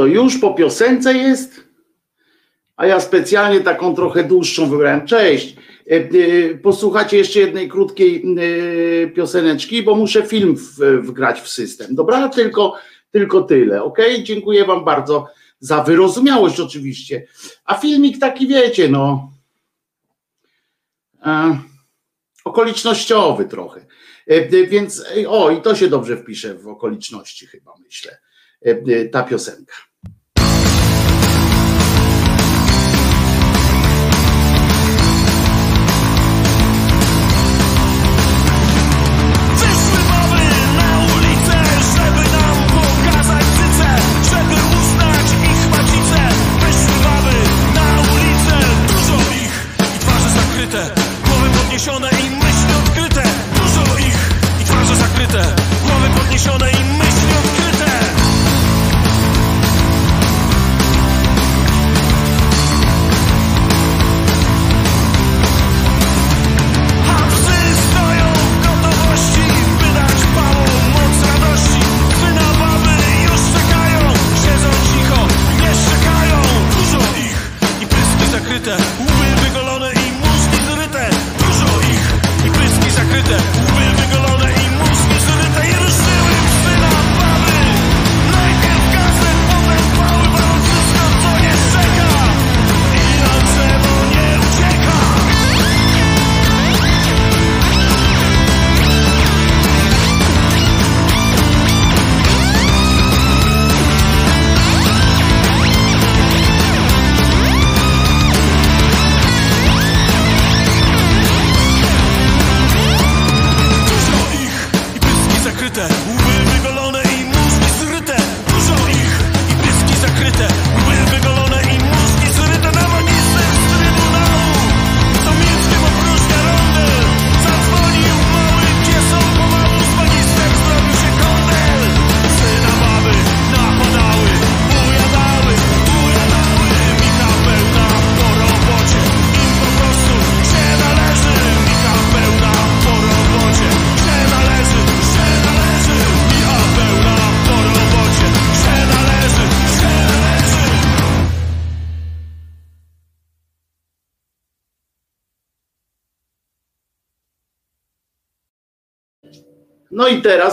To już po piosence jest? A ja specjalnie taką trochę dłuższą wybrałem. Cześć. E, e, posłuchacie jeszcze jednej krótkiej e, pioseneczki, bo muszę film wgrać w system. Dobra, tylko, tylko tyle. Ok, dziękuję Wam bardzo za wyrozumiałość, oczywiście. A filmik taki wiecie, no. okolicznościowy trochę. Więc o, i to się dobrze wpisze w okoliczności, chyba myślę, ta piosenka.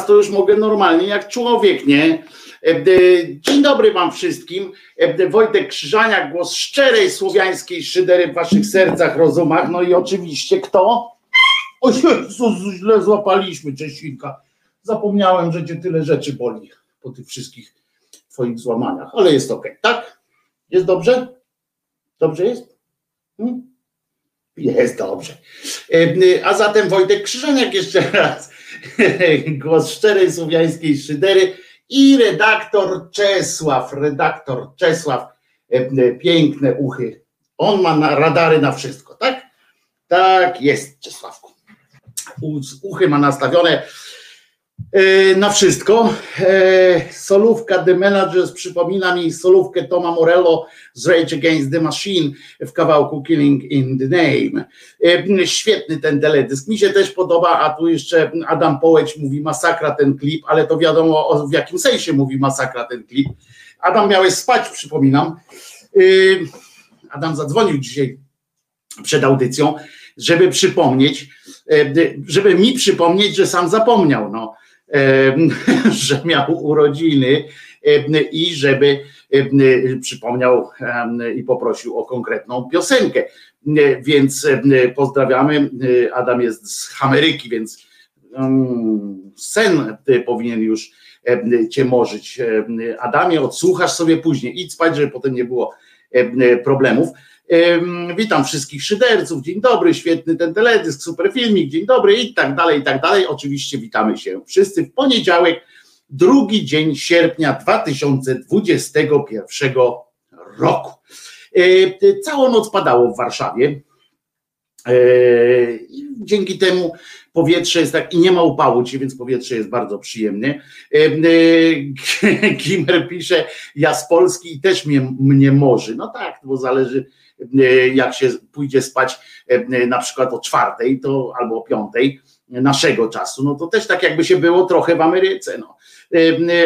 To już mogę normalnie jak człowiek, nie? E, e, dzień dobry Wam wszystkim. E, Wojtek Krzyżaniak, głos szczerej słowiańskiej szydery w Waszych sercach, rozumach. No i oczywiście kto? O Jezus, źle złapaliśmy, Czesinka. Zapomniałem, że Cię tyle rzeczy boli po tych wszystkich Twoich złamaniach, ale jest ok, tak? Jest dobrze? Dobrze jest? Hmm? Jest dobrze. A zatem Wojtek Krzyżaniak jeszcze raz. głos szczerej słowiańskiej szydery i redaktor Czesław, redaktor Czesław, e, piękne uchy. On ma na radary na wszystko, tak? Tak jest, Czesławku. Uchy ma nastawione na wszystko. E, solówka The Managers przypomina mi solówkę Toma Morello z Rage Against the Machine w kawałku Killing in the Name. E, świetny ten teledysk. Mi się też podoba, a tu jeszcze Adam Połeć mówi masakra ten klip, ale to wiadomo w jakim sensie mówi masakra ten klip. Adam miałeś spać, przypominam. Adam zadzwonił dzisiaj przed audycją, żeby przypomnieć, żeby mi przypomnieć, że sam zapomniał. No że miał urodziny i żeby przypomniał i poprosił o konkretną piosenkę. Więc pozdrawiamy. Adam jest z Ameryki, więc sen powinien już cię morzyć. Adamie, odsłuchasz sobie później. Idź spać, żeby potem nie było problemów. Witam wszystkich szyderców, dzień dobry, świetny ten teledysk, super filmik, dzień dobry i tak dalej, i tak dalej. Oczywiście witamy się wszyscy w poniedziałek, drugi dzień sierpnia 2021 roku. Całą noc padało w Warszawie. Dzięki temu powietrze jest tak i nie ma upału więc powietrze jest bardzo przyjemne. Kimer pisze, ja z Polski i też mnie, mnie morzy. No tak, bo zależy jak się pójdzie spać na przykład o czwartej to albo o piątej naszego czasu, no to też tak jakby się było trochę w Ameryce. No.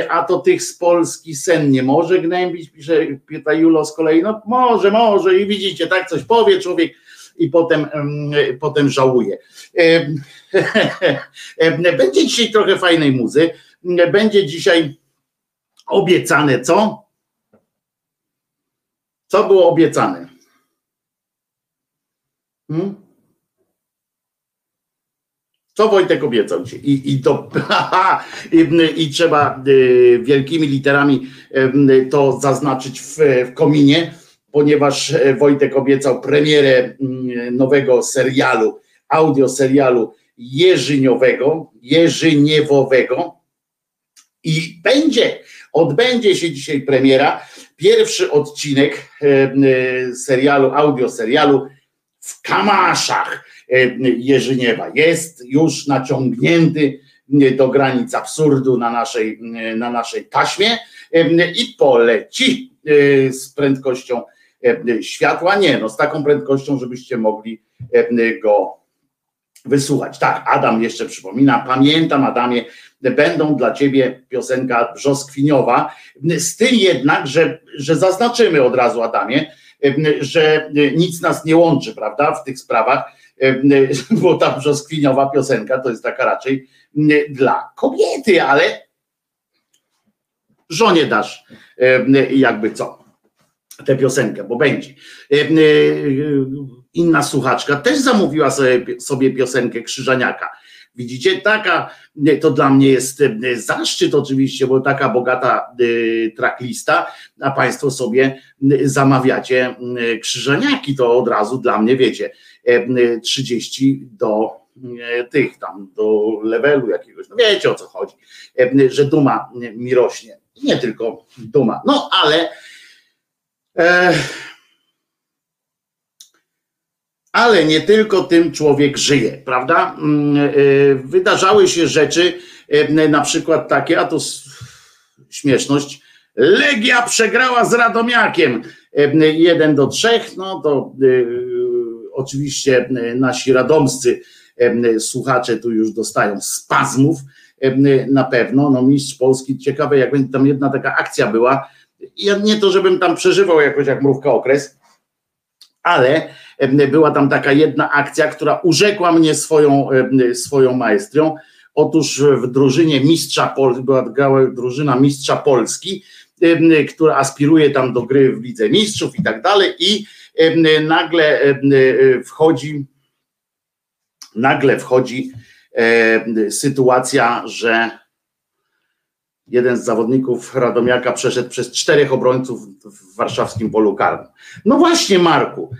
A to tych z Polski sen nie może gnębić, pisze pyta Julo z kolei, no może, może i widzicie, tak coś powie człowiek i potem, potem żałuje. Będzie dzisiaj trochę fajnej muzy, będzie dzisiaj obiecane, co? Co było obiecane? Hmm? Co Wojtek obiecał ci? I, i to i, i, trzeba y, wielkimi literami y, to zaznaczyć w, w kominie, ponieważ e, Wojtek obiecał premierę y, nowego serialu, audio serialu Jerzyniowego, Jerzyniewowego i będzie, odbędzie się dzisiaj premiera, pierwszy odcinek e, e, serialu, audio serialu w Kamaszach E, Jerzyniewa. Jest już naciągnięty do granic absurdu na naszej, na naszej taśmie e, i poleci e, z prędkością światła. Nie, no z taką prędkością, żebyście mogli go wysłuchać. Tak, Adam jeszcze przypomina, pamiętam Adamie, będą dla ciebie piosenka brzoskwiniowa, z tym jednak, że, że zaznaczymy od razu Adamie, że nic nas nie łączy, prawda, w tych sprawach, bo ta brzoskwiniowa piosenka to jest taka raczej dla kobiety, ale żonie dasz jakby co tę piosenkę, bo będzie. Inna słuchaczka też zamówiła sobie, sobie piosenkę Krzyżaniaka. Widzicie, taka, to dla mnie jest zaszczyt oczywiście, bo taka bogata tracklista, a Państwo sobie zamawiacie krzyżaniaki, to od razu dla mnie wiecie, 30 do e, tych tam, do levelu jakiegoś, no wiecie o co chodzi, że duma mi rośnie. Nie tylko duma, no ale e, ale nie tylko tym człowiek żyje, prawda? Mm, e, wydarzały się rzeczy, na przykład takie, a to śmieszność, Legia przegrała z Radomiakiem 1 do 3, no to oczywiście nasi radomscy słuchacze tu już dostają spazmów na pewno. No mistrz Polski, ciekawe jak będzie tam jedna taka akcja była. Ja nie to, żebym tam przeżywał jakoś jak mrówka okres, ale była tam taka jedna akcja, która urzekła mnie swoją, swoją maestrią. Otóż w drużynie mistrza Polski, była drużyna mistrza Polski, która aspiruje tam do gry w Lidze Mistrzów i tak dalej i nagle wchodzi nagle wchodzi sytuacja, że jeden z zawodników Radomiaka przeszedł przez czterech obrońców w warszawskim polu karnym. No właśnie, Marku,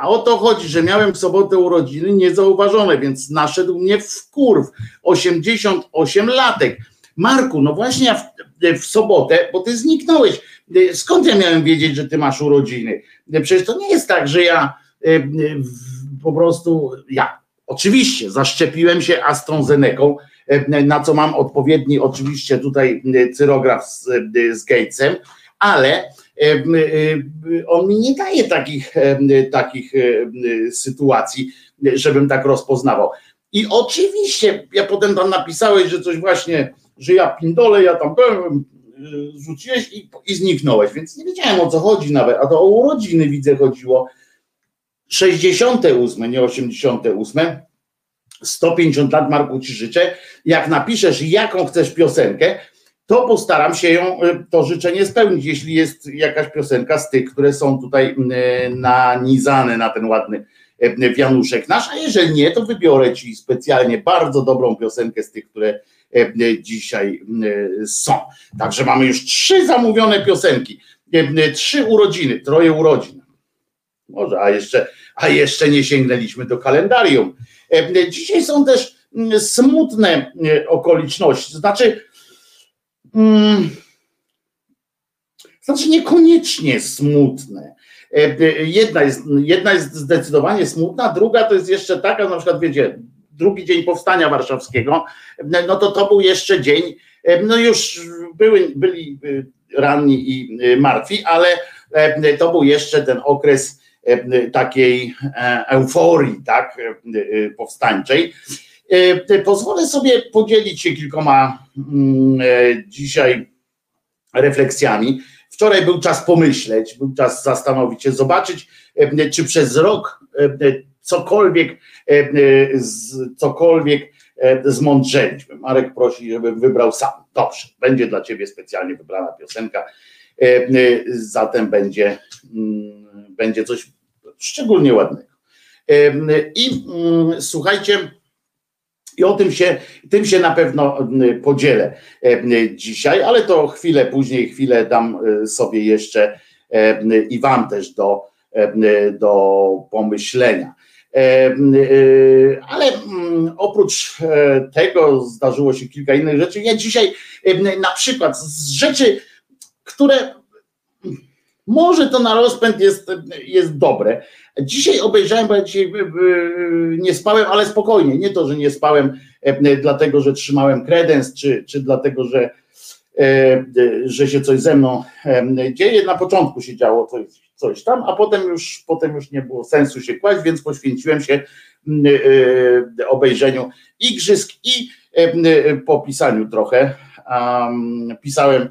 a o to chodzi, że miałem w sobotę urodziny niezauważone, więc naszedł mnie w kurw, 88 latek. Marku, no właśnie ja w, w sobotę, bo ty zniknąłeś, skąd ja miałem wiedzieć, że ty masz urodziny? Przecież to nie jest tak, że ja po prostu, ja oczywiście zaszczepiłem się AstraZeneką, na co mam odpowiedni oczywiście tutaj cyrograf z, z Gatesem, ale on mi nie daje takich, takich sytuacji, żebym tak rozpoznawał. I oczywiście, ja potem tam napisałeś, że coś właśnie, że ja pindolę, ja tam byłem, rzuciłeś i, i zniknąłeś, więc nie wiedziałem o co chodzi nawet, a to o urodziny widzę chodziło. 68, nie 88, 150 lat Marku Ci życzę. Jak napiszesz jaką chcesz piosenkę, to postaram się ją, y, to życzenie spełnić, jeśli jest jakaś piosenka z tych, które są tutaj y, nanizane na ten ładny y, wianuszek nasz, a jeżeli nie, to wybiorę Ci specjalnie bardzo dobrą piosenkę z tych, które dzisiaj są. Także mamy już trzy zamówione piosenki, trzy urodziny, troje urodzin. Może, a jeszcze, a jeszcze nie sięgnęliśmy do kalendarium. Dzisiaj są też mm, smutne okoliczności, znaczy, mm, znaczy niekoniecznie smutne. Jedna jest, jedna jest zdecydowanie smutna, druga to jest jeszcze taka, na przykład wiecie, drugi dzień powstania warszawskiego, no to to był jeszcze dzień, no już były, byli ranni i martwi, ale to był jeszcze ten okres takiej euforii, tak, powstańczej. Pozwolę sobie podzielić się kilkoma mm, dzisiaj refleksjami. Wczoraj był czas pomyśleć, był czas zastanowić się, zobaczyć, czy przez rok cokolwiek, cokolwiek zmądrzeliśmy. Marek prosi, żebym wybrał sam. Dobrze, będzie dla ciebie specjalnie wybrana piosenka. Zatem będzie, mm, będzie coś szczególnie ładnego. I mm, słuchajcie, i o tym się, tym się na pewno mm, podzielę dzisiaj, ale to chwilę później, chwilę dam e, sobie jeszcze i Wam też do, do pomyślenia. Ale oprócz e, tego zdarzyło się kilka innych rzeczy. Ja dzisiaj na przykład z rzeczy, które może to na rozpęd jest, jest dobre. Dzisiaj obejrzałem, bo ja dzisiaj e, e, nie spałem, ale spokojnie. Nie to, że nie spałem, e, dlatego że trzymałem kredens, czy, czy dlatego, że, że się coś ze mną dzieje. Na początku się działo coś, coś tam, a potem już, potem już nie było sensu się kłaść, więc poświęciłem się obejrzeniu igrzysk i po pisaniu trochę. Pisałem,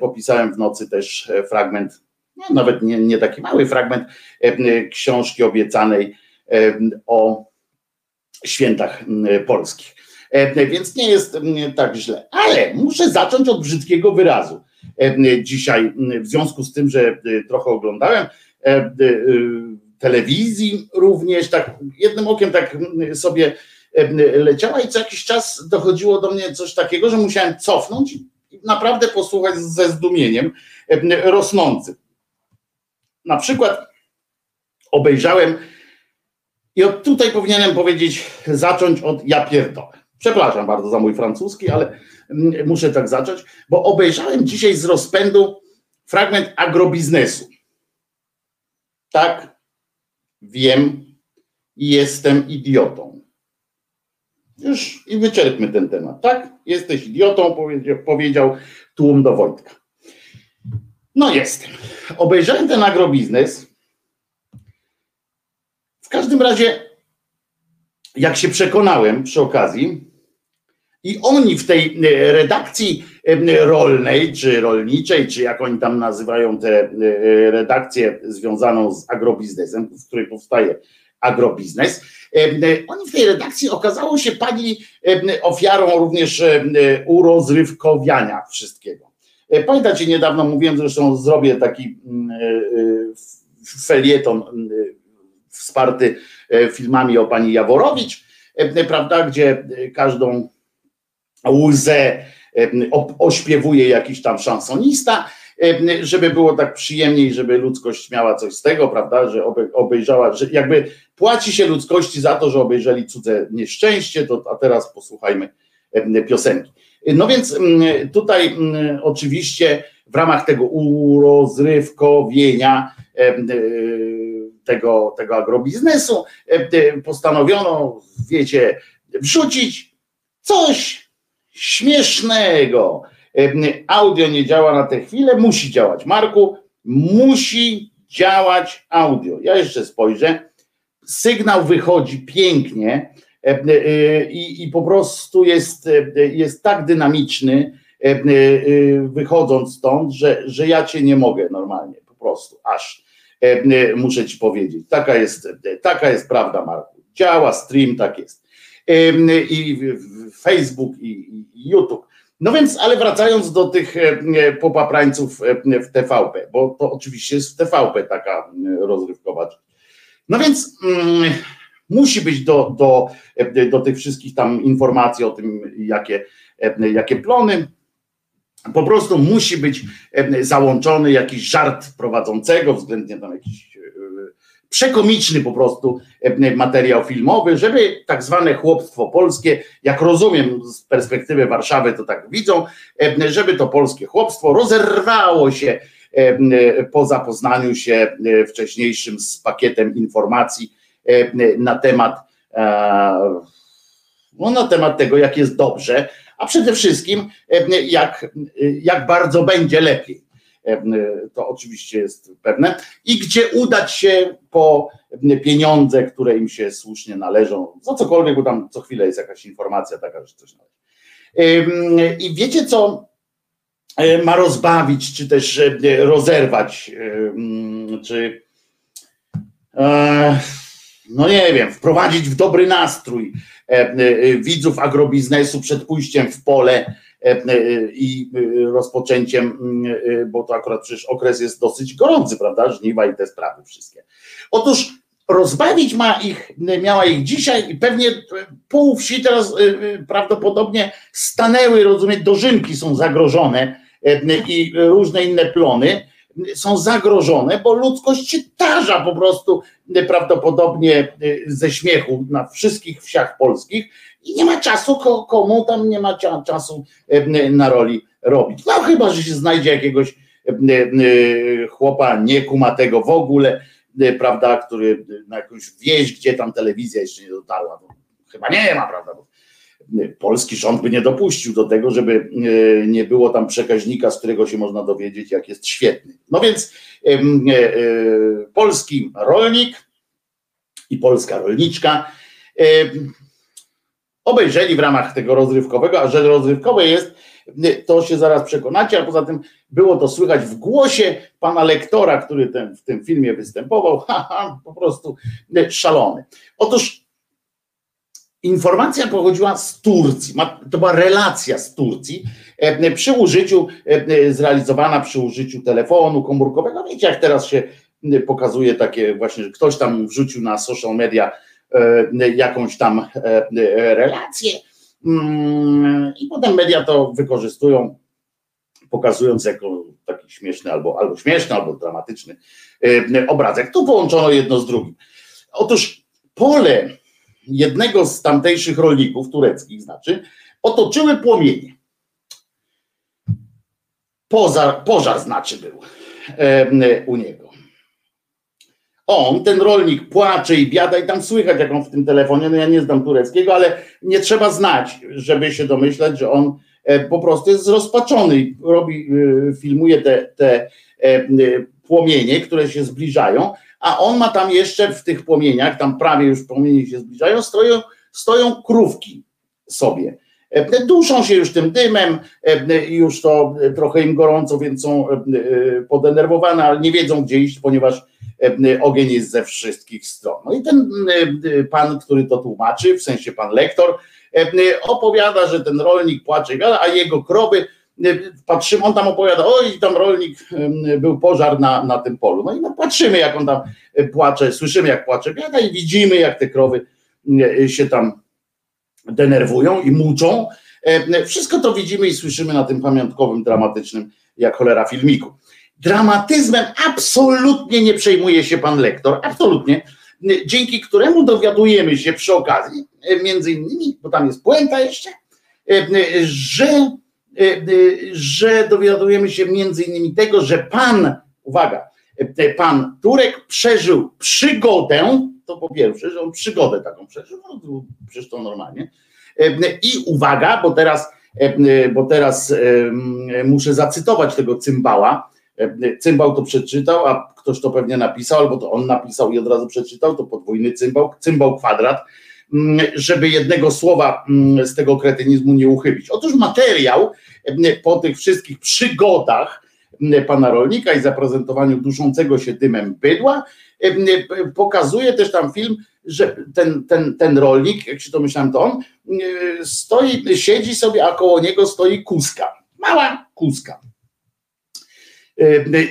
popisałem w nocy też fragment no, nawet nie, nie taki mały fragment e, książki obiecanej e, o świętach polskich. E, więc nie jest tak źle. Ale muszę zacząć od brzydkiego wyrazu. Dzisiaj, w związku z tym, że trochę oglądałem telewizji również, tak jednym okiem tak sobie leciała i co jakiś czas dochodziło do mnie coś takiego, że musiałem cofnąć i naprawdę posłuchać ze zdumieniem rosnącym. Na przykład obejrzałem i od tutaj powinienem powiedzieć, zacząć od ja pierdolę. Przepraszam bardzo za mój francuski, ale muszę tak zacząć, bo obejrzałem dzisiaj z rozpędu fragment agrobiznesu. Tak, wiem, jestem idiotą. Już i wyczerpmy ten temat. Tak, jesteś idiotą, powiedział, powiedział tłum do Wojtka. No jestem. Obejrzałem ten agrobiznes. W każdym razie, jak się przekonałem przy okazji, i oni w tej e, redakcji e, rolnej, czy rolniczej, czy jak oni tam nazywają tę e, redakcję związaną z agrobiznesem, w której powstaje agrobiznes, oni w tej redakcji okazało się padli ofiarą również urozrywkowiania wszystkiego. E, pamiętacie, niedawno mówiłem, zresztą zrobię taki mm, e, e, felieton mm, wsparty filmami o pani Jaworowicz, prawda, gdzie każdą łzę ośpiewuje jakiś tam szansonista, żeby było tak przyjemniej, żeby ludzkość miała coś z tego, prawda, że obejrzała, że jakby płaci się ludzkości za to, że obejrzeli cudze nieszczęście, to a teraz posłuchajmy piosenki. No więc mm, tutaj mm, oczywiście w ramach tego urozrywkowienia e, tego, tego agrobiznesu postanowiono, wiecie, wrzucić coś śmiesznego. Audio nie działa na tę chwilę, musi działać. Marku, musi działać audio. Ja jeszcze spojrzę. Sygnał wychodzi pięknie E, e, i, i po prostu jest, e, jest tak dynamiczny, wychodząc stąd, że, że ja cię nie mogę normalnie, po prostu, aż muszę ci powiedzieć. Taka jest, taka jest prawda, Marku. Działa stream, tak jest. I Facebook, i, i YouTube. No więc, ale wracając do tych popaprańców w TVP, bo to oczywiście jest w TVP taka rozrywkowa. No więc mm, Musi być do, do, do tych wszystkich tam informacji o tym, jakie, jakie plony. Po prostu musi być załączony jakiś żart prowadzącego, względnie tam jakiś e, przekomiczny po prostu materiał filmowy, żeby tak zwane chłopstwo polskie, jak rozumiem z perspektywy Warszawy, to tak widzą, żeby to polskie chłopstwo rozerwało się po zapoznaniu się e, wcześniejszym z pakietem informacji E, na temat, e, no, na temat tego, jak jest dobrze, a przede wszystkim e, jak, jak bardzo będzie lepiej. to oczywiście jest pewne, i gdzie udać się po pieniądze, które im się słusznie należą, za cokolwiek, bo tam co chwilę jest jakaś informacja taka, że coś należy. I wiecie co ma rozbawić, czy też rozerwać, czy no nie wiem, wprowadzić w dobry nastrój widzów agrobiznesu przed pójściem w pole i rozpoczęciem, bo to akurat przecież okres jest dosyć gorący, prawda? Żniwa i te sprawy wszystkie. Otóż rozbawić ma ich, miała ich dzisiaj i pewnie pół wsi teraz prawdopodobnie stanęły, rozumiem, dożynki są zagrożone i różne inne plony są zagrożone, bo ludzkość się tarza po prostu prawdopodobnie ze śmiechu na wszystkich wsiach polskich i nie ma czasu, komu tam nie ma czasu na roli robić. No chyba, że się znajdzie jakiegoś chłopa niekumatego w ogóle, prawda, który na jakąś wieś, gdzie tam telewizja jeszcze nie dotarła. Chyba nie ma, prawda, polski rząd by nie dopuścił do tego, żeby e, nie było tam przekaźnika, z którego się można dowiedzieć, jak jest świetny. No więc e, e, polski rolnik i polska rolniczka obejrzeli w ramach tego rozrywkowego, a że rozrywkowe jest, to się zaraz przekonacie, a poza tym było to słychać w głosie pana lektora, który ten, w tym filmie występował, haha, po prostu szalony. Otóż Informacja pochodziła z Turcji, to była relacja z Turcji, e, przy użyciu, e, zrealizowana przy użyciu telefonu komórkowego. Wiecie, jak teraz się pokazuje takie właśnie, że ktoś tam wrzucił na social media e, jakąś tam relację mm, i potem media to wykorzystują, pokazując jako taki śmieszny albo, albo śmieszny, albo dramatyczny obrazek. Tu połączono jedno z drugim. Otóż pole jednego z tamtejszych rolników, tureckich znaczy, otoczyły płomienie. Pożar, pożar znaczy był e, u niego. On, ten rolnik, płacze i biada i tam słychać, jak on w tym telefonie, no ja nie znam tureckiego, ale nie trzeba znać, żeby się domyślać, że on e, po prostu jest zrozpaczony i robi, e, filmuje te, te płomienie, które się zbliżają, a on ma tam jeszcze w tych płomieniach, tam prawie już płomienie się zbliżają, stoją, stoją krówki sobie. E, duszą się już tym dymem, e, już to trochę im gorąco, więc są e, podenerwowane, ale nie wiedzą gdzie iść, ponieważ ogień jest ze wszystkich stron. No i ten pan, który to tłumaczy, w sensie pan lektor, opowiada, że ten rolnik płacze, a jego krowy patrzymy, on tam opowiada, oj, tam rolnik, był pożar na, na tym polu. No i no, patrzymy, jak on tam e, płacze, słyszymy, jak płacze biada i widzimy, jak te krowy e, się tam denerwują i muczą. E, wszystko to widzimy i słyszymy na tym pamiątkowym, dramatycznym, jak cholera filmiku. Dramatyzmem absolutnie nie przejmuje się pan lektor, absolutnie, dzięki któremu dowiadujemy się przy okazji, między innymi, bo tam jest puenta jeszcze, że że dowiadujemy się między innymi tego, że pan, uwaga, y, pan Turek przeżył przygodę, to po pierwsze, że on przygodę taką przeżył, no, przecież to normalnie. I uwaga, bo teraz, bo teraz muszę zacytować tego cymbała. Cymbał to przeczytał, a ktoś to pewnie napisał, albo to on napisał i od razu przeczytał, to podwójny cymbał, cymbał kwadrat żeby jednego słowa mm, z tego kretynizmu nie uchybić. Otóż materiał mm, po tych wszystkich przygodach pana rolnika i zaprezentowaniu duszącego się dymem bydła, pokazuje też tam film, że ten, ten, ten rolnik, jak się domyślam, to on stoi, siedzi sobie, a koło niego stoi kuska. Mała kuska.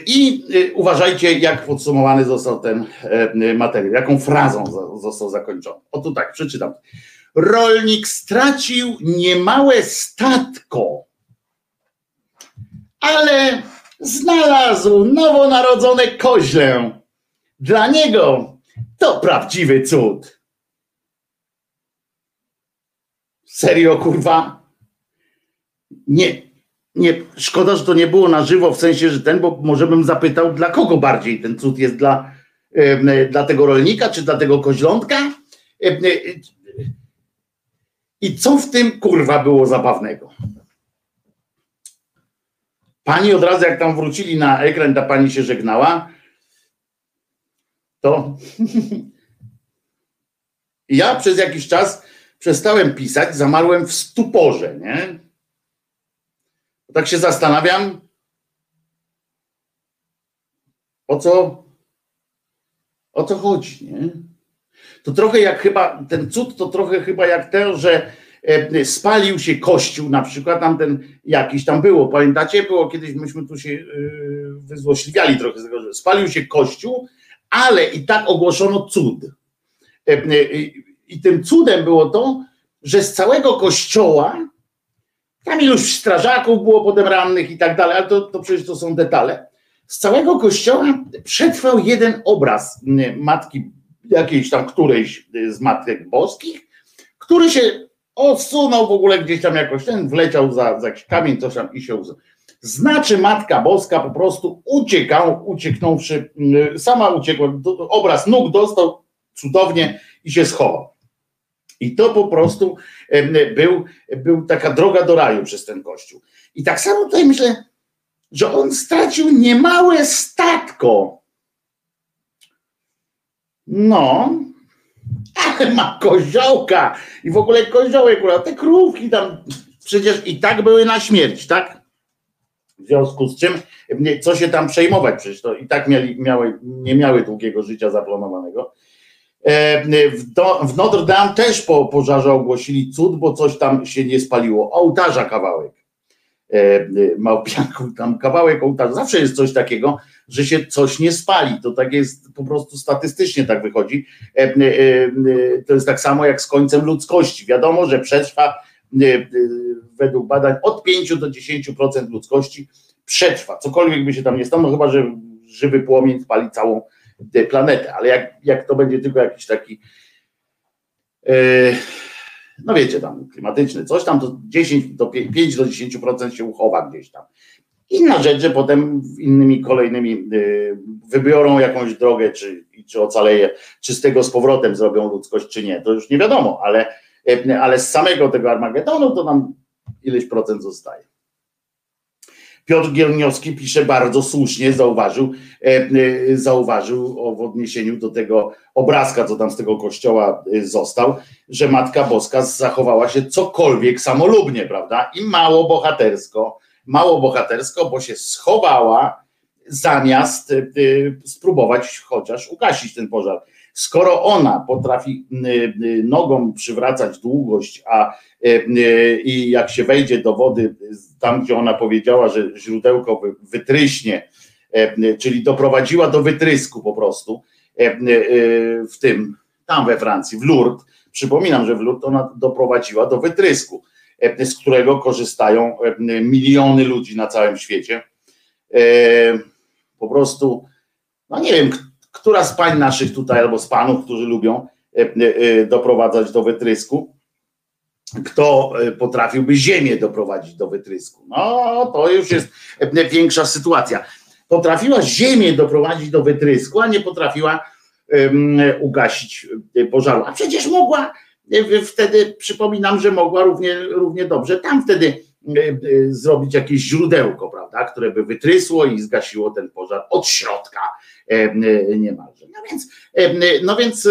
I y, uważajcie, jak podsumowany został ten y, materiał, jaką frazą został zakończony. Oto tak, przeczytam. Rolnik stracił niemałe statko, ale znalazł nowonarodzone koźlę. Dla niego to prawdziwy cud. Serio, kurwa? Nie, nie, szkoda, że to nie było na żywo, w sensie, że ten, bo może bym zapytał, dla kogo bardziej ten cud jest dla, dla tego rolnika, czy dla tego koźlątka? I co w tym kurwa było zabawnego? Pani od razu, jak tam wrócili na ekran, ta pani się żegnała, to ja przez jakiś czas przestałem pisać, zamarłem w stuporze, nie? Tak się zastanawiam, o co, o co chodzi, nie? To trochę jak chyba, ten cud to trochę chyba jak to, że e, spalił się kościół na przykład, tam ten jakiś tam było, pamiętacie? Było kiedyś, myśmy tu się e, wyzłośliwiali trochę z tego, że spalił się kościół, ale i tak ogłoszono cud. E, I tym cudem było to, że z całego kościoła, tam iluś strażaków było potem rannych i tak dalej, ale to, to przecież to są detale, z całego kościoła przetrwał jeden obraz matki, jakiejś tam którejś z matek boskich, który się odsunął w ogóle gdzieś tam jakoś, ten wleciał za, za jakiś kamień, coś tam i się usunął. Znaczy Matka Boska po prostu uciekał, ucieknąwszy, sama uciekła, obraz nóg dostał cudownie i się schował. I to po prostu był, był taka droga do raju przez ten kościół. I tak samo tutaj myślę, że on stracił niemałe statko. No, ale ma koziołka i w ogóle koziołek, te krówki tam przecież i tak były na śmierć, tak? W związku z czym, co się tam przejmować, przecież to i tak mieli, miały, nie miały długiego życia zaplanowanego. E, w, do, w Notre Dame też po pożarze ogłosili cud, bo coś tam się nie spaliło. Ołtarza kawałek. E, e, Małpiaków, tam kawałek ołtarza. Zawsze jest coś takiego, że się coś nie spali. To tak jest po prostu statystycznie tak wychodzi. To jest tak samo jak z końcem ludzkości. Wiadomo, że przetrwa według badań od 5 do 10% ludzkości przetrwa. Cokolwiek by się tam nie stało, no chyba, że żywy płomień spali całą planetę, ale jak, jak to będzie tylko jakiś taki e, no wiecie tam, klimatyczny, coś tam, to 10 do 5 do 10% się uchowa gdzieś tam. Inna rzecz, że potem innymi kolejnymi e, wybiorą jakąś drogę, czy, czy ocaleje, czy z tego z powrotem zrobią ludzkość, czy nie, to już nie wiadomo, ale, e, ale z samego tego Armagedonu to nam ileś procent zostaje. Piotr Gierniowski pisze bardzo słusznie, zauważył, e, e, zauważył w odniesieniu do tego obrazka, co tam z tego kościoła e, został, że Matka Boska zachowała się cokolwiek samolubnie, prawda? I mało bohatersko, mało bohatersko, bo się schowała zamiast spróbować chociaż ugasić ten pożar. Skoro ona potrafi nogą przywracać długość, a i jak się wejdzie do wody, tam gdzie ona powiedziała, że źródełko wytryśnie, czyli doprowadziła do wytrysku po prostu w tym, tam we Francji, w Lourdes. Przypominam, że w Lourdes ona doprowadziła do wytrysku, z którego korzystają miliony ludzi na całym świecie. Po prostu, no nie wiem, która z pań naszych tutaj, albo z panów, którzy lubią e, e, doprowadzać do wytrysku, kto e, potrafiłby ziemię doprowadzić do wytrysku. No, to już jest większa sytuacja. Potrafiła ziemię doprowadzić do wytrysku, a nie potrafiła um, ugasić pożaru. A przecież mogła wtedy, przypominam, że mogła równie, równie dobrze tam wtedy zrobić jakieś źródełko, prawda, które by wytrysło i zgasiło ten pożar od środka niemalże. No więc, no więc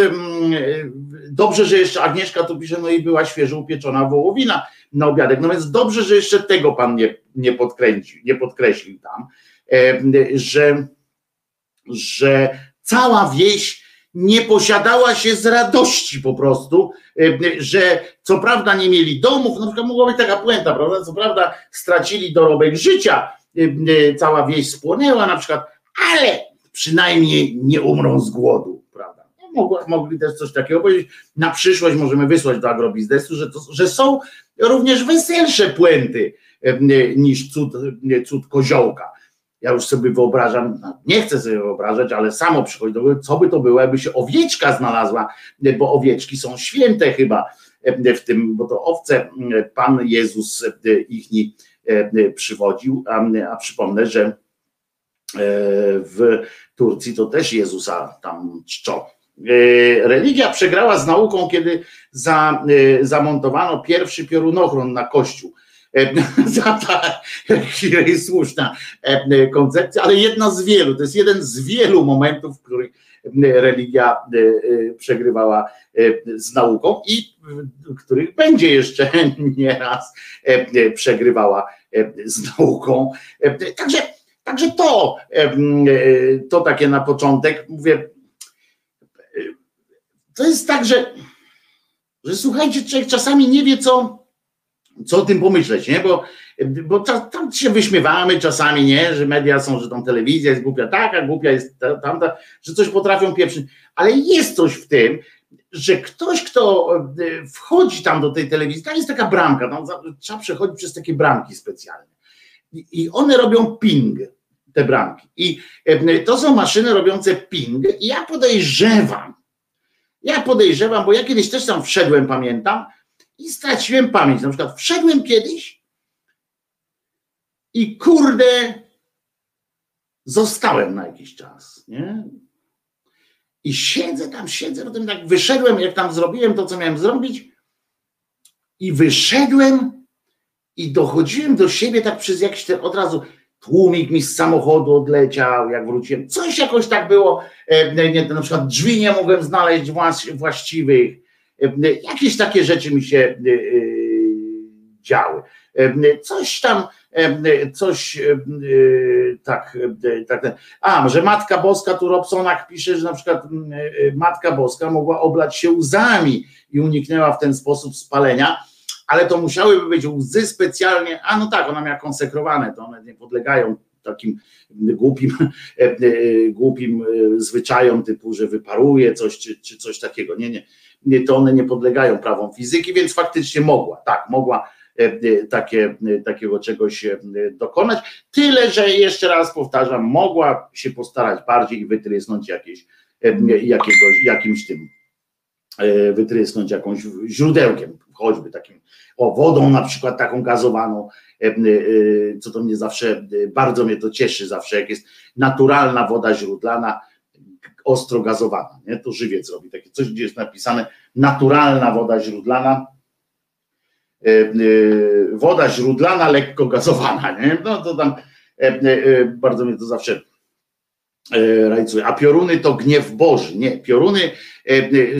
dobrze, że jeszcze Agnieszka tu pisze, no i była świeżo upieczona wołowina na obiadek. No więc dobrze, że jeszcze tego pan nie, nie podkręcił, nie podkreślił tam, że, że cała wieś nie posiadała się z radości po prostu, że co prawda nie mieli domów, na przykład mogła być taka puenta, prawda? Co prawda stracili dorobek życia, cała wieś spłonęła na przykład, ale przynajmniej nie umrą z głodu, prawda? Mogli też coś takiego powiedzieć. Na przyszłość możemy wysłać do agrobiznesu, że, to, że są również weselsze puenty niż cud, cud koziołka. Ja już sobie wyobrażam, no, nie chcę sobie wyobrażać, ale samo przychodzi do głowy, co by to było, jakby się owieczka znalazła, bo owieczki są święte chyba w tym, bo to owce Pan Jezus ich przywodził, a, a przypomnę, że w Turcji to też Jezusa tam czczą. E, religia przegrała z nauką, kiedy za, e, zamontowano pierwszy piorunochron na kościół. za ta słuszna koncepcja, ale jedna z wielu, to jest jeden z wielu momentów, w których religia przegrywała z nauką i których będzie jeszcze nieraz przegrywała z nauką. Także, także to, to takie na początek, mówię, to jest tak, że, że słuchajcie, człowiek czasami nie wie, co, co o tym pomyśleć, nie? Bo, bo tam się wyśmiewamy czasami, nie? Że media są, że tam telewizja jest głupia taka, głupia jest tamta, że coś potrafią pieprzyć, ale jest coś w tym, że ktoś, kto e, wchodzi tam do tej telewizji, tam jest taka bramka, tam trzeba przechodzić przez takie bramki specjalne i one robią ping, te bramki i e, to są maszyny robiące ping i ja podejrzewam, ja podejrzewam, bo ja kiedyś też tam wszedłem, pamiętam, i straciłem pamięć. Na przykład wszedłem kiedyś i kurde, zostałem na jakiś czas. Nie? I siedzę tam, siedzę, potem tak wyszedłem, jak tam zrobiłem to, co miałem zrobić, i wyszedłem i dochodziłem do siebie tak przez jakiś ten od razu tłumik mi z samochodu odleciał, jak wróciłem. Coś jakoś tak było, e, nie, na przykład drzwi nie mogłem znaleźć właściwych, e, jakieś takie rzeczy mi się e, działy. Coś tam, coś tak, tak. A, że Matka Boska, tu Robsonak pisze, że na przykład Matka Boska mogła oblać się łzami i uniknęła w ten sposób spalenia ale to musiałyby być łzy specjalnie, a no tak, one miała konsekrowane, to one nie podlegają takim głupim, e, e, głupim e, zwyczajom typu, że wyparuje coś czy, czy coś takiego. Nie, nie, nie, to one nie podlegają prawom fizyki, więc faktycznie mogła, tak, mogła takie, takiego czegoś dokonać. Tyle, że jeszcze raz powtarzam, mogła się postarać bardziej i wytrysnąć jakieś, jakiegoś, jakimś tym, wytrysnąć jakąś źródełkiem, choćby takim o wodą na przykład taką gazowaną, e, e, co to mnie zawsze, e, bardzo mnie to cieszy zawsze, jak jest naturalna woda źródlana, ostro gazowana, nie? to żywiec robi takie coś, gdzie jest napisane naturalna woda źródlana, woda źródlana lekko gazowana, nie? no to tam bardzo mnie to zawsze rajcuje. A pioruny to gniew Boży. Nie, pioruny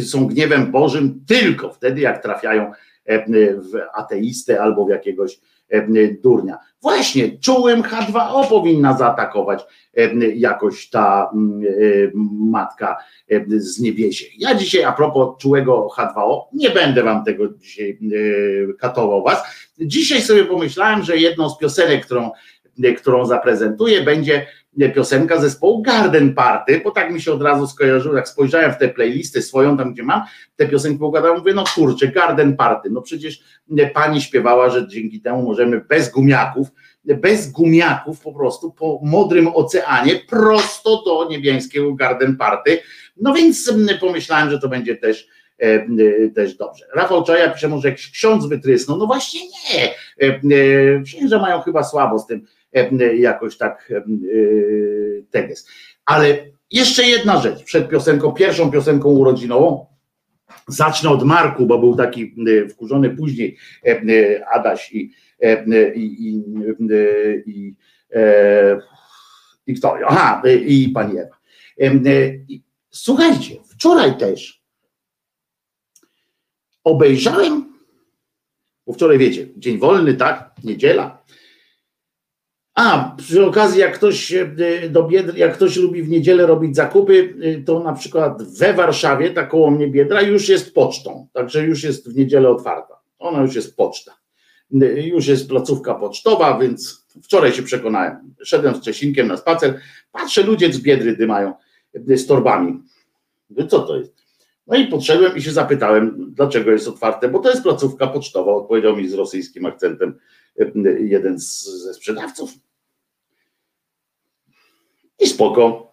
są gniewem Bożym tylko wtedy, jak trafiają E, w ateistę albo w jakiegoś e, durnia. Właśnie czułym H2O powinna zaatakować e, jakoś ta matka z niebiesie. Ja dzisiaj a propos czułego H2O, nie będę wam tego dzisiaj katował was. Dzisiaj sobie pomyślałem, że jedną z piosenek, którą, którą zaprezentuję, będzie piosenka zespołu Garden Party, bo tak mi się od razu skojarzyło, jak spojrzałem w tę playlistę swoją, tam gdzie mam te piosenki poukładałem, mówię, no kurczę, Garden Party, no przecież pani śpiewała, że dzięki temu możemy bez gumiaków, bez gumiaków po prostu po modrym oceanie prosto do niebiańskiego Garden Party, no więc pomyślałem, że to będzie też e, też dobrze. Rafał Czaja pisze, może jakiś ksiądz wytrysnął, no właśnie nie, e, e, księża mają chyba słabo z tym jakoś tak teges. Ale jeszcze jedna rzecz przed piosenką, pierwszą piosenką urodzinową. Zacznę od Marku, bo był taki wkurzony później Adaś i, i, i, i, i kto? Aha, i pani Ewa. Słuchajcie, wczoraj też obejrzałem, bo wczoraj wiecie, dzień wolny, tak, niedziela, a przy okazji, jak ktoś e, do Biedry, jak ktoś lubi w niedzielę robić zakupy, e, to na przykład we Warszawie, tak koło mnie Biedra, już jest pocztą, także już jest w niedzielę otwarta. Ona już jest poczta. E, już jest placówka pocztowa, więc wczoraj się przekonałem. Szedłem z Czesinkiem na spacer, patrzę, ludzie z Biedry dymają z torbami. Co to jest? No i podszedłem i się zapytałem, dlaczego jest otwarte, bo to jest placówka pocztowa, odpowiedział mi z rosyjskim akcentem jeden z, ze sprzedawców. I spoko.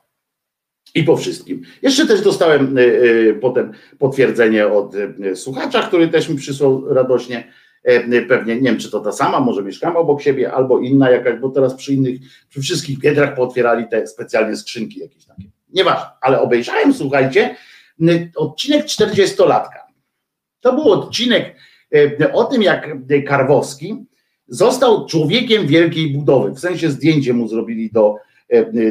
I po wszystkim. Jeszcze też dostałem y, y, potem potwierdzenie od y, słuchacza, który też mi przysłał radośnie. Pewnie nie wiem, czy to ta sama, może mieszkamy obok siebie, albo inna jakaś, bo teraz przy innych, przy wszystkich biedrach pootwierali te specjalnie skrzynki jakieś takie. Nieważne, ale obejrzałem, słuchajcie, odcinek 40-latka. To był odcinek o tym, jak Karwowski został człowiekiem wielkiej budowy. W sensie zdjęcie mu zrobili do,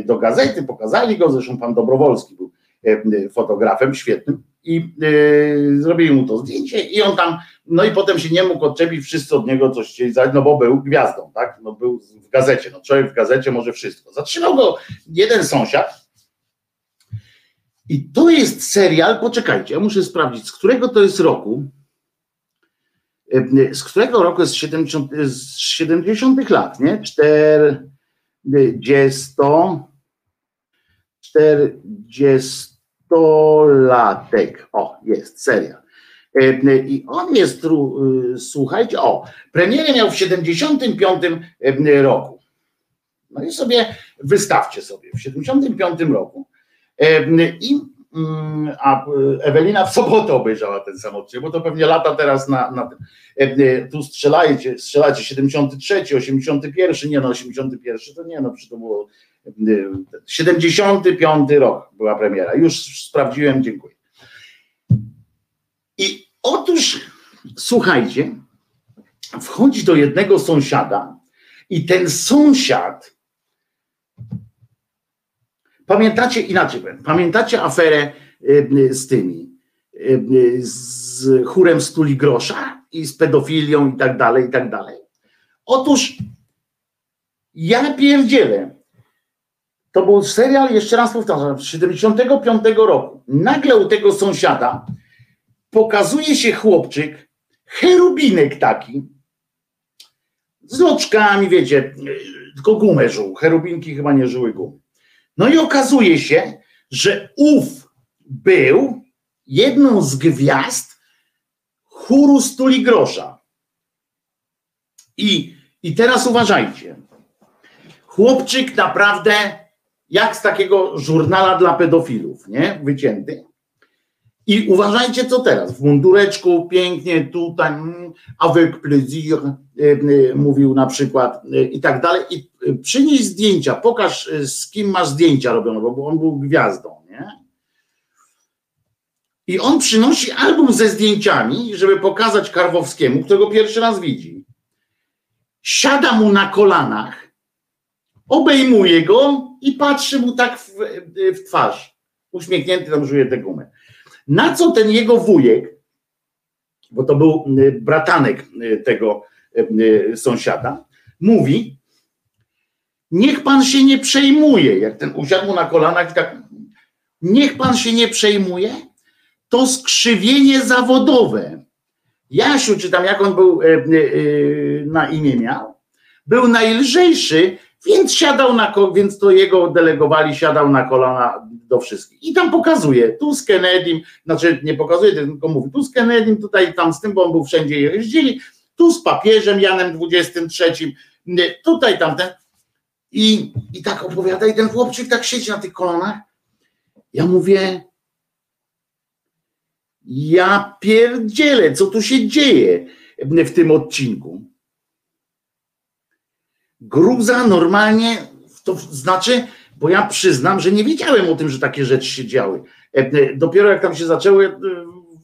do gazety, pokazali go, zresztą pan Dobrowolski był fotografem świetnym i yy, zrobili mu to zdjęcie i on tam, no i potem się nie mógł odczepić, wszyscy od niego coś chcieli zadać, no bo był gwiazdą, tak, no był w gazecie, no człowiek w gazecie może wszystko. Zatrzymał go jeden sąsiad i to jest serial, poczekajcie, ja muszę sprawdzić, z którego to jest roku, z którego roku jest 70, z 70 lat, nie? 40, 40 Stolatek. O, jest, seria. E, I on jest, y, słuchajcie, o, premierę miał w 75 e, roku. No i sobie wystawcie sobie w 75 roku. E, I a Ewelina w sobotę obejrzała ten sam odcinek, bo to pewnie lata teraz na, na tym. Tu strzelacie, strzelacie 73, 81, nie no 81 to nie no, przecież to było 75 rok była premiera. Już sprawdziłem, dziękuję. I otóż, słuchajcie, wchodzi do jednego sąsiada i ten sąsiad, pamiętacie inaczej, pamiętacie aferę y, z tymi, y, z chórem stuli grosza i z pedofilią i tak dalej, i tak dalej. Otóż ja pierdzielę, to był serial, jeszcze raz powtarzam, z 75 roku. Nagle u tego sąsiada pokazuje się chłopczyk, cherubinek taki, z loczkami, wiecie, tylko gumę żył. Cherubinki chyba nie żyły gumy. No i okazuje się, że ów był jedną z gwiazd chóru Stuli Grosza. I, I teraz uważajcie. Chłopczyk naprawdę jak z takiego żurnala dla pedofilów, nie? Wycięty. I uważajcie, co teraz. W mundureczku, pięknie, tutaj, mm, avec plaisir, e, e, mówił na przykład e, i tak dalej. I przynieś zdjęcia, pokaż z kim masz zdjęcia robione, bo on był gwiazdą, nie? I on przynosi album ze zdjęciami, żeby pokazać Karwowskiemu, którego pierwszy raz widzi. Siada mu na kolanach, obejmuje go i patrzy mu tak w, w twarz. Uśmiechnięty tam żuje tę gumę. Na co ten jego wujek, bo to był y, bratanek y, tego y, sąsiada, mówi, niech pan się nie przejmuje, jak ten usiadł na kolanach i tak, niech pan się nie przejmuje, to skrzywienie zawodowe. Jasiu, czy tam jak on był na imię miał, był najlżejszy więc siadał na, więc to jego delegowali, siadał na kolana do wszystkich. I tam pokazuje, tu z Kennedym, znaczy nie pokazuje, tylko mówi, tu z Kennedym, tutaj tam z tym, bo on był wszędzie jeździli, tu z papieżem Janem XXIII, tutaj tamten. I, I tak opowiada, i ten chłopczyk tak siedzi na tych kolanach. Ja mówię, ja pierdzielę, co tu się dzieje w tym odcinku gruza normalnie, to znaczy, bo ja przyznam, że nie wiedziałem o tym, że takie rzeczy się działy. E, e, dopiero jak tam się zaczęły, e,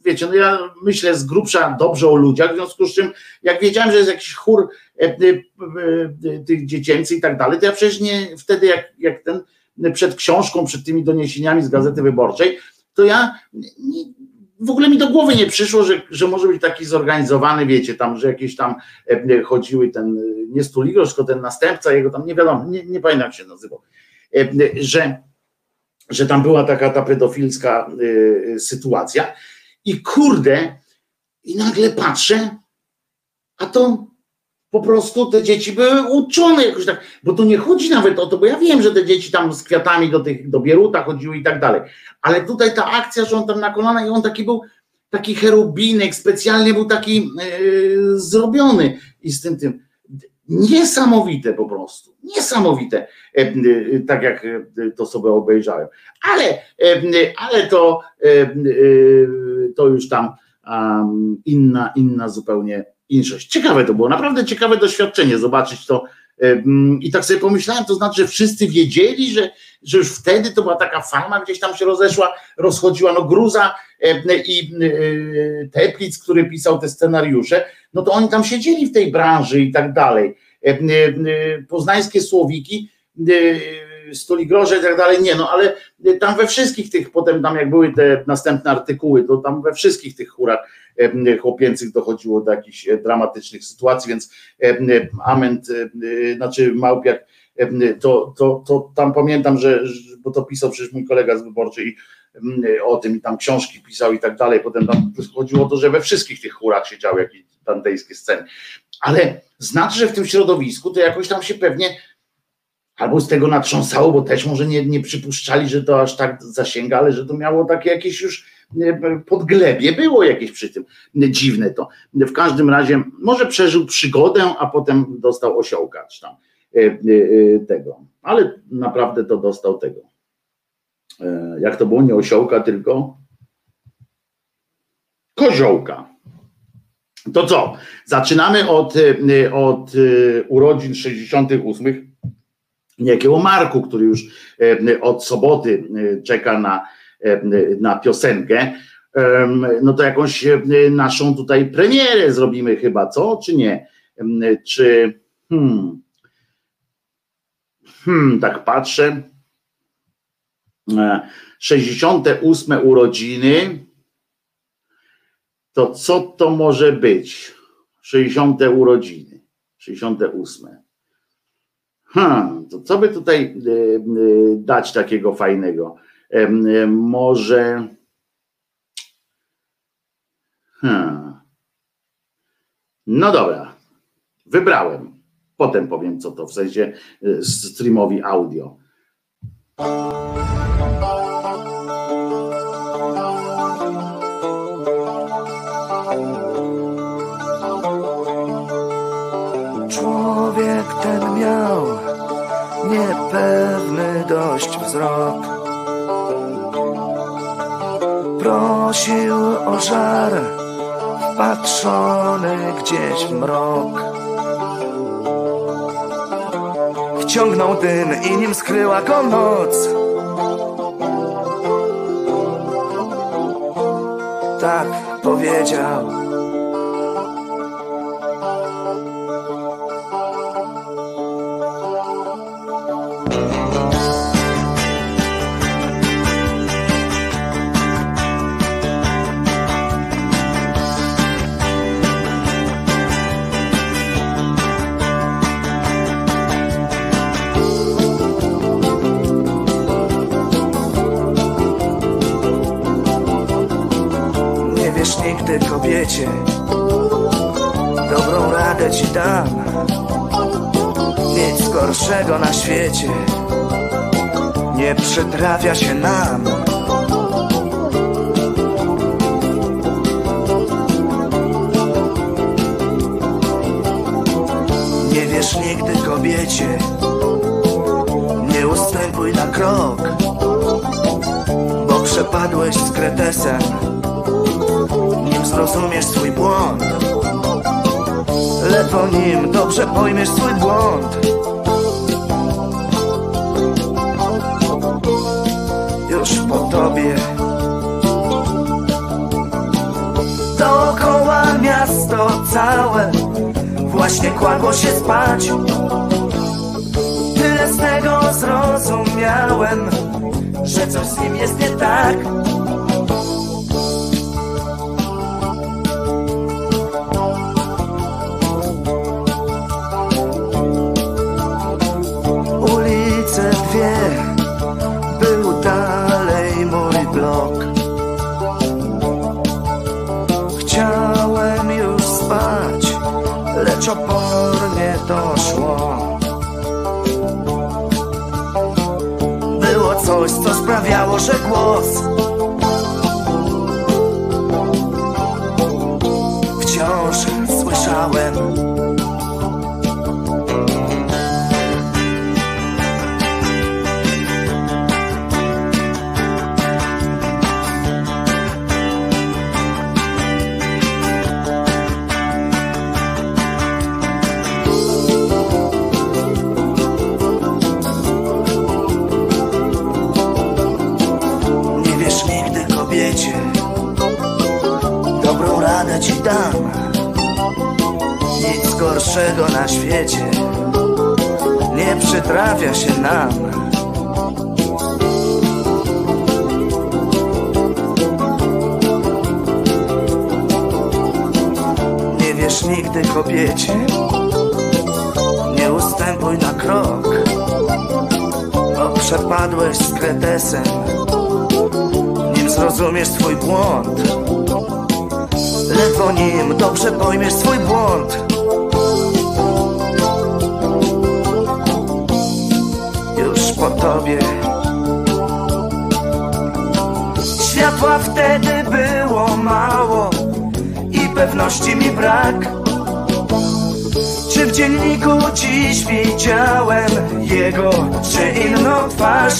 wiecie, no ja myślę z grubsza dobrze o ludziach, w związku z czym jak wiedziałem, że jest jakiś chór tych dziecięcy i tak dalej, to ja przecież nie, wtedy jak, jak ten, przed książką, przed tymi doniesieniami z Gazety Wyborczej, to ja nie, w ogóle mi do głowy nie przyszło, że, że może być taki zorganizowany, wiecie, tam, że jakieś tam e, chodziły ten, nie Stuligosz, tylko ten następca jego tam, nie wiadomo, nie, nie pamiętam jak się nazywał, e, że, że tam była taka ta pedofilska e, sytuacja i kurde, i nagle patrzę, a to po prostu te dzieci były uczone jakoś tak, bo to nie chodzi nawet o to, bo ja wiem, że te dzieci tam z kwiatami do tych, do Bieruta chodziły i tak dalej, ale tutaj ta akcja, że on tam na kolana i on taki był, taki cherubinek, specjalnie był taki yy, zrobiony i z tym tym. Niesamowite po prostu, niesamowite, e, e, tak jak to sobie obejrzałem. Ale, ale to, to już tam inna, inna zupełnie inszość. Ciekawe to było, naprawdę ciekawe doświadczenie zobaczyć to. I tak sobie pomyślałem, to znaczy, że wszyscy wiedzieli, że, że już wtedy to była taka fama, gdzieś tam się rozeszła, rozchodziła, no Gruza i e, Teplic, który pisał te scenariusze, no to oni tam siedzieli w tej branży i tak dalej. Poznańskie słowiki Stoligroże i tak dalej, nie, no ale tam we wszystkich tych, potem tam jak były te następne artykuły, to tam we wszystkich tych chórach chłopięcych dochodziło do jakichś dramatycznych sytuacji, więc Ament, znaczy Małpiak, to, to, to tam pamiętam, że, bo to pisał przecież mój kolega z wyborczy i o tym i tam książki pisał i tak dalej, potem tam chodziło o to, że we wszystkich tych chórach się działy jakieś dantejskie sceny, ale znaczy, że w tym środowisku to jakoś tam się pewnie albo z tego natrząsało, bo też może nie, nie przypuszczali, że to aż tak zasięga, ale że to miało takie jakieś już e, podglebie, było jakieś przy tym dziwne to. W każdym razie może przeżył przygodę, a potem dostał osiołka czy tam e, e, tego, ale naprawdę to dostał tego. Jak to było, nie osiołka, tylko koziołka. To co? Zaczynamy od, od urodzin 68 niejakiego Marku, który już e, od soboty e, czeka na, e, na piosenkę, no to jakąś naszą tutaj premierę zrobimy chyba, co? Czy nie? Czy hmm, hmm tak patrzę 68 urodziny to co to może być? 60 urodziny 68 Hmm, to co by tutaj e, e, dać takiego fajnego? E, może. Hmm. No dobra, wybrałem. Potem powiem, co to w sensie streamowi audio. Wzrok. Prosił o żar, wpatrzony gdzieś w mrok. Wciągnął dym i nim skryła go. Tak powiedział. Na świecie. Nie przytrafia się nam. Nie wiesz nigdy kobiecie Nie ustępuj na krok Bo przepadłeś z kretesem zrozumiesz swój błąd. Ledwo nim dobrze pojmiesz swój błąd całe. Właśnie kładło się spać. Tyle z tego zrozumiałem Że coś z nim jest nie tak coś, co sprawiało, że głos dam Nic gorszego na świecie nie przytrafia się nam. Nie wiesz nigdy kobiecie, nie ustępuj na krok, bo przepadłeś z kretesem, nim zrozumiesz swój błąd. Ledwo nim dobrze pojmiesz swój błąd. Już po tobie. Światła wtedy było mało i pewności mi brak. Czy w dzienniku dziś widziałem jego czy inną twarz?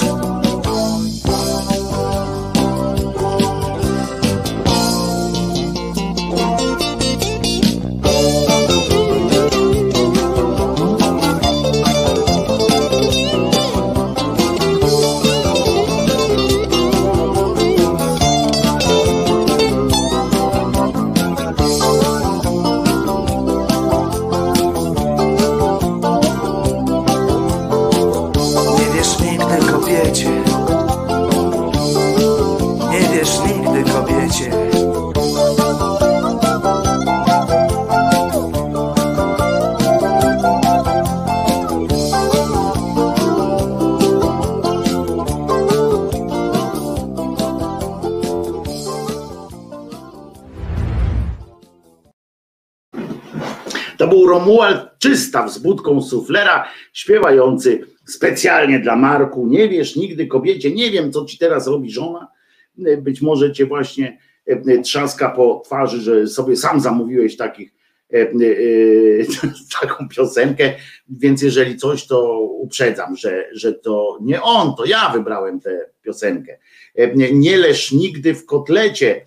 Był Romuald Czysta z budką suflera, śpiewający specjalnie dla Marku. Nie wiesz nigdy kobiecie, nie wiem co ci teraz robi żona. Być może cię właśnie e, trzaska po twarzy, że sobie sam zamówiłeś takich, e, e, taką piosenkę, więc jeżeli coś, to uprzedzam, że, że to nie on, to ja wybrałem tę piosenkę. Nie leż nigdy w kotlecie,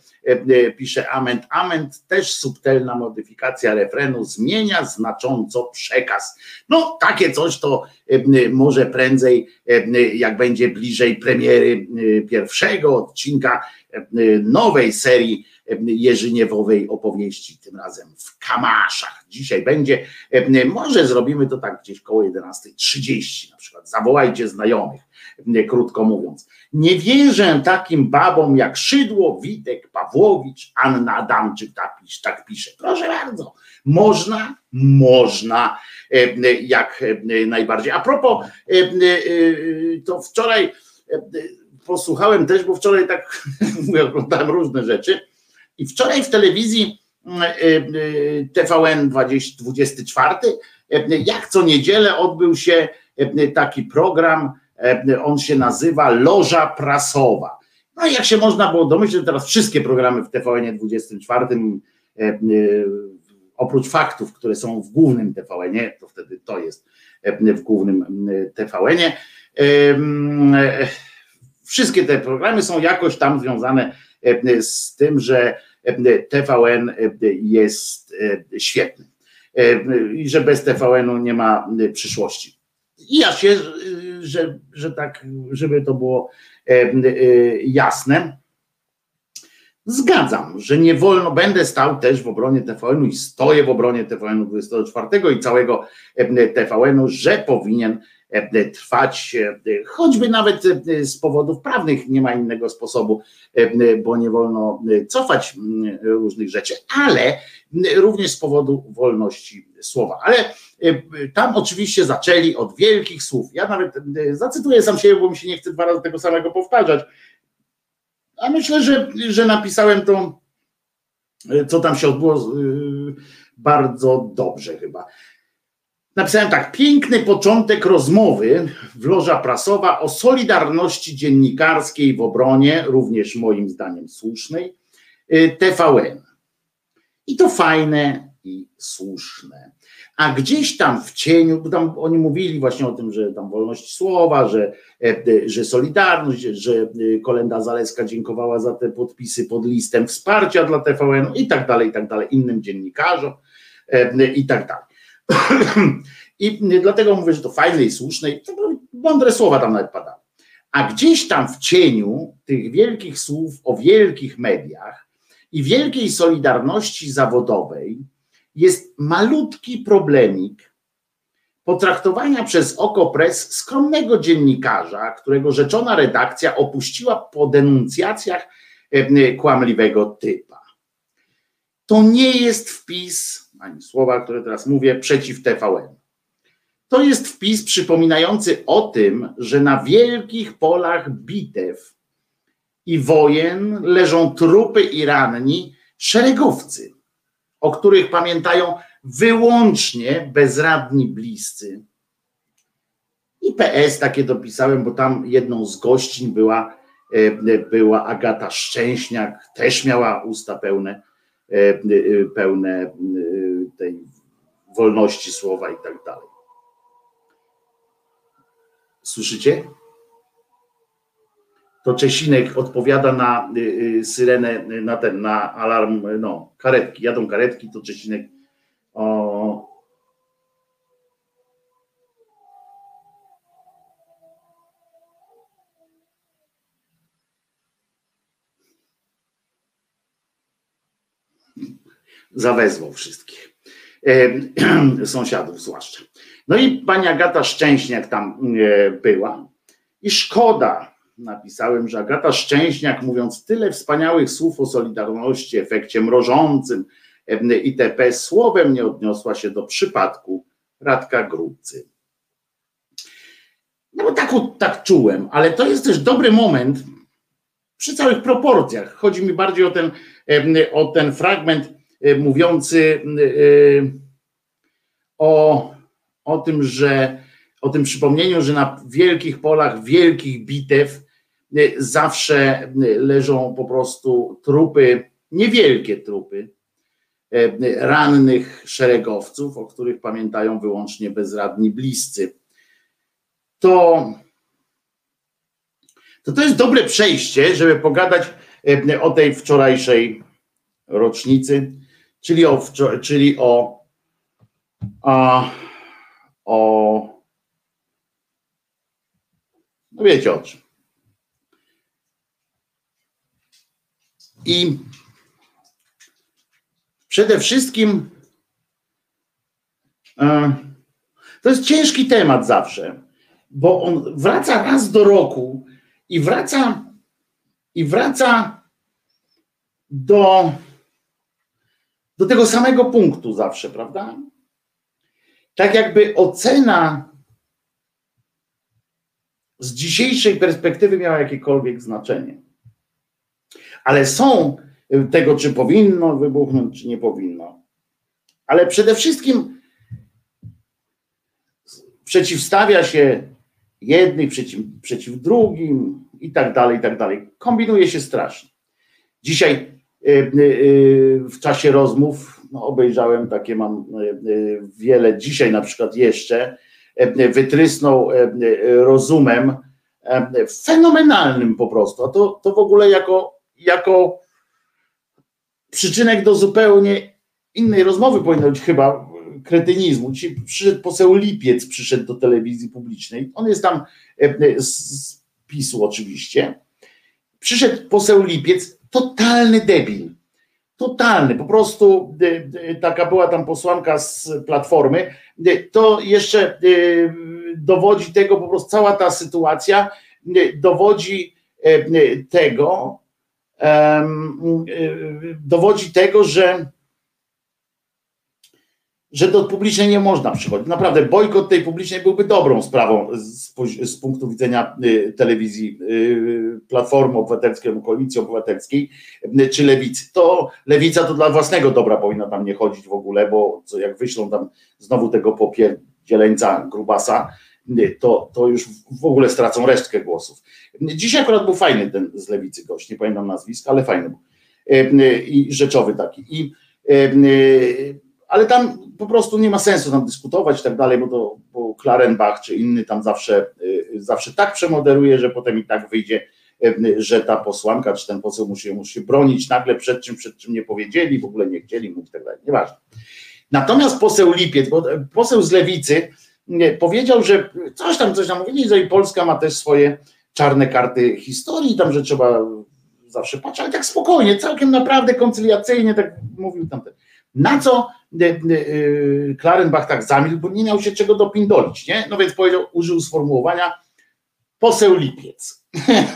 pisze Ament. Ament też subtelna modyfikacja refrenu zmienia znacząco przekaz. No takie coś to może prędzej, jak będzie bliżej premiery pierwszego odcinka nowej serii Jerzyniewowej opowieści, tym razem w Kamaszach. Dzisiaj będzie, może zrobimy to tak gdzieś koło 11.30 na przykład. Zawołajcie znajomych, krótko mówiąc. Nie wierzę takim babom jak Szydło, Witek, Pawłowicz, Anna Adamczyk, tak, pisze, tak pisze. Proszę bardzo, można, można, jak najbardziej. A propos, to wczoraj posłuchałem też, bo wczoraj tak oglądałem różne rzeczy i wczoraj w telewizji TVN 20, 24, jak co niedzielę odbył się taki program, on się nazywa Loża Prasowa. No i jak się można było domyśleć, teraz wszystkie programy w TVN 24, oprócz faktów, które są w głównym TVN, to wtedy to jest w głównym TVN. Wszystkie te programy są jakoś tam związane z tym, że TVN jest świetny i że bez TVN-u nie ma przyszłości. I ja się, że, że tak, żeby to było jasne, zgadzam, że nie wolno, będę stał też w obronie TVN-u i stoję w obronie TVN-u 24 i całego TVN-u, że powinien trwać, choćby nawet z powodów prawnych, nie ma innego sposobu, bo nie wolno cofać różnych rzeczy, ale również z powodu wolności słowa. Ale tam oczywiście zaczęli od wielkich słów. Ja nawet zacytuję sam siebie, bo mi się nie chce dwa razy tego samego powtarzać. A myślę, że, że napisałem to, co tam się odbyło, bardzo dobrze chyba. Napisałem tak, piękny początek rozmowy w loża prasowa o solidarności dziennikarskiej w obronie, również moim zdaniem słusznej, TVN. I to fajne i słuszne. A gdzieś tam w cieniu, bo tam oni mówili właśnie o tym, że tam wolność słowa, że, że Solidarność, że Kolenda Zaleska dziękowała za te podpisy pod listem wsparcia dla TVN i tak dalej, i tak dalej, innym dziennikarzom i tak dalej. I dlatego mówię, że to fajne i słuszne, i mądre słowa tam nawet padały. A gdzieś tam w cieniu tych wielkich słów o wielkich mediach i wielkiej solidarności zawodowej jest malutki problemik potraktowania przez Okopres skromnego dziennikarza, którego rzeczona redakcja opuściła po denuncjacjach e, kłamliwego typa. To nie jest wpis, ani słowa, które teraz mówię, przeciw TVN. To jest wpis przypominający o tym, że na wielkich polach bitew i wojen leżą trupy i ranni szeregowcy, o których pamiętają wyłącznie bezradni bliscy. I PS takie dopisałem, bo tam jedną z gościń była, e, była Agata Szczęśniak, też miała usta pełne, e, e, pełne tej wolności słowa i tak dalej. Słyszycie? To Czesinek odpowiada na syrenę, na ten, na alarm, no, karetki, jadą karetki, to Czesinek o, zawezwał wszystkich. E, sąsiadów zwłaszcza. No i pani Agata Szczęśniak tam e, była. I szkoda, napisałem, że Agata Szczęśniak, mówiąc tyle wspaniałych słów o Solidarności, efekcie mrożącym, itp. Słowem nie odniosła się do przypadku Radka Grubcy. No bo tak, tak czułem, ale to jest też dobry moment przy całych proporcjach. Chodzi mi bardziej o ten, o ten fragment mówiący o, o tym, że o tym przypomnieniu, że na wielkich polach, wielkich bitew zawsze leżą po prostu trupy, niewielkie trupy, E, rannych szeregowców, o których pamiętają wyłącznie bezradni bliscy. To, to, to jest dobre przejście, żeby pogadać o tej wczorajszej rocznicy, czyli o, czyli o, o no wiecie o czym. I Przede wszystkim e, to jest ciężki temat zawsze, bo on wraca raz do roku i wraca i wraca do, do tego samego punktu zawsze, prawda? Tak jakby ocena z dzisiejszej perspektywy miała jakiekolwiek znaczenie. Ale są tego, czy powinno wybuchnąć, czy nie powinno. Ale przede wszystkim przeciwstawia się jednych przeciw, przeciw drugim i tak dalej, i tak dalej. Kombinuje się strasznie. Dzisiaj e, e, w czasie rozmów no obejrzałem takie, mam wiele, dzisiaj na przykład jeszcze, wytrysnął rozumem fenomenalnym po prostu. A to, to w ogóle jako, jako przyczynek do zupełnie innej rozmowy powinno być chyba kretynizmu. Dzisiaj przyszedł poseł Lipiec, przyszedł do telewizji publicznej. On jest tam e, e, z PiSu oczywiście. Przyszedł poseł Lipiec, totalny debil. Totalny, po prostu e, taka była tam posłanka z Platformy. To jeszcze dowodzi tego, po prostu cała ta sytuacja dowodzi tego, dowodzi tego, że że do publicznej nie można przychodzić. Naprawdę bojkot tej publicznej byłby dobrą sprawą z, z punktu widzenia y, telewizji y, Platformy Obywatelskiej, Koalicji Obywatelskiej y, czy Lewicy. To Lewica to dla własnego dobra powinna tam nie chodzić w ogóle, bo co jak wyślą tam znowu tego popierdzieleńca Grubasa, to, to już w ogóle stracą resztkę głosów. Dzisiaj akurat był fajny ten z lewicy gość, nie pamiętam nazwiska, ale fajny był. I rzeczowy taki. I, ale tam po prostu nie ma sensu tam dyskutować i tak dalej, bo, to, bo Klarenbach czy inny tam zawsze, zawsze tak przemoderuje, że potem i tak wyjdzie, że ta posłanka czy ten poseł musi, musi się bronić nagle przed czym, przed czym nie powiedzieli, w ogóle nie chcieli mówić i tak dalej. Nieważne. Natomiast poseł Lipiec, bo poseł z lewicy, powiedział, że coś tam, coś tam mówili, że i Polska ma też swoje czarne karty historii, tam, że trzeba zawsze patrzeć, ale tak spokojnie, całkiem naprawdę koncyliacyjnie, tak mówił tamten. Na co Klarenbach tak zamilkł, bo nie miał się czego dopindolić, nie? No więc powiedział, użył sformułowania poseł lipiec.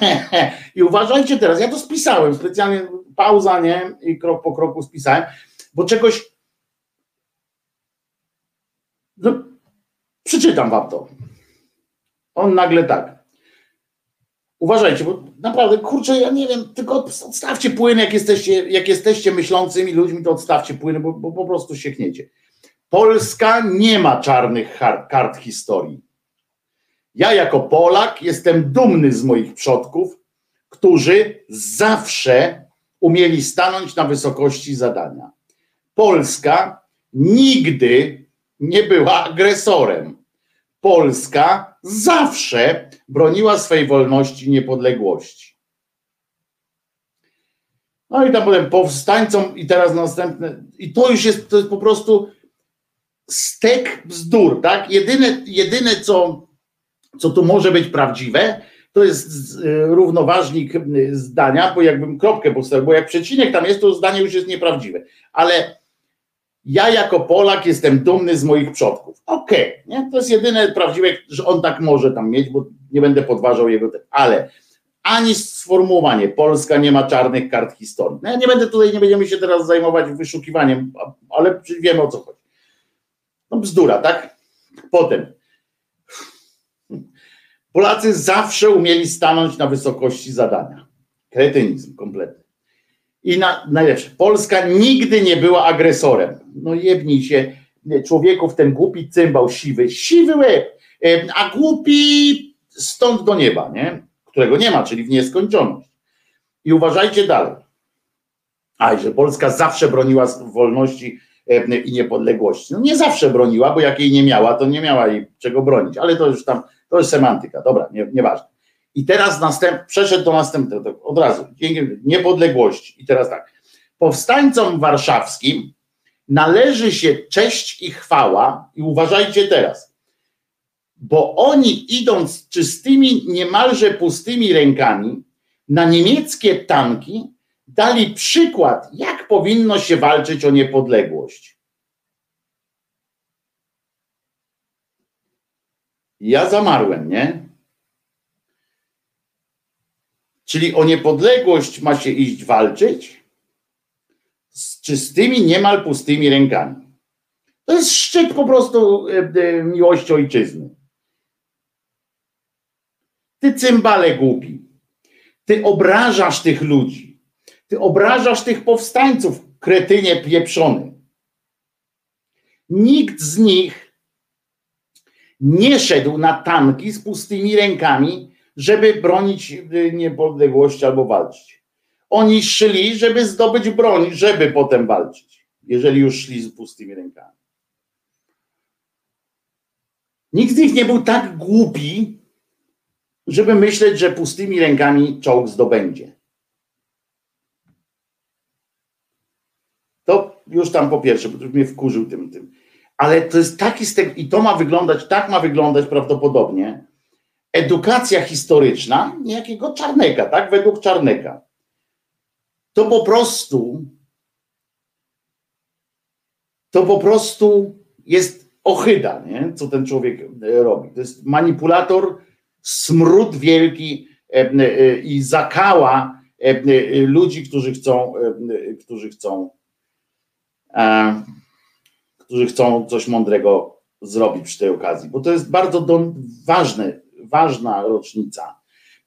I uważajcie teraz, ja to spisałem, specjalnie pauza, nie? I krok po kroku spisałem, bo czegoś no, przeczytam wam to. On nagle tak. Uważajcie, bo naprawdę, kurczę, ja nie wiem, tylko odstawcie płyn, jak jesteście, jak jesteście myślącymi ludźmi, to odstawcie płyn, bo, bo po prostu siekniecie. Polska nie ma czarnych kart historii. Ja jako Polak jestem dumny z moich przodków, którzy zawsze umieli stanąć na wysokości zadania. Polska nigdy nie była agresorem. Polska zawsze broniła swej wolności i niepodległości. No i tam potem powstańcom i teraz następne, i to już jest, to jest po prostu stek bzdur, tak? Jedyne, jedyne co, co tu może być prawdziwe, to jest y, równoważnik zdania, bo jakbym kropkę postawił, bo jak przecinek tam jest, to zdanie już jest nieprawdziwe. Ale ja jako Polak jestem dumny z moich przodków. Okej, okay, to jest jedyne prawdziwe, że on tak może tam mieć, bo nie będę podważał jego, ale ani sformułowanie Polska nie ma czarnych kart historii. No ja nie będę tutaj, nie będziemy się teraz zajmować wyszukiwaniem, ale wiemy o co chodzi. No bzdura, tak? Potem Polacy zawsze umieli stanąć na wysokości zadania. Kretynizm kompletny. I na, najlepsze, Polska nigdy nie była agresorem. No jebnij się, człowieków ten głupi cymbał siwy, siwy łeb, a głupi stąd do nieba, nie? którego nie ma, czyli w nieskończoność. I uważajcie dalej. A, że Polska zawsze broniła wolności i niepodległości. No nie zawsze broniła, bo jak jej nie miała, to nie miała jej czego bronić, ale to już tam, to jest semantyka, dobra, nie, nieważne. I teraz następ, przeszedł do następnego, od razu, niepodległości. I teraz tak, powstańcom warszawskim należy się cześć i chwała, i uważajcie teraz, bo oni idąc czystymi, niemalże pustymi rękami na niemieckie tanki, dali przykład, jak powinno się walczyć o niepodległość. Ja zamarłem, nie? Czyli o niepodległość ma się iść walczyć z czystymi, niemal pustymi rękami. To jest szczyt po prostu e, e, miłości ojczyzny. Ty cymbale głupi. Ty obrażasz tych ludzi. Ty obrażasz tych powstańców, kretynie pieprzony. Nikt z nich nie szedł na tanki z pustymi rękami, żeby bronić y, niepodległości albo walczyć. Oni szli, żeby zdobyć broń, żeby potem walczyć, jeżeli już szli z pustymi rękami. Nikt z nich nie był tak głupi, żeby myśleć, że pustymi rękami czołg zdobędzie. To już tam po pierwsze, bo już mnie wkurzył tym, tym. Ale to jest taki stek, i to ma wyglądać, tak ma wyglądać prawdopodobnie edukacja historyczna niejakiego Czarneka, tak? Według Czarneka. To po prostu to po prostu jest ohyda, nie? co ten człowiek robi. To jest manipulator smród wielki e, e, i zakała e, ludzi, którzy chcą, którzy chcą, którzy chcą coś mądrego zrobić przy tej okazji, bo to jest bardzo ważne, ważna rocznica.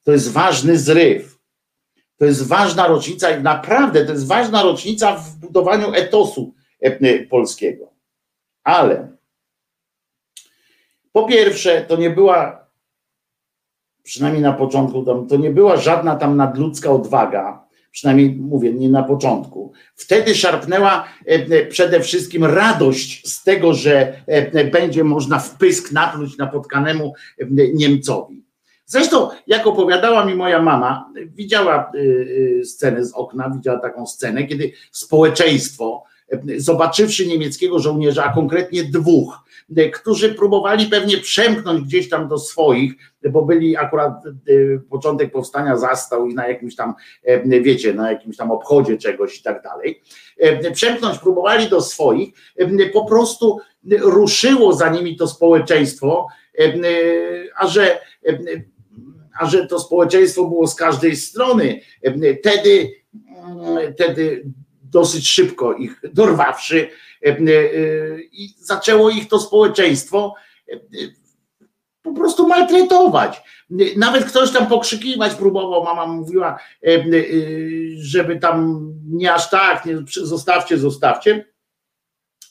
To jest ważny zryw. To jest ważna rocznica i naprawdę to jest ważna rocznica w budowaniu etosu polskiego. Ale po pierwsze, to nie była przynajmniej na początku, tam, to nie była żadna tam nadludzka odwaga, przynajmniej mówię, nie na początku. Wtedy szarpnęła e, e, przede wszystkim radość z tego, że e, będzie można wpysk napluć napotkanemu Niemcowi. Zresztą, jak opowiadała mi moja mama, widziała scenę z okna, widziała taką scenę, kiedy społeczeństwo zobaczywszy niemieckiego żołnierza, a konkretnie dwóch, którzy próbowali pewnie przemknąć gdzieś tam do swoich, bo byli akurat początek powstania zastał i na jakimś tam, wiecie, na jakimś tam obchodzie czegoś i tak dalej. Przemknąć próbowali do swoich, po prostu ruszyło za nimi to społeczeństwo, a że a że to społeczeństwo było z każdej strony, wtedy, wtedy dosyć szybko ich dorwawszy i zaczęło ich to społeczeństwo po prostu maltretować. Nawet ktoś tam pokrzykiwać próbował, mama mówiła, żeby tam nie aż tak, nie, zostawcie, zostawcie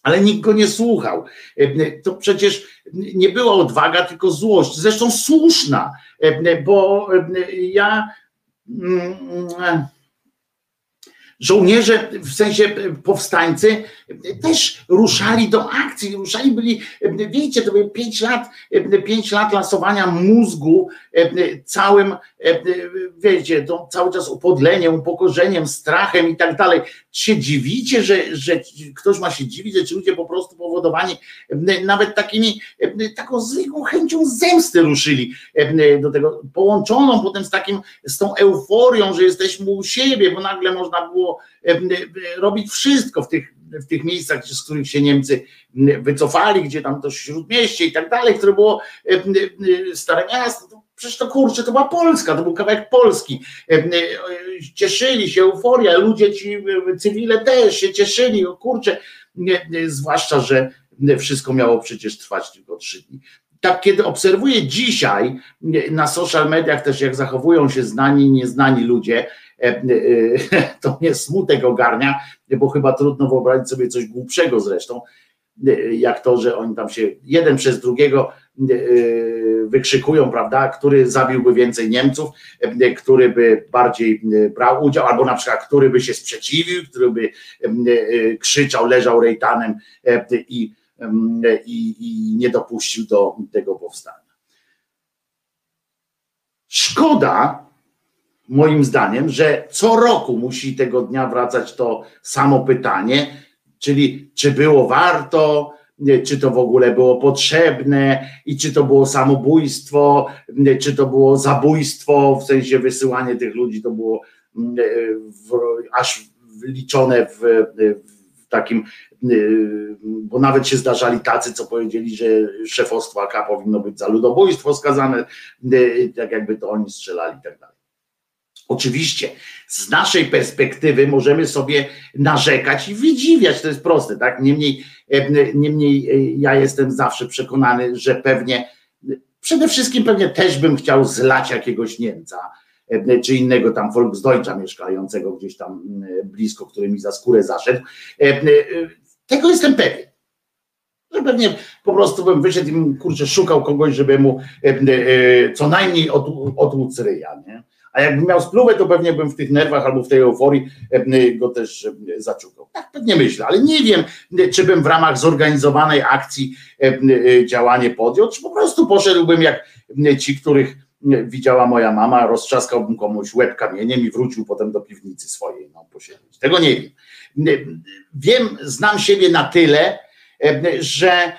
ale nikt go nie słuchał. To przecież nie była odwaga, tylko złość, zresztą słuszna, bo ja mm, żołnierze, w sensie powstańcy, też ruszali do akcji, ruszali, byli, wiecie, to było pięć lat, pięć lat lasowania mózgu całym, wiecie, to cały czas upodleniem, upokorzeniem, strachem i tak dalej. Się dziwicie, że, że ktoś ma się dziwić, że ci ludzie po prostu powodowani nawet takimi, taką zwykłą chęcią zemsty ruszyli do tego, połączoną potem z takim, z tą euforią, że jesteśmy u siebie, bo nagle można było robić wszystko w tych, w tych miejscach, z których się Niemcy wycofali, gdzie tam to śródmieście i tak dalej, które było stare miasto, przecież to kurczę, to była Polska, to był kawałek Polski. Cieszyli się, euforia, ludzie ci cywile też się cieszyli, o kurczę, zwłaszcza, że wszystko miało przecież trwać tylko trzy dni. Tak, kiedy obserwuję dzisiaj na social mediach też, jak zachowują się znani i nieznani ludzie, E, e, to mnie smutek ogarnia, bo chyba trudno wyobrazić sobie coś głupszego zresztą, e, jak to, że oni tam się jeden przez drugiego wykrzykują, prawda, który zabiłby więcej Niemców, który by bardziej brał udział, albo na przykład, który by się sprzeciwił, który by krzyczał, leżał rejtanem i, i, i nie dopuścił do tego powstania. Szkoda, moim zdaniem, że co roku musi tego dnia wracać to samo pytanie, czyli czy było warto, czy to w ogóle było potrzebne i czy to było samobójstwo, czy to było zabójstwo, w sensie wysyłanie tych ludzi to było mm, w, aż liczone w, w takim, bo nawet się zdarzali tacy, co powiedzieli, że szefostwo AK powinno być za ludobójstwo skazane, tak jakby to oni strzelali i tak dalej. Oczywiście z naszej perspektywy możemy sobie narzekać i wydziwiać, to jest proste, tak? Niemniej, e, niemniej e, ja jestem zawsze przekonany, że pewnie, przede wszystkim pewnie też bym chciał zlać jakiegoś Niemca, e, czy innego tam Volksdeutscha mieszkającego gdzieś tam blisko, który mi za skórę zaszedł. Tego jestem pewien. Że pewnie po prostu bym wyszedł i kurczę szukał kogoś, żeby mu co najmniej otłuc ryja, nie? A jakbym miał spluwę, to pewnie bym w tych nerwach albo w tej euforii go też zaczukał. Tak pewnie myślę, ale nie wiem, czy bym w ramach zorganizowanej akcji działanie podjął, czy po prostu poszedłbym jak ci, których widziała moja mama, roztrzaskałbym komuś łeb kamieniem i wrócił potem do piwnicy swojej no, posiedzieć. Tego nie wiem. Wiem, znam siebie na tyle, że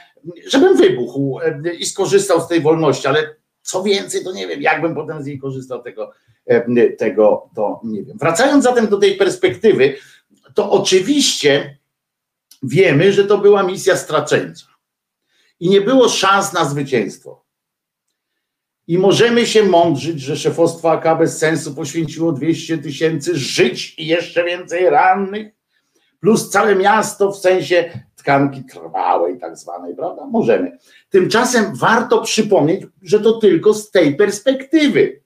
żebym wybuchł i skorzystał z tej wolności, ale co więcej, to nie wiem, jakbym potem z niej korzystał tego, E, tego to nie wiem. Wracając zatem do tej perspektywy, to oczywiście wiemy, że to była misja straceńcza i nie było szans na zwycięstwo. I możemy się mądrzyć, że szefostwo AK bez sensu poświęciło 200 tysięcy żyć i jeszcze więcej rannych, plus całe miasto w sensie tkanki trwałej, tak zwanej, prawda? Możemy. Tymczasem warto przypomnieć, że to tylko z tej perspektywy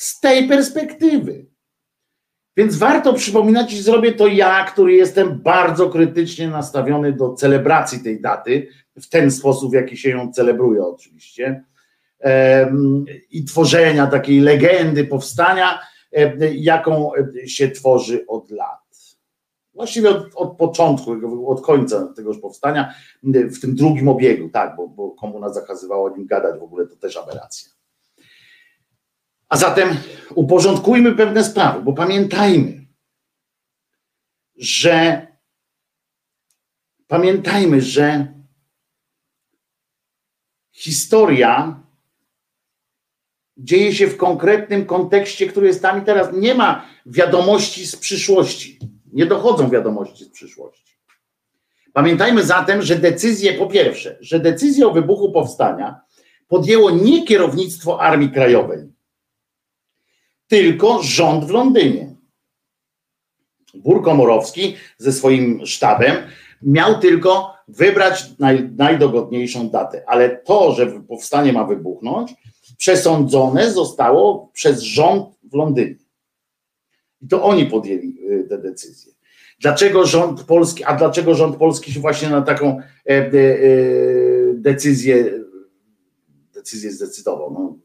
z tej perspektywy. Więc warto przypominać, i zrobię to ja, który jestem bardzo krytycznie nastawiony do celebracji tej daty, w ten sposób, w jaki się ją celebruje, oczywiście, i tworzenia takiej legendy powstania, jaką się tworzy od lat. Właściwie od, od początku, od końca tegoż powstania, w tym drugim obiegu, tak, bo, bo komuna zakazywała o nim gadać, w ogóle to też aberracja. A zatem uporządkujmy pewne sprawy, bo pamiętajmy, że pamiętajmy, że historia dzieje się w konkretnym kontekście, który jest tam i teraz. Nie ma wiadomości z przyszłości. Nie dochodzą wiadomości z przyszłości. Pamiętajmy zatem, że decyzję, po pierwsze, że decyzję o wybuchu powstania podjęło nie kierownictwo Armii Krajowej, tylko rząd w Londynie. Bur Komorowski ze swoim sztabem miał tylko wybrać naj, najdogodniejszą datę, ale to, że powstanie ma wybuchnąć, przesądzone zostało przez rząd w Londynie. I to oni podjęli y, te decyzje. Dlaczego rząd polski, a dlaczego rząd polski się właśnie na taką e, e, e, decyzję, decyzję zdecydował? No.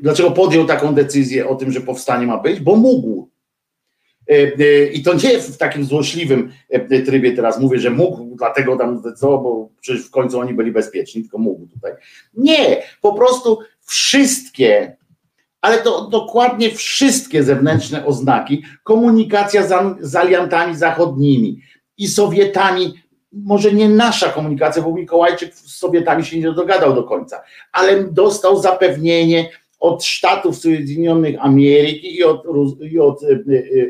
Dlaczego podjął taką decyzję o tym, że powstanie ma być? Bo mógł. I to nie w takim złośliwym trybie teraz mówię, że mógł, dlatego tam zdecydował, bo przecież w końcu oni byli bezpieczni, tylko mógł tutaj. Nie, po prostu wszystkie, ale to dokładnie wszystkie zewnętrzne oznaki, komunikacja z, z aliantami zachodnimi i Sowietami, może nie nasza komunikacja, bo Mikołajczyk z Sowietami się nie dogadał do końca, ale dostał zapewnienie od Stanów Zjednoczonych Ameryki i od, i od,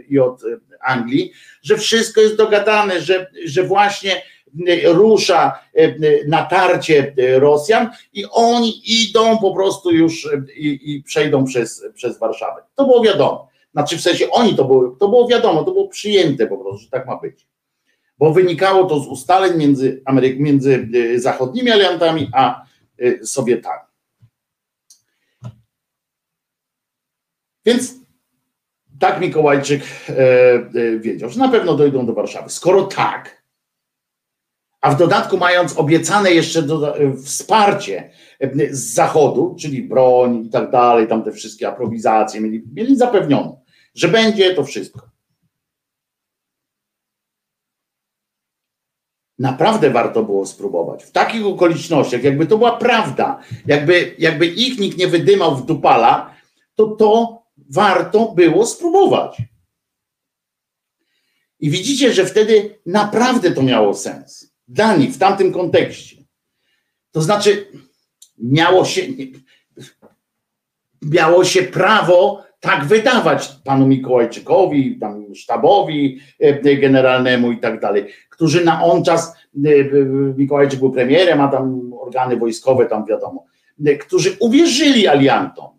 i od Anglii, że wszystko jest dogadane, że, że właśnie rusza e, natarcie Rosjan i oni idą po prostu już e, i, i przejdą przez, przez Warszawę. To było wiadomo. Znaczy w sensie oni to było, to było wiadomo, to było przyjęte po prostu, że tak ma być. Bo wynikało to z ustaleń między, Ameryk, między e, zachodnimi aliantami a Sowietami. Więc tak Mikołajczyk wiedział, że na pewno dojdą do Warszawy. Skoro tak, a w dodatku mając obiecane jeszcze do, wsparcie e, z zachodu, czyli broń i tak dalej, tam te wszystkie aprowizacje mieli, mieli zapewnione, że będzie to wszystko. Naprawdę warto było spróbować. W takich okolicznościach, jakby to była prawda, jakby, jakby ich nikt nie wydymał w dupala, to to warto było spróbować. I widzicie, że wtedy naprawdę to miało sens dla nich w tamtym kontekście. To znaczy, miało się, miało się prawo tak wydawać panu Mikołajczykowi, tam sztabowi e, generalnemu i tak dalej, którzy na on czas, e, Mikołajczyk był premierem, a tam organy wojskowe, tam wiadomo, e, którzy uwierzyli aliantom,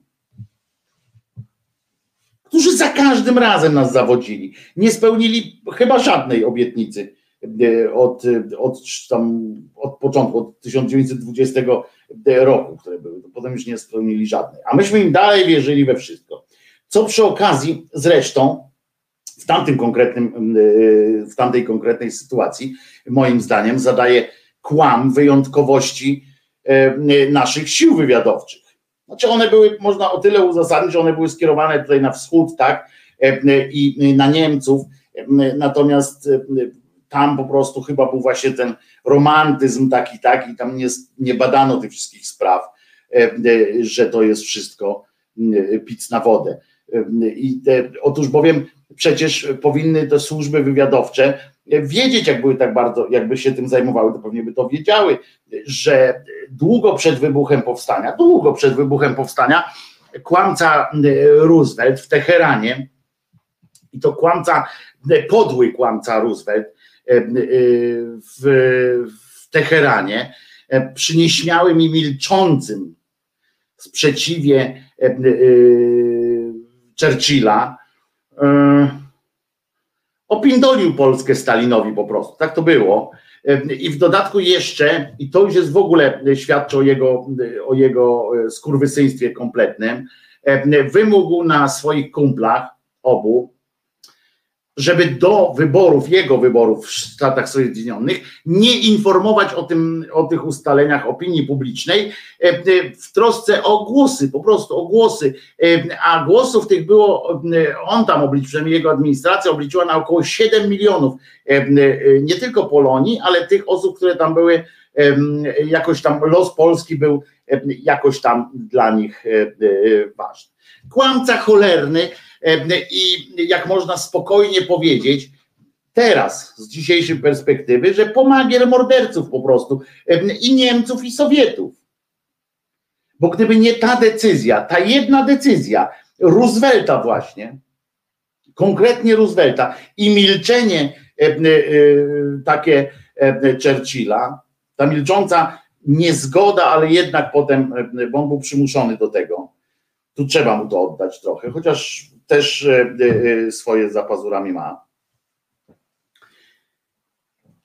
którzy za każdym razem nas zawodzili, nie spełnili chyba żadnej obietnicy od, od, tam, od początku, od 1920 roku, które były, to potem już nie spełnili żadnej. A myśmy im dalej wierzyli we wszystko. Co przy okazji zresztą w tamtym konkretnym, e, w tamtej konkretnej sytuacji, moim zdaniem, zadaje kłam wyjątkowości e, naszych sił wywiadowczych. Znaczy one były, można o tyle uzasadnić, że one były skierowane tutaj na wschód, tak, i na Niemców, natomiast tam po prostu chyba był właśnie ten romantyzm taki, tak, i tam nie, nie badano tych wszystkich spraw, e, e, że to jest wszystko e, pic na wodę. I te, otóż bowiem przecież powinny te służby wywiadowcze wiedzieć, jak były tak bardzo, jakby się tym zajmowały, to pewnie by to wiedziały, że długo przed wybuchem powstania, długo przed wybuchem powstania, kłamca Roosevelt w Teheranie, i to kłamca, podły kłamca Roosevelt, w, w Teheranie e, przy nieśmiałym i milczącym sprzeciwie Churchilla opindolił Polskę Stalinowi po prostu. Tak to było. I w dodatku jeszcze, i to już jest w ogóle świadczy o jego, o jego skurwysyństwie kompletnym, wymógł na swoich kumplach obu, żeby do wyborów, jego wyborów w Stanach Zjednoczonych, nie informować o, tym, o tych ustaleniach opinii publicznej e, e, w trosce o głosy, po prostu o głosy. E, a głosów tych było, on tam obliczył, przynajmniej jego administracja obliczyła na około 7 milionów, nie tylko Polonii, ale tych osób, które tam były, jakoś tam los Polski był jakoś tam dla nich ważny. Kłamca cholerny, i jak można spokojnie powiedzieć, teraz z dzisiejszej perspektywy, że pomagier morderców po prostu i Niemców i Sowietów. Bo gdyby nie ta decyzja, ta jedna decyzja Roosevelta właśnie, konkretnie Roosevelta i milczenie e, takie Churchilla, ta milcząca niezgoda, ale jednak potem, bo on był przymuszony do tego, tu trzeba mu to oddać trochę, chociaż też swoje za pazurami ma.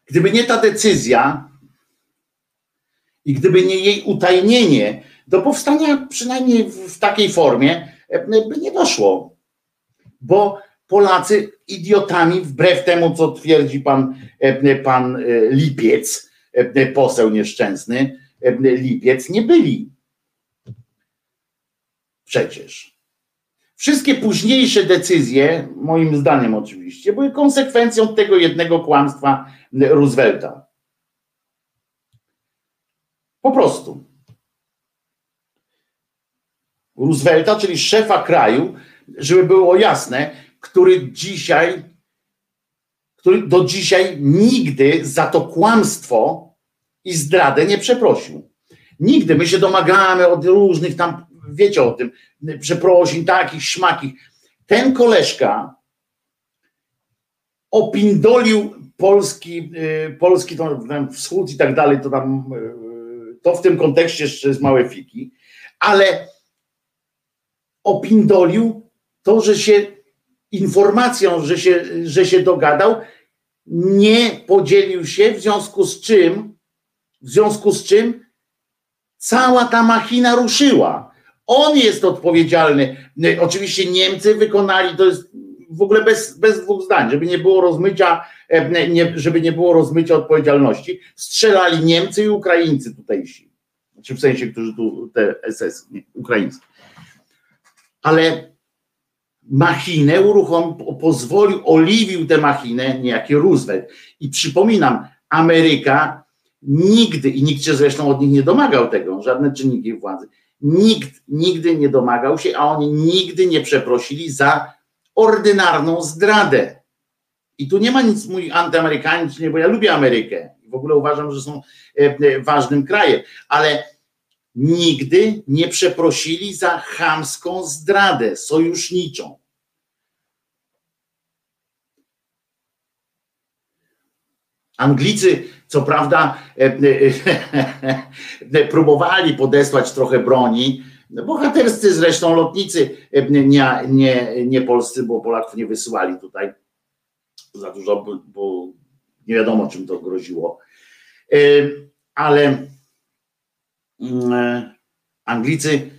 Gdyby nie ta decyzja i gdyby nie jej utajnienie, do powstania przynajmniej w takiej formie by nie doszło. Bo Polacy idiotami, wbrew temu, co twierdzi pan, pan Lipiec, poseł nieszczęsny, Lipiec, nie byli. Przecież. Wszystkie późniejsze decyzje, moim zdaniem oczywiście, były konsekwencją tego jednego kłamstwa Roosevelta. Po prostu. Roosevelta, czyli szefa kraju, żeby było jasne, który dzisiaj, który do dzisiaj nigdy za to kłamstwo i zdradę nie przeprosił. Nigdy. My się domagamy od różnych tam, wiecie o tym, przeprosin takich, śmakich. Ten koleżka opindolił Polski, y, Polski to, tam wschód i tak dalej, to tam, y, to w tym kontekście jeszcze małe fiki, ale opindolił to, że się informacją, że się, że się dogadał, nie podzielił się, w związku z czym, w związku z czym cała ta machina ruszyła. On jest odpowiedzialny. Oczywiście Niemcy wykonali, to jest w ogóle bez, bez dwóch zdań, żeby nie było rozmycia, e, żeby nie było rozmycia odpowiedzialności. Strzelali Niemcy i Ukraińcy tutejsi. Znaczy w sensie, którzy tu te SS, nie, Ukraińcy. Ale machinę uruchomił, pozwolił, oliwił tę machinę niejaki Roosevelt. I przypominam, Ameryka nigdy, i nikt się zresztą od nich nie domagał tego, żadne czynniki władzy, nikt nigdy nie domagał się, a oni nigdy nie przeprosili za ordynarną zdradę. I tu nie ma nic mój antyamerykański, bo ja lubię Amerykę. W ogóle uważam, że są e, e, ważnym krajem, ale nigdy nie przeprosili za chamską zdradę sojuszniczą. Anglicy, co prawda, e, próbowali podesłać trochę broni, bohaterscy zresztą lotnicy, nie, nie, nie polscy, bo Polaków nie wysyłali tutaj za dużo, bo nie wiadomo, czym to groziło. Ale Mm, e, Anglicy,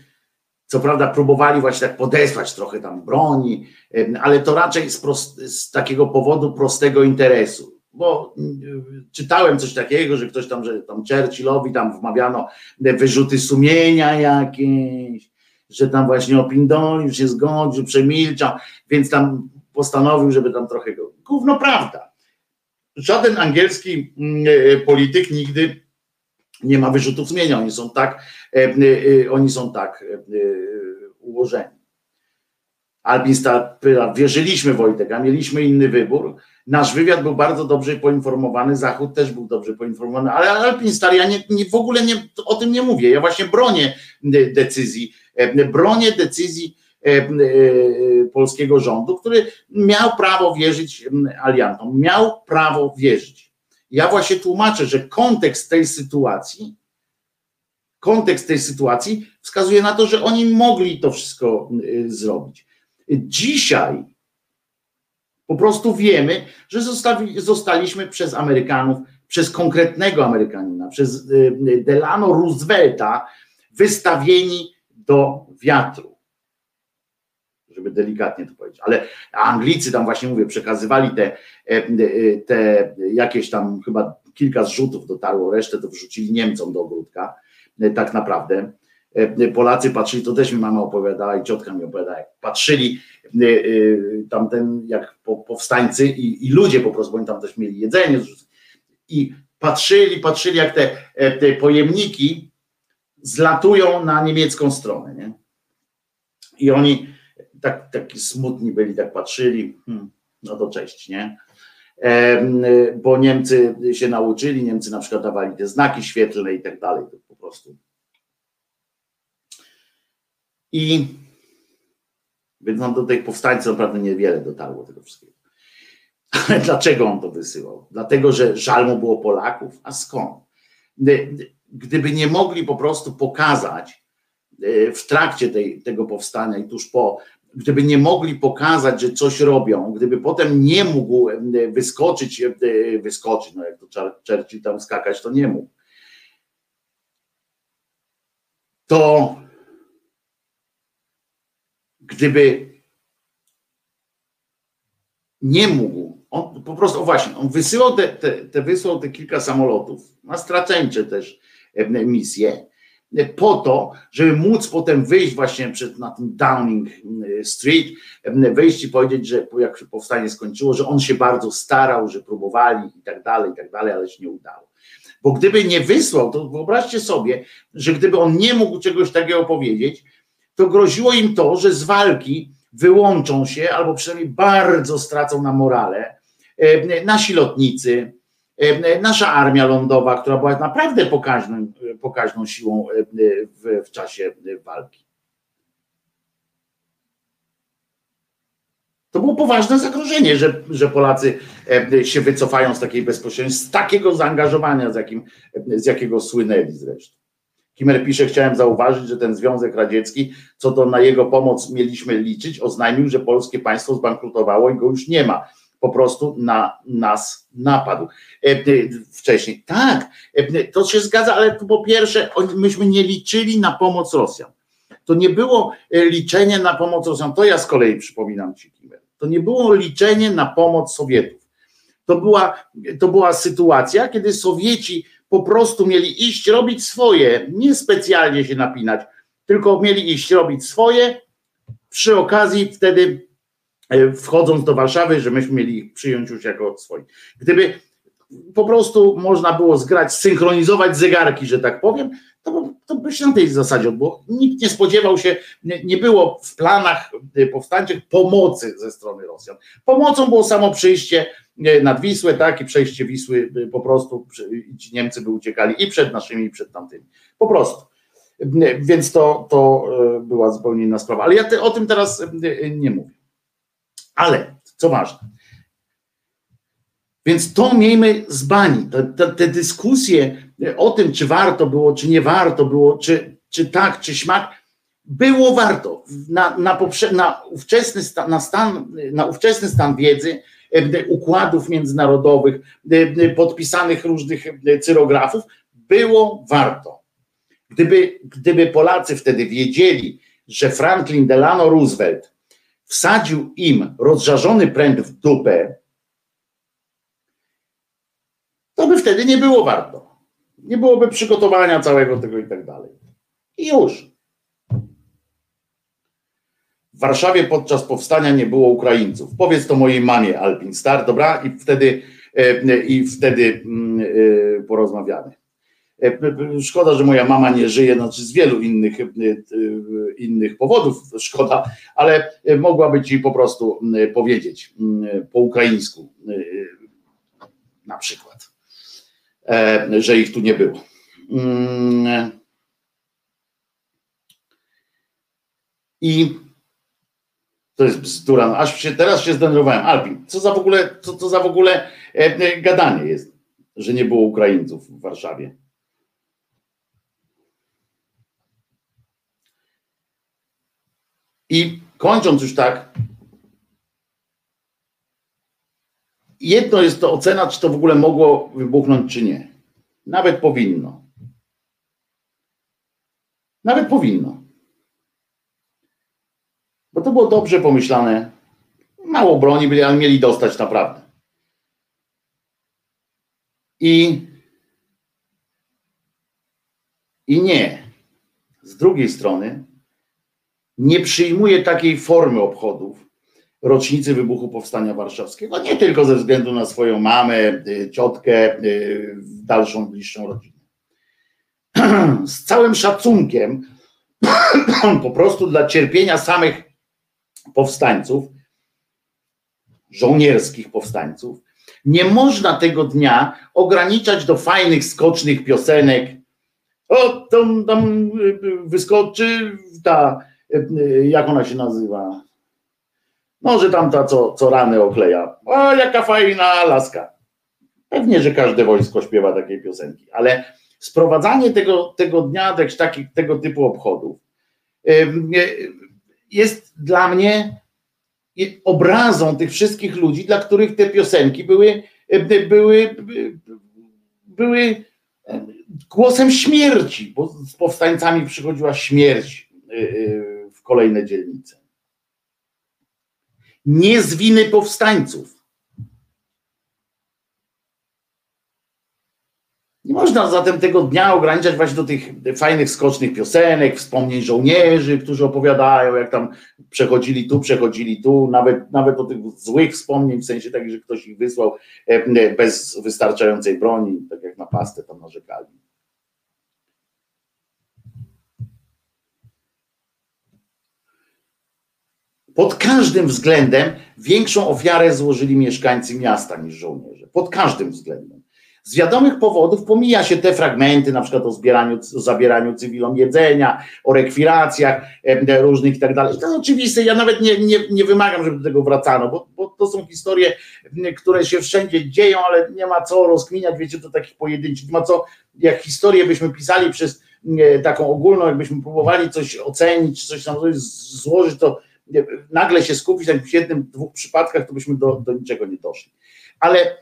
co prawda, próbowali właśnie tak podesłać trochę tam broni, e, ale to raczej z, prost, z takiego powodu prostego interesu. Bo mm, czytałem coś takiego, że ktoś tam, że tam Churchillowi tam wmawiano wyrzuty sumienia jakieś, że tam właśnie opindolił, się zgodził, przemilczał, więc tam postanowił, żeby tam trochę go. Gówno prawda. Żaden angielski mm, e, polityk nigdy nie ma wyrzutów sumienia, oni są tak, e, e, oni są tak ułożeni. Albin wierzyliśmy Wojtek, a mieliśmy inny wybór. Nasz wywiad był bardzo dobrze poinformowany, Zachód też był dobrze poinformowany, ale Alpin Star, ja nie, nie, w ogóle nie, o tym nie mówię. Ja właśnie bronię decyzji, bronię decyzji polskiego rządu, który miał prawo wierzyć aliantom, miał prawo wierzyć. Ja właśnie tłumaczę, że kontekst tej sytuacji, kontekst tej sytuacji wskazuje na to, że oni mogli to wszystko zrobić. Dzisiaj po prostu wiemy, że zostali, zostaliśmy przez Amerykanów, przez konkretnego Amerykanina, przez y, Delano Roosevelta wystawieni do wiatru żeby delikatnie to powiedzieć, ale Anglicy tam właśnie mówię, przekazywali te, e, te jakieś tam chyba kilka zrzutów dotarło, resztę to wrzucili Niemcom do ogródka, e, tak naprawdę. E, Polacy patrzyli, to też mi mama opowiadała i ciotka mi opowiadała, jak patrzyli tamten, jak powstańcy i, i ludzie po prostu, bo oni tam też mieli jedzenie i patrzyli, patrzyli jak te, te pojemniki zlatują na niemiecką stronę, nie? I oni tak, taki smutni byli, tak patrzyli, hmm, no to cześć, nie? bo Niemcy się nauczyli, Niemcy na przykład dawali te znaki świetlne i tak dalej, po prostu. I więc nam do tych powstańców naprawdę niewiele dotarło tego wszystkiego. Ale dlaczego on to wysyłał? Dlatego, że żal mu było Polaków? A skąd? Gdyby nie mogli po prostu pokazać e, w trakcie tej, tego powstania i tuż po, gdyby nie mogli pokazać, że coś robią, gdyby potem nie mógł e, wyskoczyć, e, wyskoczyć, no jak to Churchill tam skakać, to nie mógł, to gdyby nie mógł, on po prostu, o właśnie, on wysyłał te, te, te, wysłał te kilka samolotów, na straceńcze też e, misje, e, po to, żeby móc potem wyjść właśnie przed, na tym Downing e, Street, wyjść i powiedzieć, że jak się powstanie skończyło, że on się bardzo starał, że próbowali i tak dalej, i tak dalej, ale się nie udało. Bo gdyby nie wysłał, to wyobraźcie sobie, że gdyby on nie mógł czegoś takiego powiedzieć, to groziło im to, że z walki wyłączą się albo przynajmniej bardzo stracą na morale e, nasi lotnicy, e, nasza armia lądowa, która była naprawdę pokaźną, pokaźną siłą e, w, w czasie walki. To było poważne zagrożenie, że, że Polacy się wycofają z takiej bezpośredniej, z takiego zaangażowania, z, jakim, z jakiego słynęli zresztą. Kimer pisze, chciałem zauważyć, że ten Związek Radziecki, co to na jego pomoc mieliśmy liczyć, oznajmił, że polskie państwo zbankrutowało i go już nie ma. Po prostu na nas napadł. E, e, wcześniej. Tak, e, to się zgadza, ale po pierwsze, myśmy nie liczyli na pomoc Rosjan. To nie było liczenie na pomoc Rosjan. To ja z kolei przypominam ci, Kimer. To nie było liczenie na pomoc Sowietów. To była, to była sytuacja, kiedy Sowieci po prostu mieli iść robić swoje, nie specjalnie się napinać, tylko mieli iść robić swoje. Przy okazji wtedy e, wchodząc do Warszawy, że myśmy mieli ich przyjąć już jako swoich. Gdyby po prostu można było zgrać, synchronizować zegarki, że tak powiem, to, to by się na tej zasadzie odbyło. Nikt nie spodziewał się, nie, nie było w planach e, powstańczych pomocy ze strony Rosjan. Pomocą było samo przyjście nad Wisłę, tak, i przejście Wisły y, po prostu, ci Niemcy by uciekali i przed naszymi, i przed tamtymi. Po prostu. Więc to, to y, była zupełnie inna sprawa. Ale ja te, o tym teraz y, nie mówię. Ale, co ważne, więc to miejmy z bani. Te, te, te, dyskusje o tym, czy warto było, czy nie warto było, czy, czy tak, czy śmak, było warto. Na, na, poprze, na, ówczesny, sta, na, stan, na ówczesny stan wiedzy E, układów międzynarodowych, e, e, podpisanych różnych cyrografów, było warto. Gdyby, gdyby Polacy wtedy wiedzieli, że Franklin Delano Roosevelt wsadził im rozżarzony pręt w dupę, to by wtedy nie było warto. Nie byłoby przygotowania całego tego i tak dalej. I już. W Warszawie podczas powstania nie było Ukraińców. Powiedz to mojej mamie, Alpin Star, dobra? I wtedy, e, i wtedy mm, e, porozmawiamy. E, szkoda, że moja mama nie żyje, znaczy z wielu innych, innych powodów, szkoda, ale mogłaby ci po prostu powiedzieć po ukraińsku na przykład, że ich tu nie było. Mm. I to jest bzdura. Aż się, teraz się zdenerwowałem. Alpin, co za w ogóle, co, co za w ogóle e, e, gadanie jest, że nie było Ukraińców w Warszawie. I kończąc już tak, jedno jest to ocena, czy to w ogóle mogło wybuchnąć, czy nie. Nawet powinno. Nawet powinno bo to było dobrze pomyślane. Mało broni byli, ale mieli dostać naprawdę. I, I nie. Z drugiej strony nie przyjmuje takiej formy obchodów rocznicy wybuchu Powstania Warszawskiego, nie tylko ze względu na swoją mamę, y, ciotkę, y, dalszą, bliższą rodzinę. Z całym szacunkiem po prostu dla cierpienia samych powstańców, żołnierskich powstańców, Nie można tego dnia ograniczać do fajnych, skocznych piosenek. O, tam, tam wyskoczy ta, jak ona się nazywa? Może tamta, co, co rany okleja. O, jaka fajna laska. Pewnie, że każde wojsko śpiewa takie piosenki, ale sprowadzanie tego, tego dnia, takich, tego typu obchodów jest dla mnie obrazą tych wszystkich ludzi, dla których te piosenki były, były, były głosem śmierci, bo z powstańcami przychodziła śmierć w kolejne dzielnice. Nie z winy powstańców. Nie można zatem tego dnia ograniczać właśnie do tych fajnych, skocznych piosenek, wspomnień żołnierzy, którzy opowiadają, jak tam przechodzili tu, przechodzili tu, nawet, nawet o tych złych wspomnień, w sensie takich, że ktoś ich wysłał e, bez wystarczającej broni, tak jak na pastę tam narzekali. Pod każdym względem większą ofiarę złożyli mieszkańcy miasta niż żołnierze. Pod każdym względem. Z wiadomych powodów pomija się te fragmenty, na przykład o, zbieraniu, o zabieraniu cywilom jedzenia, o rekwiracjach różnych i tak dalej. To jest oczywiste, ja nawet nie, nie, nie wymagam, żeby do tego wracano, bo, bo to są historie, które się wszędzie dzieją, ale nie ma co rozkminiać, wiecie, to takich pojedynczych, ma co, jak historię byśmy pisali przez taką ogólną, jakbyśmy próbowali coś ocenić, coś tam złożyć, to nagle się skupić na jednym, dwóch przypadkach, to byśmy do, do niczego nie doszli. Ale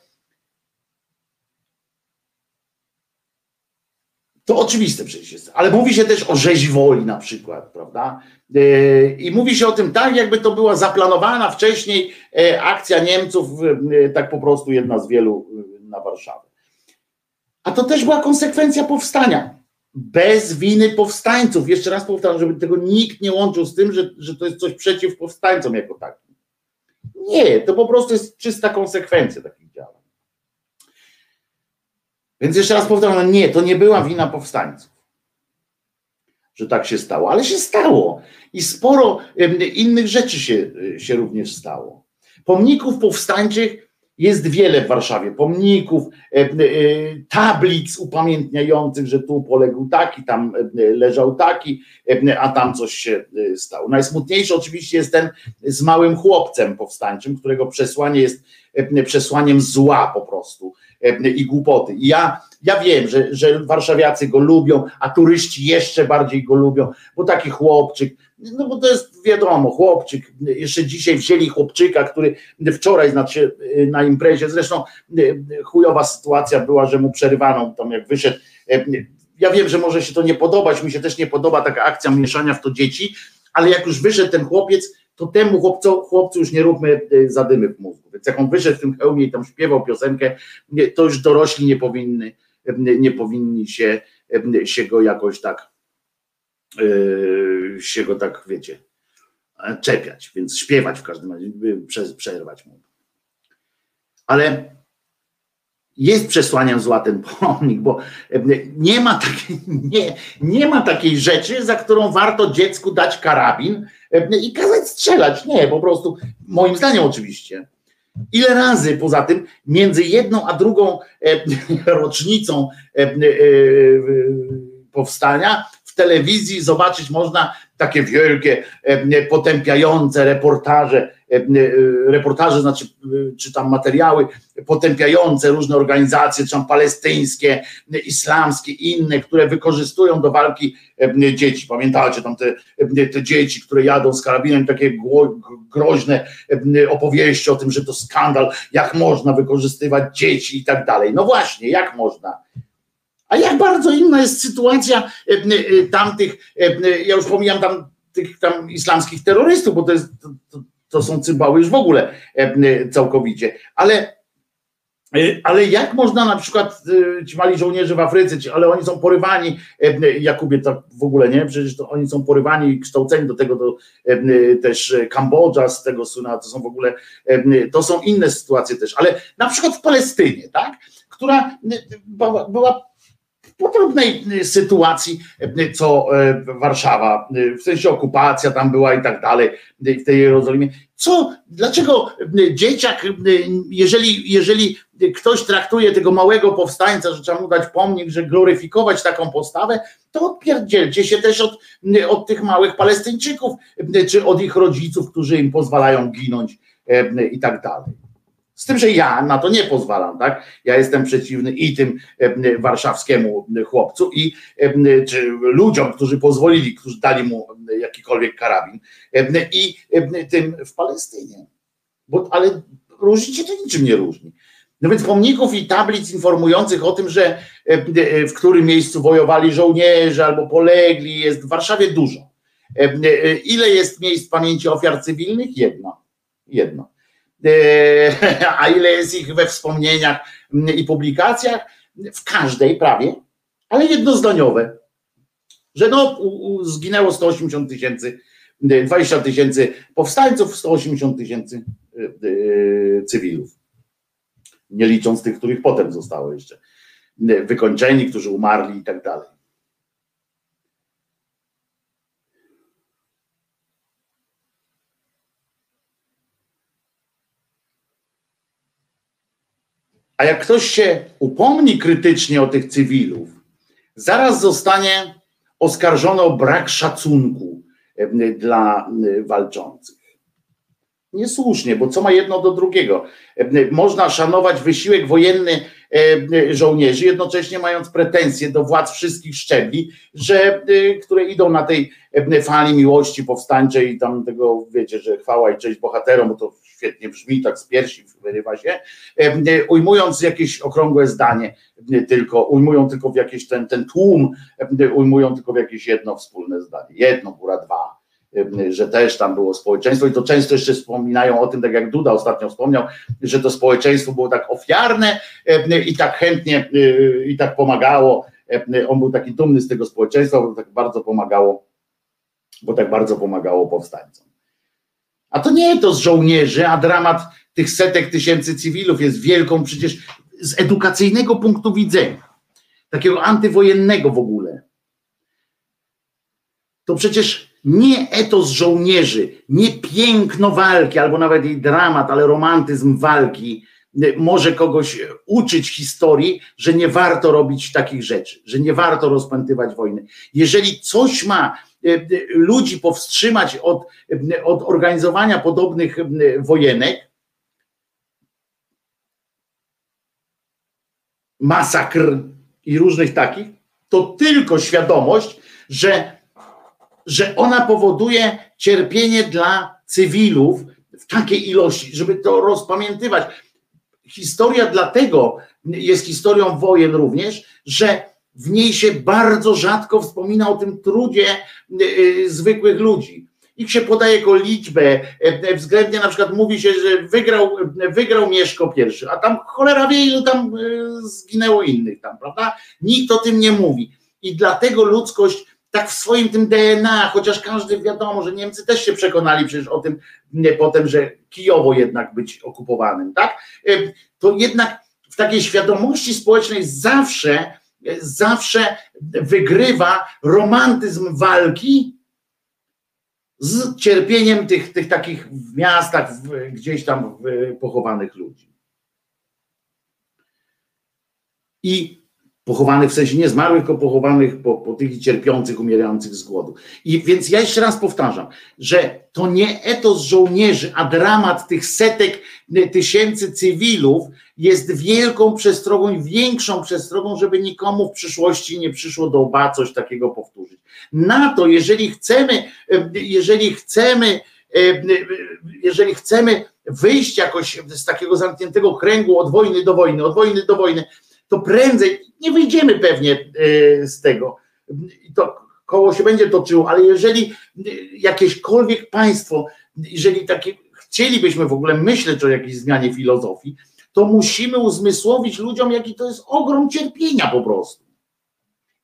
To oczywiste przecież jest, ale mówi się też o rzezi woli na przykład, prawda? E, I mówi się o tym tak, jakby to była zaplanowana wcześniej e, akcja Niemców, e, tak po prostu jedna z wielu na Warszawę. A to też była konsekwencja powstania. Bez winy powstańców. Jeszcze raz powtarzam, żeby tego nikt nie łączył z tym, że, że to jest coś przeciw powstańcom jako takim. Nie, to po prostu jest czysta konsekwencja takich działań. Więc jeszcze raz powtarzam, no nie, to nie była wina powstańców, że tak się stało, ale się stało. I sporo innych rzeczy się, się również stało. Pomników powstańczych jest wiele w Warszawie. Pomników, tablic upamiętniających, że tu poległ taki, tam leżał taki, a tam coś się stało. Najsmutniejszy oczywiście jest ten z małym chłopcem powstańczym, którego przesłanie jest przesłaniem zła po prostu E, i głupoty. I ja, ja wiem, że, że warszawiacy go lubią, a turyści jeszcze bardziej go lubią, bo taki chłopczyk, no bo to jest wiadomo, chłopczyk, jeszcze dzisiaj wzięli chłopczyka, który wczoraj znaczy na imprezie, zresztą e, chujowa sytuacja była, że mu przerywano tam jak wyszedł. Ja wiem, że może się to nie podobać, mi się też nie podoba taka akcja mieszania w to dzieci, ale jak już wyszedł ten chłopiec, to temu chłopcu, chłopcu już nie róbmy zadymy w mózgu. Więc jak on wyszedł w tym hełmie i tam śpiewał piosenkę, to już dorośli nie powinny, nie powinni się, e, się go jakoś tak się go tak, wiecie, czepiać, więc śpiewać w każdym razie, przerwać mu. Ale jest przesłaniem zła ten pomnik, bo nie ma, takiej, nie, nie ma takiej rzeczy, za którą warto dziecku dać karabin i kazać strzelać. Nie, po prostu, moim zdaniem oczywiście. Ile razy poza tym między jedną a drugą rocznicą powstania w telewizji zobaczyć można takie wielkie, potępiające reportaże E, e, reportaże, znaczy, e, czy tam materiały potępiające różne organizacje, czy tam palestyńskie, islamskie, inne, które wykorzystują do walki dzieci. Pamiętacie tam te, te dzieci, które jadą z karabinem, takie groźne opowieści o tym, że to skandal, jak można wykorzystywać dzieci i tak dalej. No właśnie, jak można? A jak bardzo inna jest sytuacja tamtych, ja już pomijam tam tych tam islamskich terrorystów, bo to jest, to, to są cymbały już w ogóle e, e, całkowicie. Ale e, ale jak można na przykład ci mali żołnierze w Afryce, ale oni są porywani, Jakubie tak w ogóle nie, przecież to oni są porywani i kształceni do tego do, też Kambodża, z tego Suna, to są w ogóle, to są inne sytuacje też, ale na przykład w Palestynie, tak, która była podobnej sytuacji, co Warszawa, w sensie okupacja tam była i tak dalej, w tej Jerozolimie. Co, dlaczego dzieciak, jeżeli, jeżeli ktoś traktuje tego małego powstańca, że trzeba mu dać pomnik, że gloryfikować taką postawę, to odpierdzielcie się też od, od tych małych Palestyńczyków, czy od ich rodziców, którzy im pozwalają ginąć i tak dalej. Z tym, że ja na to nie pozwalam, tak? Ja jestem przeciwny i tym warszawskiemu chłopcu, i czy ludziom, którzy pozwolili, którzy dali mu jakikolwiek karabin, i tym w Palestynie. Bo, ale różni się to niczym nie różni. No więc pomników i tablic informujących o tym, że w którym miejscu wojowali żołnierze albo polegli, jest w Warszawie dużo. Ile jest miejsc pamięci ofiar cywilnych? Jedno. Jedno. A ile jest ich we wspomnieniach i publikacjach? W każdej prawie, ale jednozdaniowe. Że no, zginęło 180 tysięcy, 20 tysięcy powstańców, 180 tysięcy cywilów nie licząc tych, których potem zostało jeszcze wykończeni, którzy umarli i tak dalej. A jak ktoś się upomni krytycznie o tych cywilów, zaraz zostanie oskarżony o brak szacunku dla walczących niesłusznie, bo co ma jedno do drugiego? Można szanować wysiłek wojenny e, żołnierzy, jednocześnie mając pretensje do władz wszystkich szczebli, że, e, które idą na tej e, fali miłości powstańczej i tam tego, wiecie, że chwała i cześć bohaterom, bo to świetnie brzmi, tak z piersi wyrywa się, ujmując jakieś okrągłe zdanie, tylko ujmują tylko w jakiś ten, ten tłum, ujmują tylko w jakieś jedno wspólne zdanie, jedno, góra dwa że też tam było społeczeństwo i to często jeszcze wspominają o tym, tak jak Duda ostatnio wspomniał, że to społeczeństwo było tak ofiarne i tak chętnie y, i tak pomagało. On był taki dumny z tego społeczeństwa, bo tak bardzo pomagało, bo tak bardzo pomagało powstańcom. A to nie to z żołnierzy, a dramat tych setek tysięcy cywilów jest wielką przecież z edukacyjnego punktu widzenia, takiego antywojennego w ogóle. To przecież nie etos żołnierzy, nie piękno walki, albo nawet jej dramat, ale romantyzm walki e, może kogoś uczyć historii, że nie warto robić takich rzeczy, że nie warto rozpętywać wojny. Jeżeli coś ma ludzi powstrzymać od, od organizowania podobnych wojenek, masakr i różnych takich, to tylko świadomość, że że ona powoduje cierpienie dla cywilów w takiej ilości, żeby to rozpamiętywać. Historia dlatego jest historią wojen również, że w niej się bardzo rzadko wspomina o tym trudzie y, y, zwykłych ludzi. Ich się podaje jako liczbę, y, względnie na przykład mówi się, że wygrał, wygrał Mieszko pierwszy, a tam cholera wie, tam zginęło innych tam, prawda? Nikt o tym nie mówi. I dlatego ludzkość tak w swoim tym DNA, chociaż każdy wiadomo, że Niemcy też się przekonali przecież o tym nie, potem, że Kijowo jednak być okupowanym, tak? To jednak w takiej świadomości społecznej zawsze, zawsze wygrywa romantyzm walki z cierpieniem tych, tych takich w miastach, w, gdzieś tam pochowanych ludzi. I pochowanych w sensie nie zmarłych, tylko pochowanych po, po tych cierpiących, umierających z głodu. I więc ja jeszcze raz powtarzam, że to nie etos żołnierzy, a dramat tych setek tysięcy cywilów jest wielką przestrogą większą przestrogą, żeby nikomu w przyszłości nie przyszło do łba coś takiego powtórzyć. Na to, jeżeli chcemy, jeżeli chcemy, jeżeli chcemy wyjść jakoś z takiego zamkniętego kręgu od wojny do wojny, od wojny do wojny, to prędzej nie wyjdziemy pewnie e, z tego. To koło się będzie toczyło, ale jeżeli jakiekolwiek państwo, jeżeli takie chcielibyśmy w ogóle myśleć o jakiejś zmianie filozofii, to musimy uzmysłowić ludziom, jaki to jest ogrom cierpienia po prostu.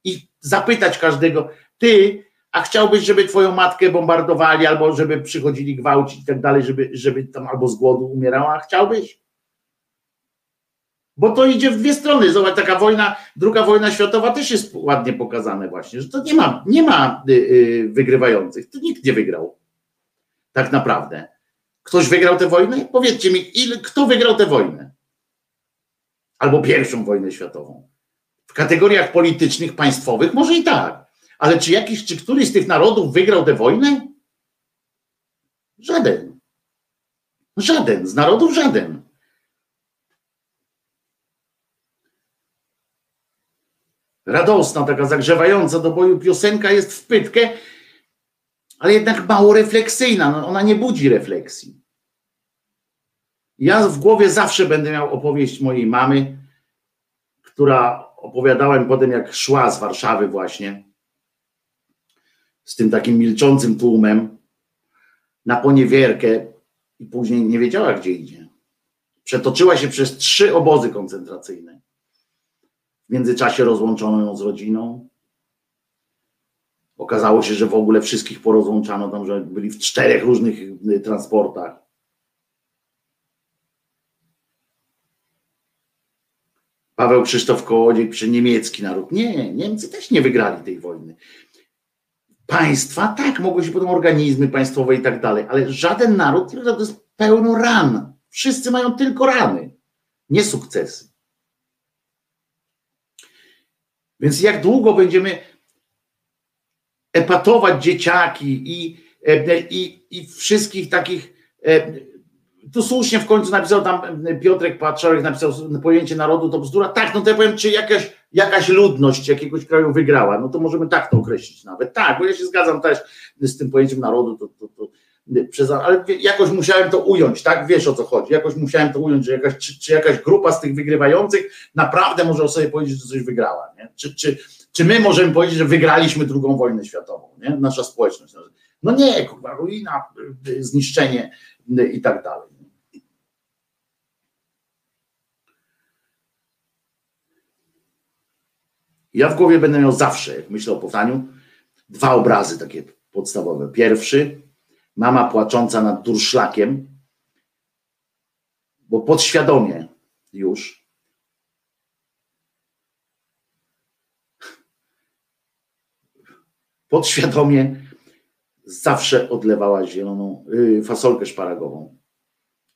I zapytać każdego, ty, a chciałbyś, żeby twoją matkę bombardowali, albo żeby przychodzili gwałcić i tak dalej, żeby, żeby tam albo z głodu umierała, chciałbyś? Bo to idzie w dwie strony. Zobacz, taka wojna, druga wojna światowa też jest ładnie pokazane właśnie, że to nie ma, nie ma y, y, wygrywających. To nikt nie wygrał. Tak naprawdę. Ktoś wygrał tę wojnę? Powiedzcie mi, ile, kto wygrał tę wojnę? Albo pierwszą wojnę światową. W kategoriach politycznych, państwowych może i tak. Ale czy jakiś, czy któryś z tych narodów wygrał tę wojnę? Żaden. Żaden. Z narodów żaden. radosna, taka zagrzewająca do boju piosenka jest w pytkę, ale jednak mało refleksyjna. No, ona nie budzi refleksji. Ja w głowie zawsze będę miał opowieść mojej mamy, która opowiadałem potem, jak szła z Warszawy właśnie z tym takim milczącym tłumem na poniewierkę i później nie wiedziała, gdzie idzie. Przetoczyła się przez trzy obozy koncentracyjne. W międzyczasie rozłączono ją z rodziną. Okazało się, że w ogóle wszystkich porozłączano tam, że byli w czterech różnych y, transportach. Paweł Krzysztof Kołodziej przy niemiecki naród. Nie, Niemcy też nie wygrali tej wojny. Państwa, tak, mogły się potem organizmy państwowe i tak dalej, ale żaden naród to jest pełno ran. Wszyscy mają tylko rany, nie sukcesy. Więc jak długo będziemy epatować dzieciaki i, e, i, i wszystkich takich. Tu słusznie w końcu napisał tam Piotrek Patrzorek, napisał pojęcie narodu to bzdura. Tak, no to ja powiem, czy jakaś, jakaś ludność jakiegoś kraju wygrała, no to możemy tak to określić nawet. Tak, bo ja się zgadzam też z tym pojęciem narodu, to, to, to przez, ale jakoś musiałem to ująć, tak? Wiesz o co chodzi. Jakoś musiałem to ująć, że jakaś, czy, czy jakaś grupa z tych wygrywających naprawdę może sobie powiedzieć, że coś wygrała. Nie? Czy, czy, czy my możemy powiedzieć, że wygraliśmy drugą wojnę światową, nie? nasza społeczność. No nie, kurwa, ruina, zniszczenie i tak dalej. Ja w głowie będę miał zawsze, jak myślę o powstaniu, dwa obrazy takie podstawowe. Pierwszy, mama płacząca nad durszlakiem, bo podświadomie już podświadomie zawsze odlewała zieloną yy, fasolkę szparagową.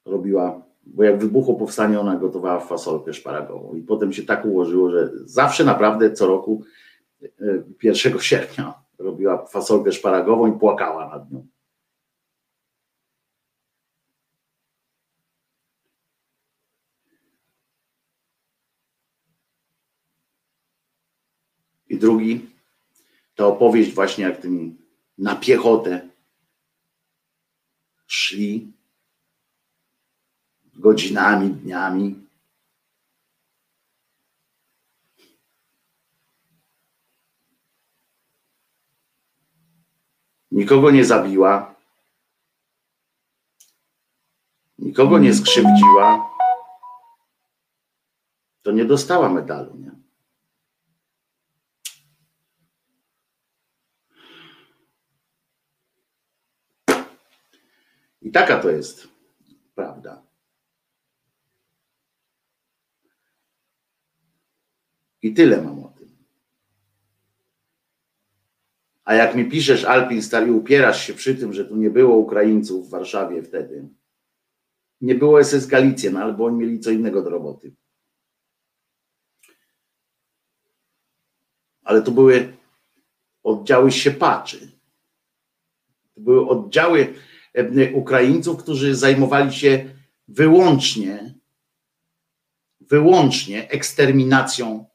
Robiła, bo jak wybuchło powstanie, ona gotowała fasolkę szparagową. I potem się tak ułożyło, że zawsze naprawdę co roku yy, 1 sierpnia robiła fasolkę szparagową i płakała nad nią. I drugi, ta opowieść właśnie jak tymi na piechotę szli godzinami, dniami. Nikogo nie zabiła, nikogo nie skrzywdziła, to nie dostała medalu. Nie? I taka to jest prawda. I tyle mam o tym. A jak mi piszesz, Alpin Star, i upierasz się przy tym, że tu nie było Ukraińców w Warszawie wtedy, nie było SS Galicjan, albo oni mieli co innego do roboty. Ale to były oddziały siepaczy. To były oddziały Ukraińców, którzy zajmowali się wyłącznie, wyłącznie eksterminacją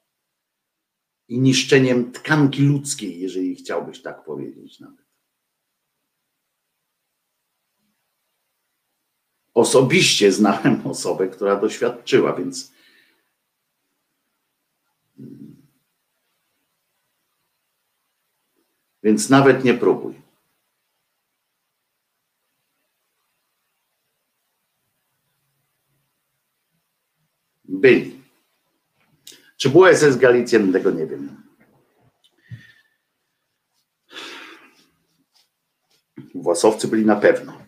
i niszczeniem tkanki ludzkiej, jeżeli chciałbyś tak powiedzieć nawet. Osobiście znałem osobę, która doświadczyła, więc więc nawet nie próbuj. Byli. Czy było SS Galicjan? Tego nie wiem. Własowcy byli na pewno.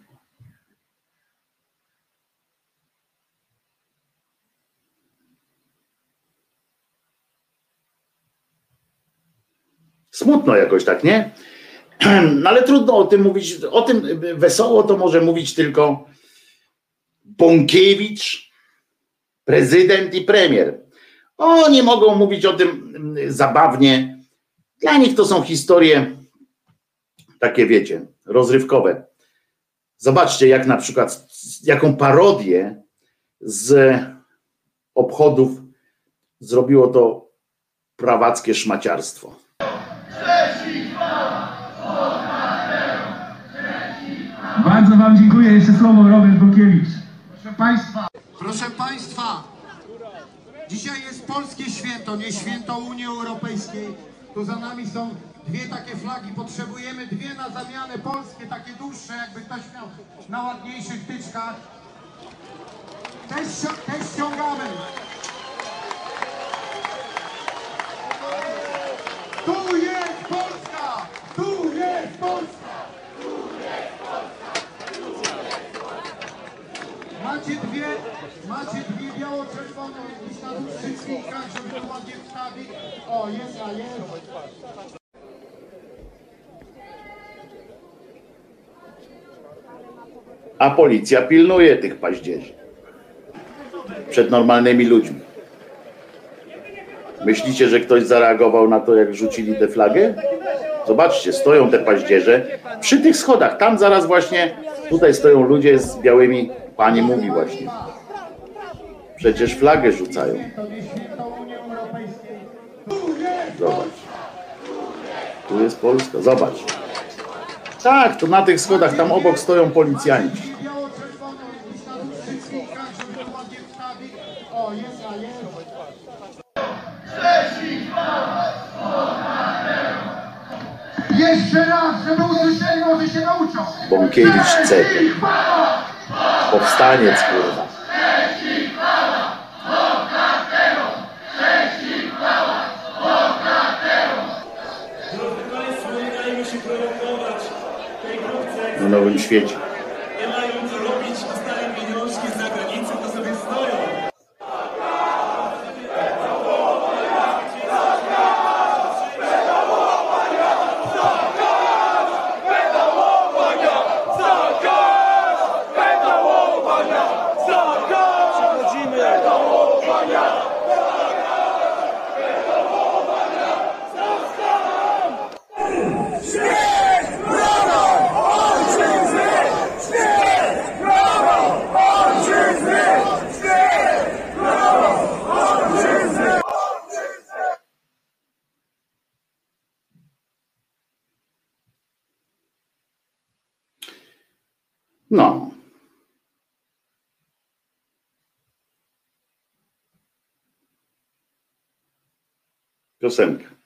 Smutno jakoś tak, nie? No ale trudno o tym mówić. O tym wesoło to może mówić tylko Bąkiewicz, prezydent i premier. Oni mogą mówić o tym mm, zabawnie. Dla nich to są historie takie, wiecie, rozrywkowe. Zobaczcie, jak na przykład, jaką parodię z obchodów zrobiło to prawackie szmaciarstwo. Bardzo Wam dziękuję. Jeszcze słowo Robert Bokiewicz. Proszę Państwa, proszę Państwa, dzisiaj jest polskie święto, nie święto Unii Europejskiej. Tu za nami są dwie takie flagi, potrzebujemy dwie na zamianę polskie, takie dłuższe, jakby ktoś miał na ładniejszych tyczkach. Też, też ściągamy. Tu jest Polska! Tu jest Polska! Macie dwie, macie dwie biało-czerwone jakieś na żeby to ładnie wstawić. O, jest, a jest. A policja pilnuje tych paździerzy przed normalnymi ludźmi. Myślicie, że ktoś zareagował na to, jak rzucili tę flagę? Zobaczcie, stoją te paździerze przy tych schodach. Tam zaraz właśnie, tutaj stoją ludzie z białymi, pani mówi właśnie. Przecież flagę rzucają. Zobacz. Tu jest Polska. Zobacz. Tak, to na tych schodach, tam obok stoją policjanci. Jeszcze raz, żeby usłyszeli, może się nauczą. Bąkiewicz C. Powstaniec, kurwa. Drodzy Państwo, nie dajmy się prowokować tej grupce. Na Nowym Świecie. Piosenka.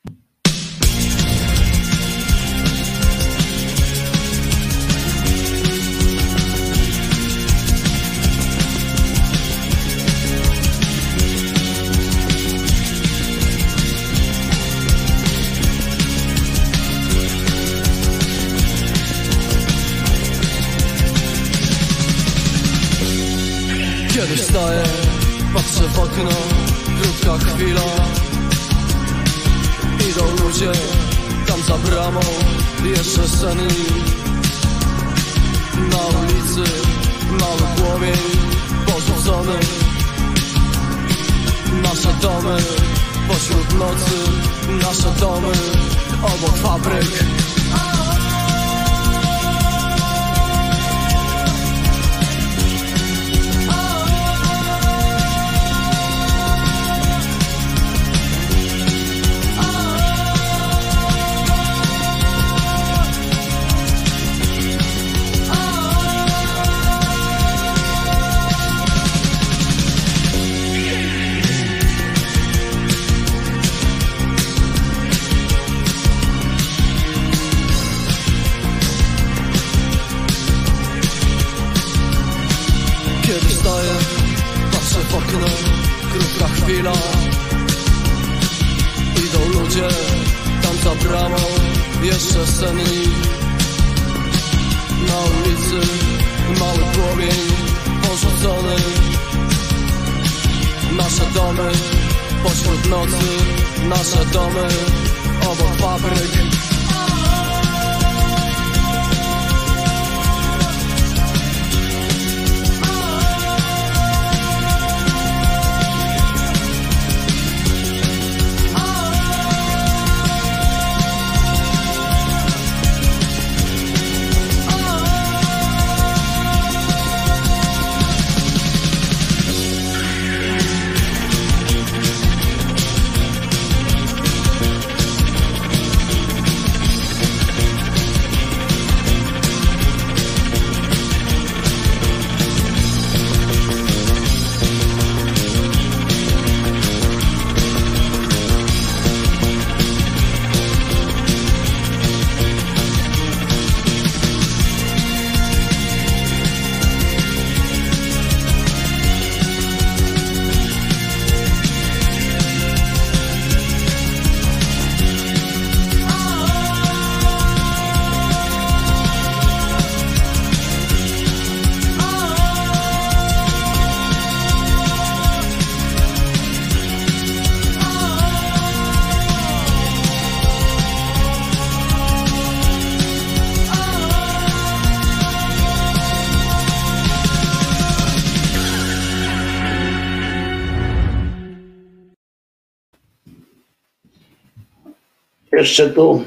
Jeszcze tu.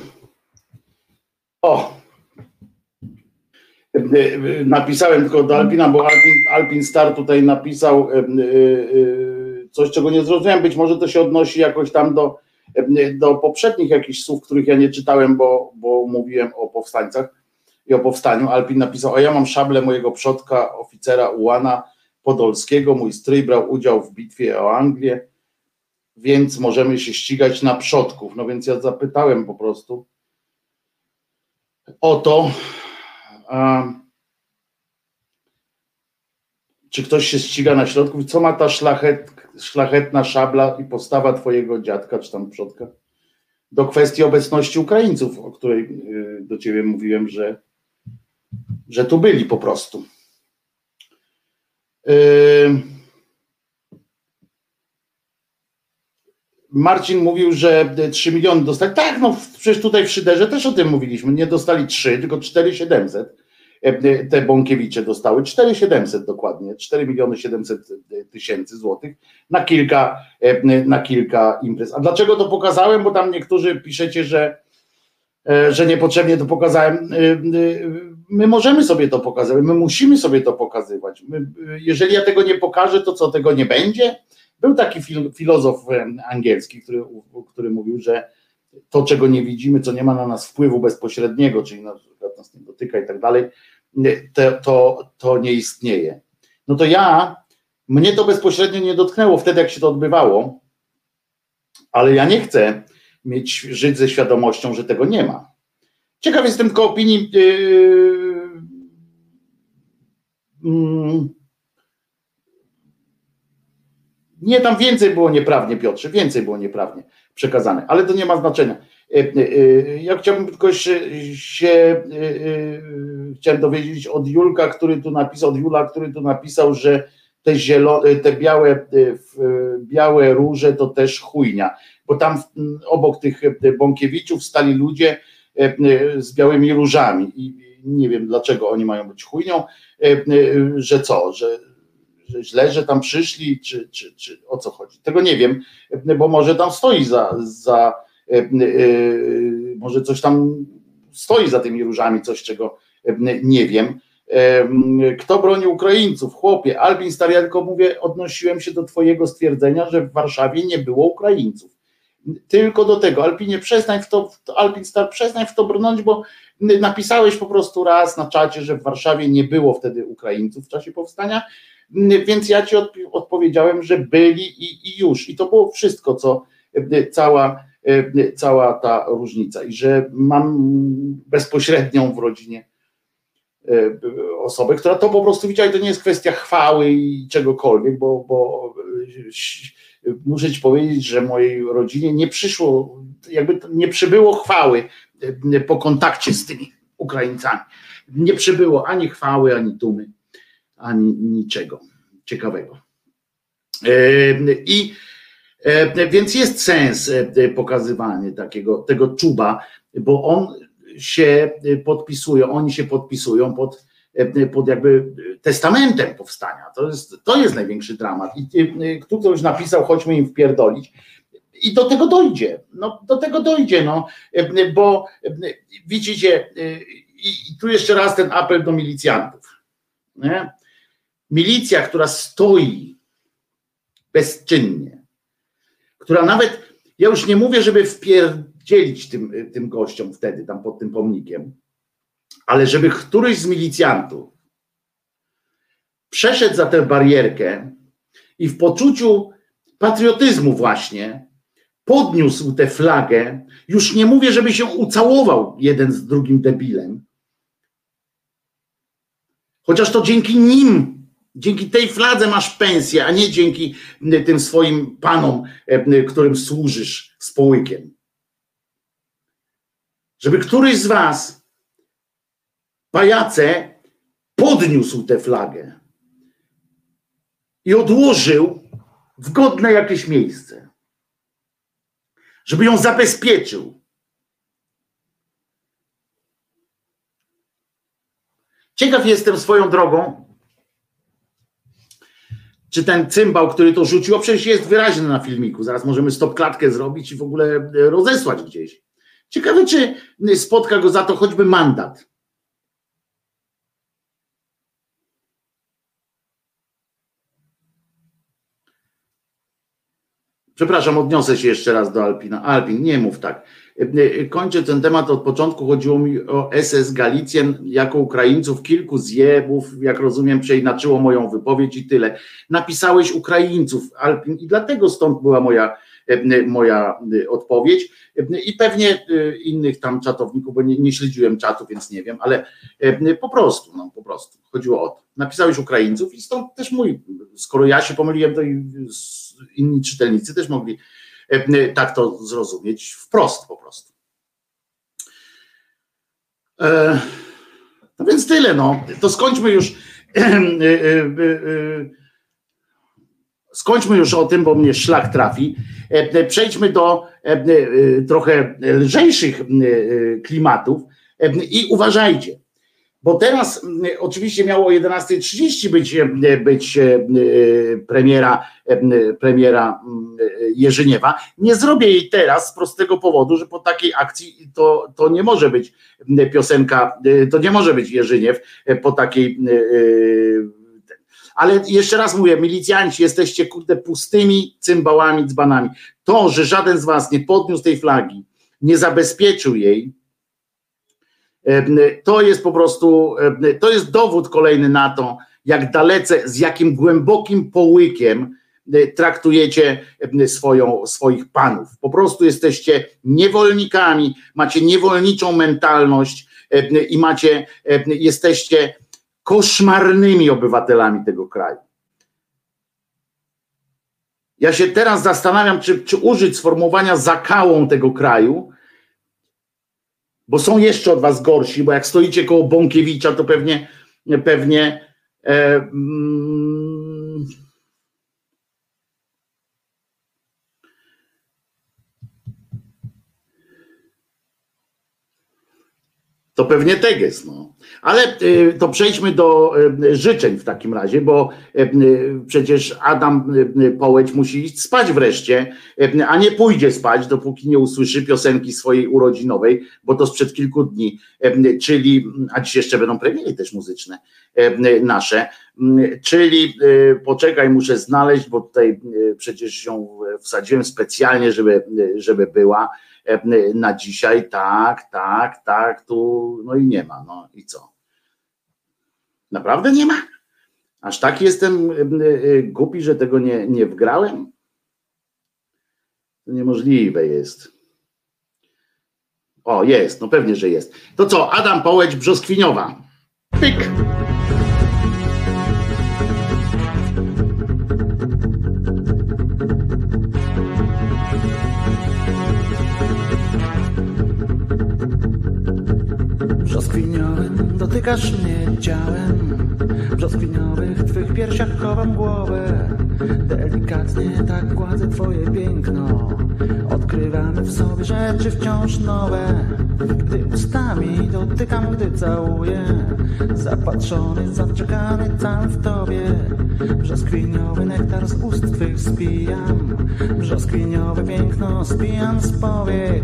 O! Napisałem tylko do Alpina, bo Alpin, Alpin Star tutaj napisał coś, czego nie zrozumiałem. Być może to się odnosi jakoś tam do, do poprzednich jakichś słów, których ja nie czytałem, bo, bo mówiłem o powstańcach i o powstaniu. Alpin napisał, a ja mam szablę mojego przodka, oficera Ułana Podolskiego. Mój stryj brał udział w bitwie o Anglię, więc możemy się ścigać na przodków. No więc ja zapytałem po prostu o to, czy ktoś się ściga na środku, co ma ta szlachet, szlachetna szabla i postawa twojego dziadka, czy tam przodka, do kwestii obecności Ukraińców, o której y, do ciebie mówiłem, że, że tu byli po prostu. Yy... Marcin mówił, że 3 miliony dostali. Tak, no przecież tutaj w Szyderze też o tym mówiliśmy. Nie dostali 3, tylko 4700. E, te Bąkiewicze dostały 4700 dokładnie, 4 miliony 700 tysięcy złotych na kilka, e, na kilka imprez. A dlaczego to pokazałem? Bo tam niektórzy piszecie, że, e, że niepotrzebnie to pokazałem. My możemy sobie to pokazać, my musimy sobie to pokazywać. My, jeżeli ja tego nie pokażę, to co tego nie będzie? Był taki filozof angielski, który, który mówił, że to, czego nie widzimy, co nie ma na nas wpływu bezpośredniego, czyli na przykład nas nie dotyka i tak dalej, to, to, to nie istnieje. No to ja, mnie to bezpośrednio nie dotknęło wtedy, jak się to odbywało, ale ja nie chcę mieć, żyć ze świadomością, że tego nie ma. Ciekaw jestem tylko opinii yy, yy, Nie, tam więcej było nieprawnie, Piotrze, więcej było nieprawnie przekazane, ale to nie ma znaczenia. E, e, e, ja chciałbym tylko się, się chciałem dowiedzieć od Julka, który tu napisał, od Jula, który tu napisał, że te, zielone, te białe, białe róże to też chujnia, bo tam obok tych Bąkiewiczów stali ludzie z białymi różami i nie wiem dlaczego oni mają być chujnią, że co, że że źle, że tam przyszli, czy, czy, czy o co chodzi. Tego nie wiem, bo może tam stoi za, za e, e, może coś tam stoi za tymi różami, coś czego nie wiem. Kto broni Ukraińców? Chłopie, Albin Star, ja tylko mówię, odnosiłem się do twojego stwierdzenia, że w Warszawie nie było Ukraińców. Tylko do tego. Alpinie, przestań w to, Alpin Star, przestań w to brnąć, bo napisałeś po prostu raz na czacie, że w Warszawie nie było wtedy Ukraińców w czasie powstania, więc ja ci odpowiedziałem, że byli i, i już. I to było wszystko, co e, cała, e, cała ta różnica. I że mam bezpośrednią w rodzinie e, osobę, która to po prostu widziała i to nie jest kwestia chwały i czegokolwiek, bo, bo muszę ci powiedzieć, że mojej rodzinie nie przyszło, jakby nie przybyło chwały po kontakcie z tymi Ukraińcami. Nie przybyło ani chwały, ani dumy ani niczego ciekawego. E, I e, więc jest sens e, pokazywania takiego tego czuba, bo on się podpisuje, oni się podpisują pod, pod jakby testamentem powstania. To jest, to jest największy dramat. I ktoś napisał, chodźmy im wpierdolić. I do tego dojdzie. No, do tego dojdzie, no, bo widzicie, i, i tu jeszcze raz ten apel do milicjantów. Nie? Milicja, która stoi bezczynnie, która nawet, ja już nie mówię, żeby wpierdzielić tym, tym gościom wtedy, tam pod tym pomnikiem, ale żeby któryś z milicjantów przeszedł za tę barierkę i w poczuciu patriotyzmu właśnie podniósł tę flagę, już nie mówię, żeby się ucałował jeden z drugim debilem, chociaż to dzięki nim Dzięki tej fladze masz pensję, a nie dzięki tym swoim panom, e, którym służysz z połykiem. Żeby któryś z was, pajace, podniósł tę flagę i odłożył w godne jakieś miejsce. Żeby ją zabezpieczył. Ciekaw jestem swoją drogą, czy ten cymbał, który to rzucił, przecież jest wyraźny na filmiku. Zaraz możemy stop klatkę zrobić i w ogóle e, rozesłać gdzieś. Ciekawe, czy spotka go za to choćby mandat. Przepraszam, odniosę się jeszcze raz do Alpina. Alpin, nie mów tak. Kończę ten temat od początku. Chodziło mi o SS Galicjen jako Ukraińców. Kilku zjebów, jak rozumiem, przeinaczyło moją wypowiedź i tyle. Napisałeś Ukraińców, Alpin, i dlatego stąd była moja, moja odpowiedź. I pewnie innych tam czatowników, bo nie, nie śledziłem czatu, więc nie wiem, ale po prostu, no po prostu. Chodziło o to. Napisałeś Ukraińców i stąd też mój, skoro ja się pomyliłem, to i inni czytelnicy też mogli tak to zrozumieć wprost po prostu. E, no więc tyle, no. To skończmy już. E, skończmy już o tym, bo mnie szlak trafi. Przejdźmy do trochę lżejszych klimatów i uważajcie. Bo teraz mm, oczywiście miało o 11.30 być, e, być e, premiera, e, premiera Jerzyniewa. Nie zrobię jej teraz z prostego powodu, że po takiej akcji to, to nie może być piosenka, to nie może być Jerzyniew po takiej. Ale jeszcze raz mówię, milicjanci, jesteście kurde pustymi cymbałami, dzbanami. To, że żaden z was nie podniósł tej flagi, nie zabezpieczył jej, to jest po prostu, to jest dowód kolejny na to, jak dalece, z jakim głębokim połykiem traktujecie swoją, swoich panów. Po prostu jesteście niewolnikami, macie niewolniczą mentalność i macie, jesteście koszmarnymi obywatelami tego kraju. Ja się teraz zastanawiam, czy, czy użyć sformułowania zakałą tego kraju, bo są jeszcze od was gorsi, bo jak stoicie koło Bąkiewicza, to pewnie, pewnie e, mm, to pewnie teges, no. Ale y, to przejdźmy do y, życzeń w takim razie, bo y, przecież Adam Połeć musi iść spać wreszcie, a nie pójdzie spać, dopóki nie usłyszy piosenki swojej urodzinowej, bo to sprzed kilku dni, czyli, a dziś jeszcze będą premiery też muzyczne nasze, czyli poczekaj, muszę znaleźć, bo tutaj przecież ją wsadziłem specjalnie, żeby, żeby była na dzisiaj, tak, tak, tak, tu, no i nie ma, no i co? Naprawdę nie ma? Aż tak jestem y, głupi, że tego nie, nie wgrałem? To niemożliwe jest. O, jest, no pewnie, że jest. To co, Adam Połeć, Brzoskwiniowa. Pyk. Dotykasz mnie ciałem Brzoskwiniowych twych piersiach chowam głowę. Delikatnie tak gładzę twoje piękno. Odkrywamy w sobie rzeczy wciąż nowe. Gdy ustami dotykam, gdy całuję. Zapatrzony, zaczekany cały w tobie. Brzoskwiniowy nektar z ust twych spijam. Brzoskwiniowe piękno spijam z powiek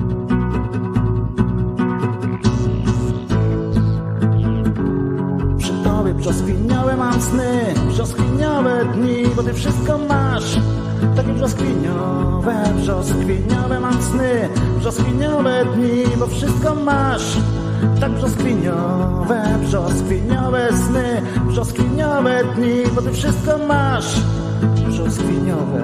Brzoskwiniowe mam sny, brzoskwiniowe dni, bo ty wszystko masz. Takie brzoskwiniowe, brzoskwiniowe mam sny, brzoskwiniowe dni, bo wszystko masz. Tak brzoskwiniowe, brzoskwiniowe sny, brzoskwiniowe dni, bo ty wszystko masz. Brzoskwiniowe.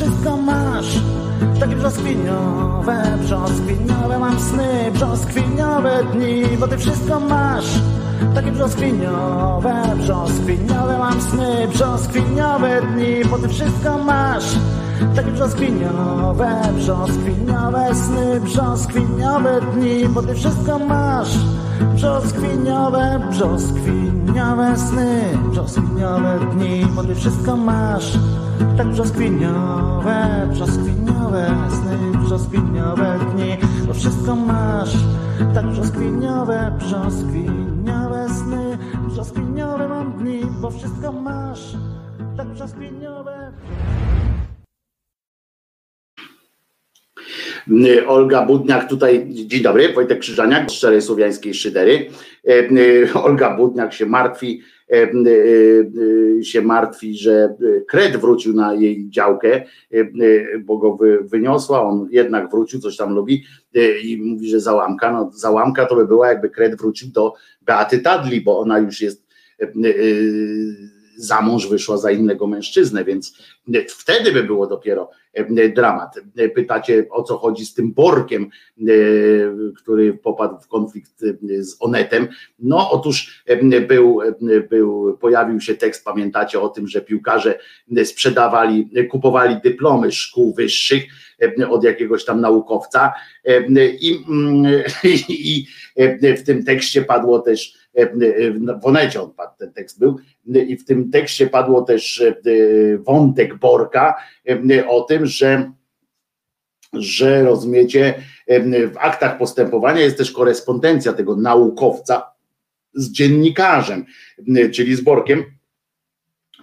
wszystko masz. Takie brzoskwiniowe, brzoskwiniowe mam sny, brzoskwiniowe dni, bo ty wszystko masz. Takie brzoskwiniowe, brzoskwiniowe mam sny, brzoskwiniowe dni, bo ty wszystko masz. Takie brzoskwiniowe, brzoskwiniowe sny, brzoskwiniowe dni, bo ty wszystko masz. Brzoskwiniowe, brzoskwiniowe sny, brzoskwiniowe dni, bo ty wszystko masz. Tak brzoskwiniowe, brzoskwiniowe sny, brzoskwiniowe dni, bo wszystko masz. Tak brzoskwiniowe, brzoskwiniowe sny, brzoskwiniowe mam dni, bo wszystko masz. Tak brzoskwiniowe. Y, Olga Budniak tutaj, dzień dobry, Wojtek Krzyżaniak z Szczerej Słowiańskiej Szydery. E, y, Olga Budniak się martwi, się martwi, że kred wrócił na jej działkę, e, bo go wy, wyniosła, on jednak wrócił, coś tam lubi e, i mówi, że załamka, no załamka to by była jakby kred wrócił do Beaty Tadli, bo ona już jest e, e, za mąż wyszła za innego mężczyznę, więc wtedy by było dopiero e, dramat. E, Pytacie o co chodzi z tym Borkiem, e, który popadł w konflikt z Onetem. No otóż był, był, pojawił się tekst, pamiętacie o tym, że piłkarze sprzedawali, kupowali dyplomy szkół wyższych od jakiegoś tam naukowca e, i, mm, i e, w tym tekście padło też w Onecie on padł, ten tekst był i w tym tekście padło też e, wątek Borka e, o tym, że że rozumiecie, e, w aktach postępowania jest też korespondencja tego naukowca z dziennikarzem, e, czyli z Borkiem,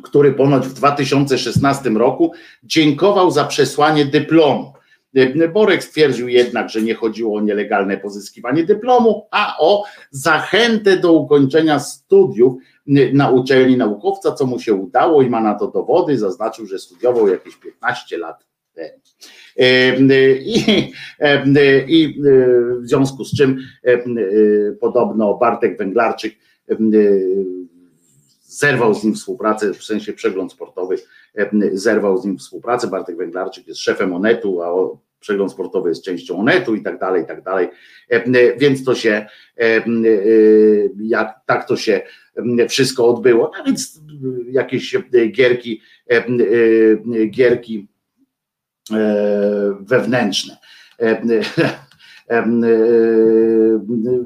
który ponoć w 2016 roku dziękował za przesłanie dyplomu. E, Borek stwierdził jednak, że nie chodziło o nielegalne pozyskiwanie dyplomu, a o zachętę do ukończenia studiów na uczelni naukowca, co mu się udało i ma na to dowody. Zaznaczył, że studiował jakieś 15 lat temu. I, I w związku z czym podobno Bartek Węglarczyk zerwał z nim współpracę, w sensie przegląd sportowy zerwał z nim współpracę. Bartek Węglarczyk jest szefem Onetu, a przegląd sportowy jest częścią Onetu i tak dalej, i tak dalej. Więc to się, jak tak to się wszystko odbyło, a więc jakieś gierki, gierki wewnętrzne.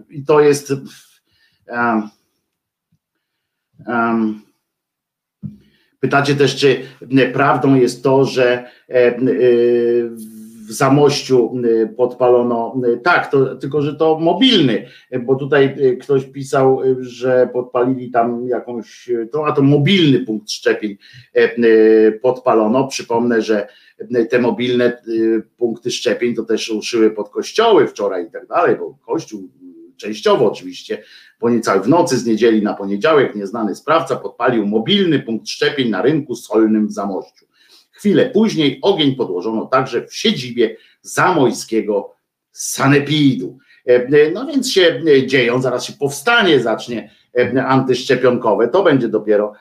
I to jest Pytacie też, czy prawdą jest to, że w Zamościu podpalono, tak, to, tylko że to mobilny, bo tutaj ktoś pisał, że podpalili tam jakąś, to, a to mobilny punkt szczepień podpalono. Przypomnę, że te mobilne punkty szczepień to też ruszyły pod kościoły wczoraj i tak dalej, bo kościół częściowo oczywiście, bo niecały w nocy z niedzieli na poniedziałek nieznany sprawca podpalił mobilny punkt szczepień na rynku solnym w Zamościu. Chwilę później ogień podłożono także w siedzibie zamojskiego sanepidu. No więc się dzieją, zaraz się powstanie zacznie antyszczepionkowe, to będzie dopiero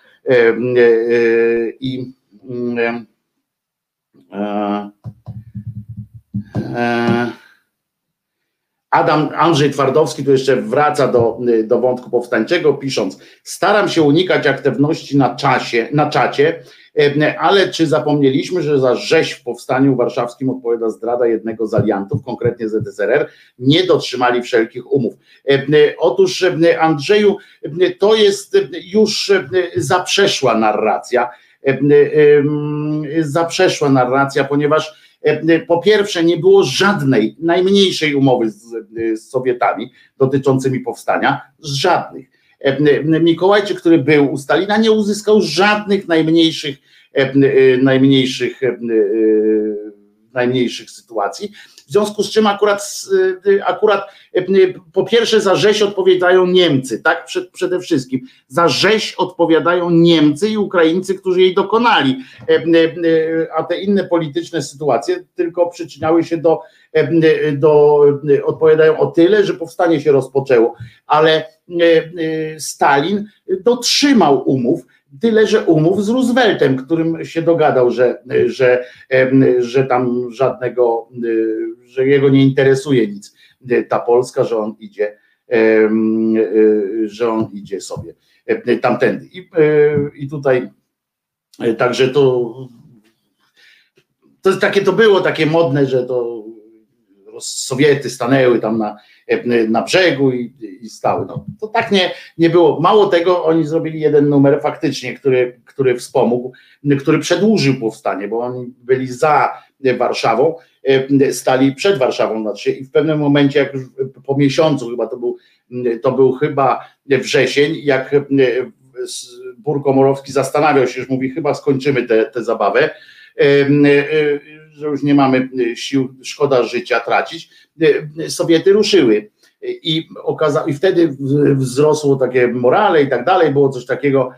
i Adam Andrzej Twardowski tu jeszcze wraca do, do wątku powstańczego, pisząc: Staram się unikać aktywności na czasie, na czacie, e, ale czy zapomnieliśmy, że za rzeź w powstaniu warszawskim odpowiada zdrada jednego z aliantów, konkretnie ZSRR, nie dotrzymali wszelkich umów. Otóż, Andrzeju, to jest już zaprzeszła narracja. Zaprzeszła narracja, ponieważ po pierwsze, nie było żadnej, najmniejszej umowy z, z Sowietami dotyczącymi powstania, z żadnych. E, Mikołajczyk, który był u Stalina, nie uzyskał żadnych najmniejszych, e, najmniejszych, najmniejszych sytuacji. W związku z czym akurat, y, akurat y, po pierwsze za rzeź odpowiadają Niemcy, tak? Przede wszystkim. Za rzeź odpowiadają Niemcy i Ukraińcy, którzy jej dokonali, y, a te inne polityczne sytuacje tylko przyczyniały się do, do odpowiadają o tyle, że powstanie się rozpoczęło, ale Stalin dotrzymał umów, Tyle, że umów z Rooseveltem, którym się dogadał, że, że, że tam żadnego, że jego nie interesuje nic ta Polska, że on idzie, że on idzie sobie tamtędy. I, i tutaj także to to takie to było takie modne, że to Sowiety stanęły tam na, na brzegu i, i stały. No, to tak nie, nie było. Mało tego, oni zrobili jeden numer faktycznie, który, który wspomógł, który przedłużył powstanie, bo oni byli za Warszawą, stali przed Warszawą znaczy, i w pewnym momencie, jak już po miesiącu chyba to był, to był chyba wrzesień, jak Burkomorowski zastanawiał się, już mówi, chyba skończymy tę zabawę, że już nie mamy sił, szkoda życia tracić, Sowiety ruszyły. I, okaza- I wtedy wzrosło takie morale i tak dalej, było coś takiego,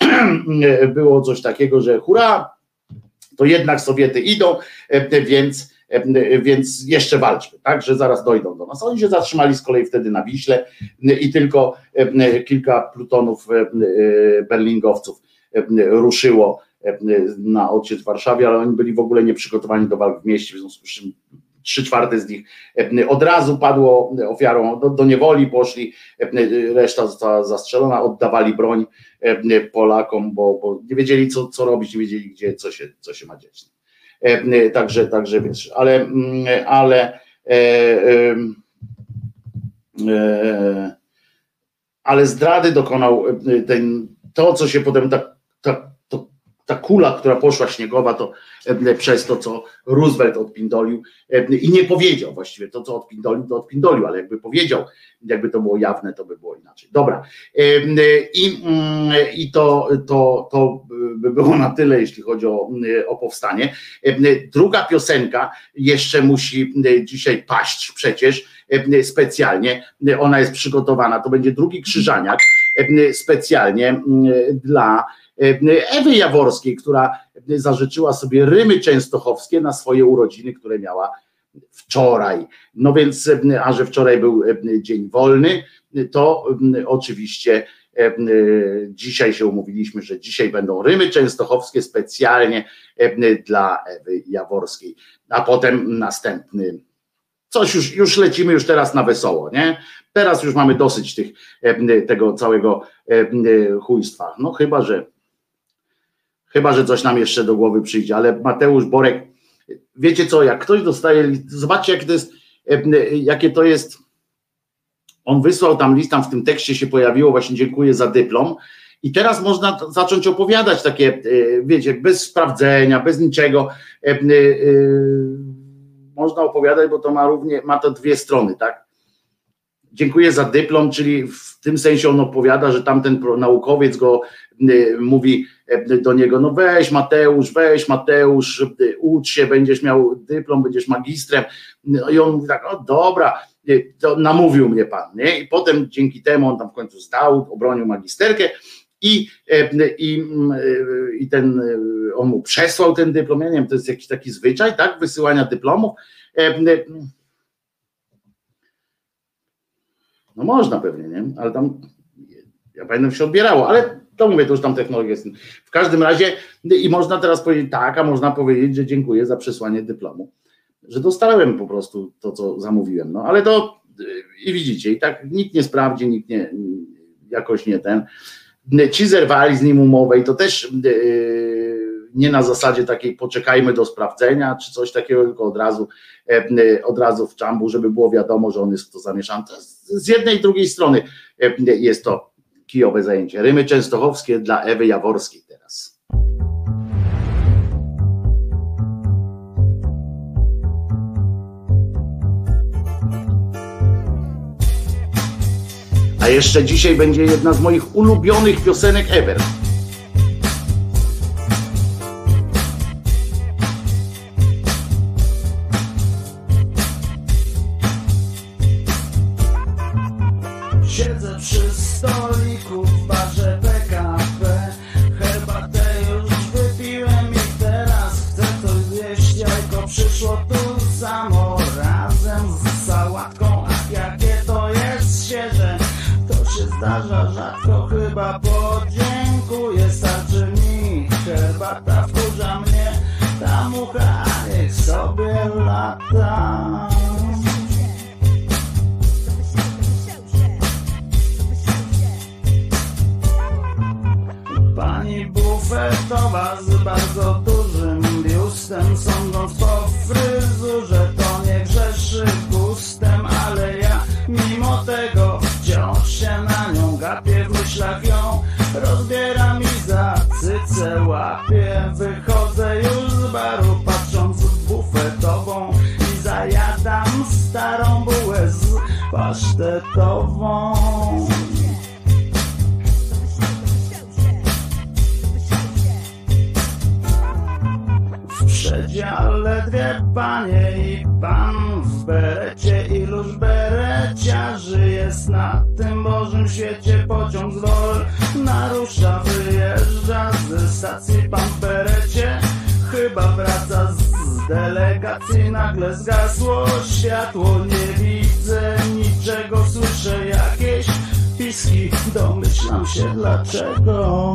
było coś takiego, że hura, to jednak Sowiety idą, więc, więc jeszcze walczmy, tak, że zaraz dojdą do nas. Oni się zatrzymali z kolei wtedy na Wiśle i tylko kilka plutonów berlingowców ruszyło na odciec w Warszawie, ale oni byli w ogóle nieprzygotowani do walk w mieście, w związku z czym trzy czwarte z nich od razu padło ofiarą, do, do niewoli poszli, reszta została zastrzelona, oddawali broń Polakom, bo, bo nie wiedzieli co, co robić, nie wiedzieli gdzie, co się, co się ma dziać. Także, także wiesz, ale, ale e, e, ale zdrady dokonał ten, to, co się potem tak, tak ta kula, która poszła śniegowa, to e, przez to, co Roosevelt odpindolił e, i nie powiedział właściwie to, co odpindolił, to odpindolił, ale jakby powiedział, jakby to było jawne, to by było inaczej. Dobra. E, I, mm, i to, to, to by było na tyle, jeśli chodzi o, o powstanie. Druga piosenka jeszcze musi dzisiaj paść przecież specjalnie. Ona jest przygotowana. To będzie drugi krzyżaniak specjalnie dla Ewy Jaworskiej, która zażyczyła sobie rymy częstochowskie na swoje urodziny, które miała wczoraj. No więc, a że wczoraj był dzień wolny, to oczywiście dzisiaj się umówiliśmy, że dzisiaj będą rymy częstochowskie specjalnie dla Ewy Jaworskiej, a potem następny coś już, już lecimy już teraz na wesoło, nie? Teraz już mamy dosyć tych, tego całego chujstwa. No chyba, że Chyba, że coś nam jeszcze do głowy przyjdzie, ale Mateusz Borek, wiecie co, jak ktoś dostaje, zobaczcie jakie to jest, jakie to jest, on wysłał tam list, tam w tym tekście się pojawiło, właśnie dziękuję za dyplom i teraz można zacząć opowiadać takie, e, wiecie, bez sprawdzenia, bez niczego, e, e, można opowiadać, bo to ma równie, ma to dwie strony, tak? Dziękuję za dyplom, czyli w tym sensie on opowiada, że tamten naukowiec go mówi, do niego, no weź Mateusz, weź Mateusz, ucz się, będziesz miał dyplom, będziesz magistrem. No i on mówi tak, no dobra, e, to namówił mnie pan, nie? I potem dzięki temu on tam w końcu zdał, obronił magisterkę i, e, i, i ten, on mu przesłał ten dyplom, ja nie wiem, to jest jakiś taki zwyczaj, tak, wysyłania dyplomów. No można pewnie, nie? Ale tam, ja pamiętam, się odbierało, ale to mówię, to już tam technologia jest. W każdym razie i można teraz powiedzieć tak, a można powiedzieć, że dziękuję za przesłanie dyplomu, że dostałem po prostu to, co zamówiłem. No ale to I widzicie, i tak nikt nie sprawdzi, nikt nie, jakoś nie ten. Ci zerwali z nim umowę i to też nie na zasadzie takiej poczekajmy do sprawdzenia, czy coś takiego, tylko od razu, od razu w czambu, żeby było wiadomo, że on jest w to zamieszany. Z jednej i drugiej strony jest to kijowe zajęcie. Rymy częstochowskie dla Ewy Jaworskiej teraz. A jeszcze dzisiaj będzie jedna z moich ulubionych piosenek ever. zdarza rzadko Chyba podziękuję, starczy mi Herbata wkurza mnie Ta mucha, niech sobie lata. Pani bufetowa z bardzo dużym biustem sądząc po Rozbiera mi za cyce, łapie Wychodzę już z baru patrząc w bufetową. I zajadam starą bułę z pasztetową. W przedziale dwie panie i pan berecie, iluż bereciarzy jest na tym Bożym świecie. Pociąg z Lol narusza, wyjeżdża ze stacji pan berecie. Chyba wraca z delegacji, nagle zgasło światło. Nie widzę niczego, słyszę jakieś piski, domyślam się dlaczego.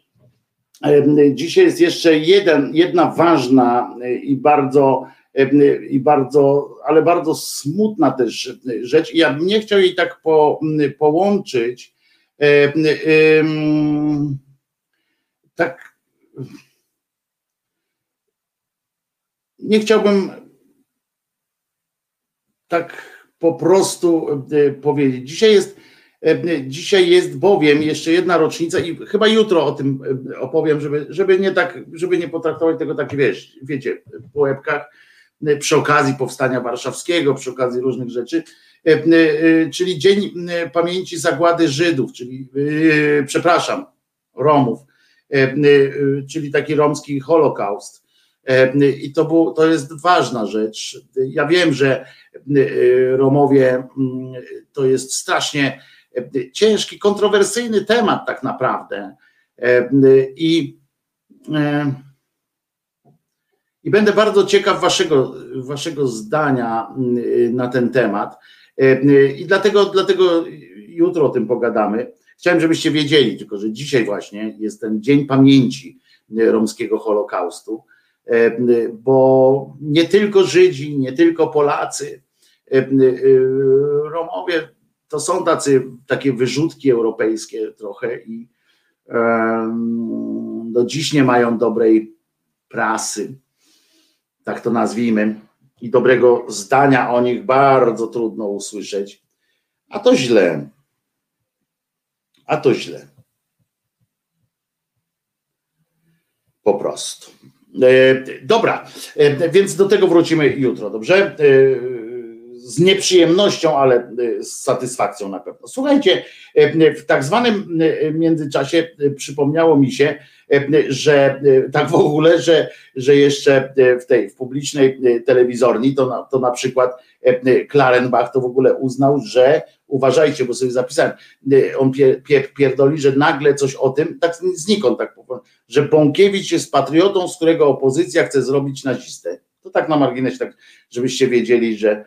dzisiaj jest jeszcze jeden, jedna ważna i bardzo, e, i bardzo, ale bardzo smutna też rzecz. I ja bym nie chciał jej tak po, połączyć. Tak. Nie chciałbym tak po prostu e, powiedzieć. Dzisiaj jest, e, dzisiaj jest bowiem jeszcze jedna rocznica i chyba jutro o tym e, opowiem, żeby, żeby nie tak, żeby nie potraktować tego tak, wiesz, wiecie, po łebkach, przy okazji powstania warszawskiego, przy okazji różnych rzeczy, czyli Dzień Pamięci Zagłady Żydów, czyli, przepraszam, Romów, czyli taki romski Holokaust. I to, był, to jest ważna rzecz. Ja wiem, że Romowie mm, to jest strasznie ciężki, kontrowersyjny temat tak naprawdę. Y, I, i będę bardzo ciekaw waszego, waszego zdania na ten temat. I dlatego, dlatego jutro o tym pogadamy. Chciałem, żebyście wiedzieli, tylko że dzisiaj właśnie jest ten Dzień Pamięci Romskiego Holokaustu. E, bo nie tylko Żydzi, nie tylko Polacy, e, e, Romowie to są tacy, takie wyrzutki europejskie trochę i do dziś nie mają dobrej prasy, tak to nazwijmy, i dobrego zdania o nich bardzo trudno usłyszeć. A to źle. A to źle. Po prostu. E, dobra, e, więc do tego wrócimy jutro, dobrze? E, z nieprzyjemnością, ale z satysfakcją na pewno. Słuchajcie, w tak zwanym międzyczasie przypomniało mi się, że tak w ogóle, że, że jeszcze w tej w publicznej telewizorni to na, to na przykład Klarenbach to w ogóle uznał, że uważajcie, bo sobie zapisałem, on pier, pier, pierdoli, że nagle coś o tym, tak znikąd tak że Bąkiewicz jest patriotą, z którego opozycja chce zrobić nazistę. To tak na marginesie, tak żebyście wiedzieli, że,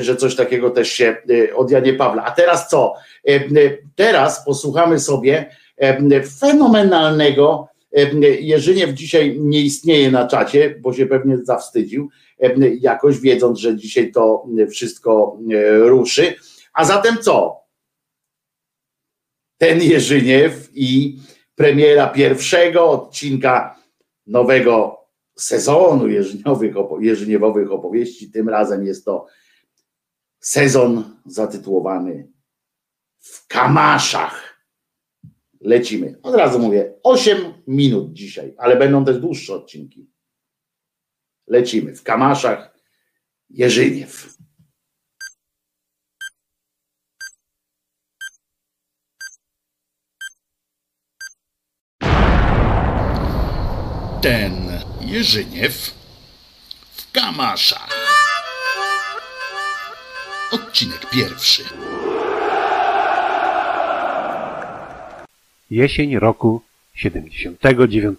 że coś takiego też się od Janie Pawła. A teraz co? Teraz posłuchamy sobie fenomenalnego Jerzyniew dzisiaj nie istnieje na czacie, bo się pewnie zawstydził, jakoś wiedząc, że dzisiaj to wszystko ruszy. A zatem co? Ten Jerzyniew i premiera pierwszego odcinka nowego sezonu jeżyniowych, jeżyniewowych opowieści. Tym razem jest to sezon zatytułowany W Kamaszach. Lecimy. Od razu mówię, 8 minut dzisiaj, ale będą też dłuższe odcinki. Lecimy. W Kamaszach Jerzyniew. ten Jerzyniew w Kamaszach. Odcinek pierwszy. Jesień roku 79.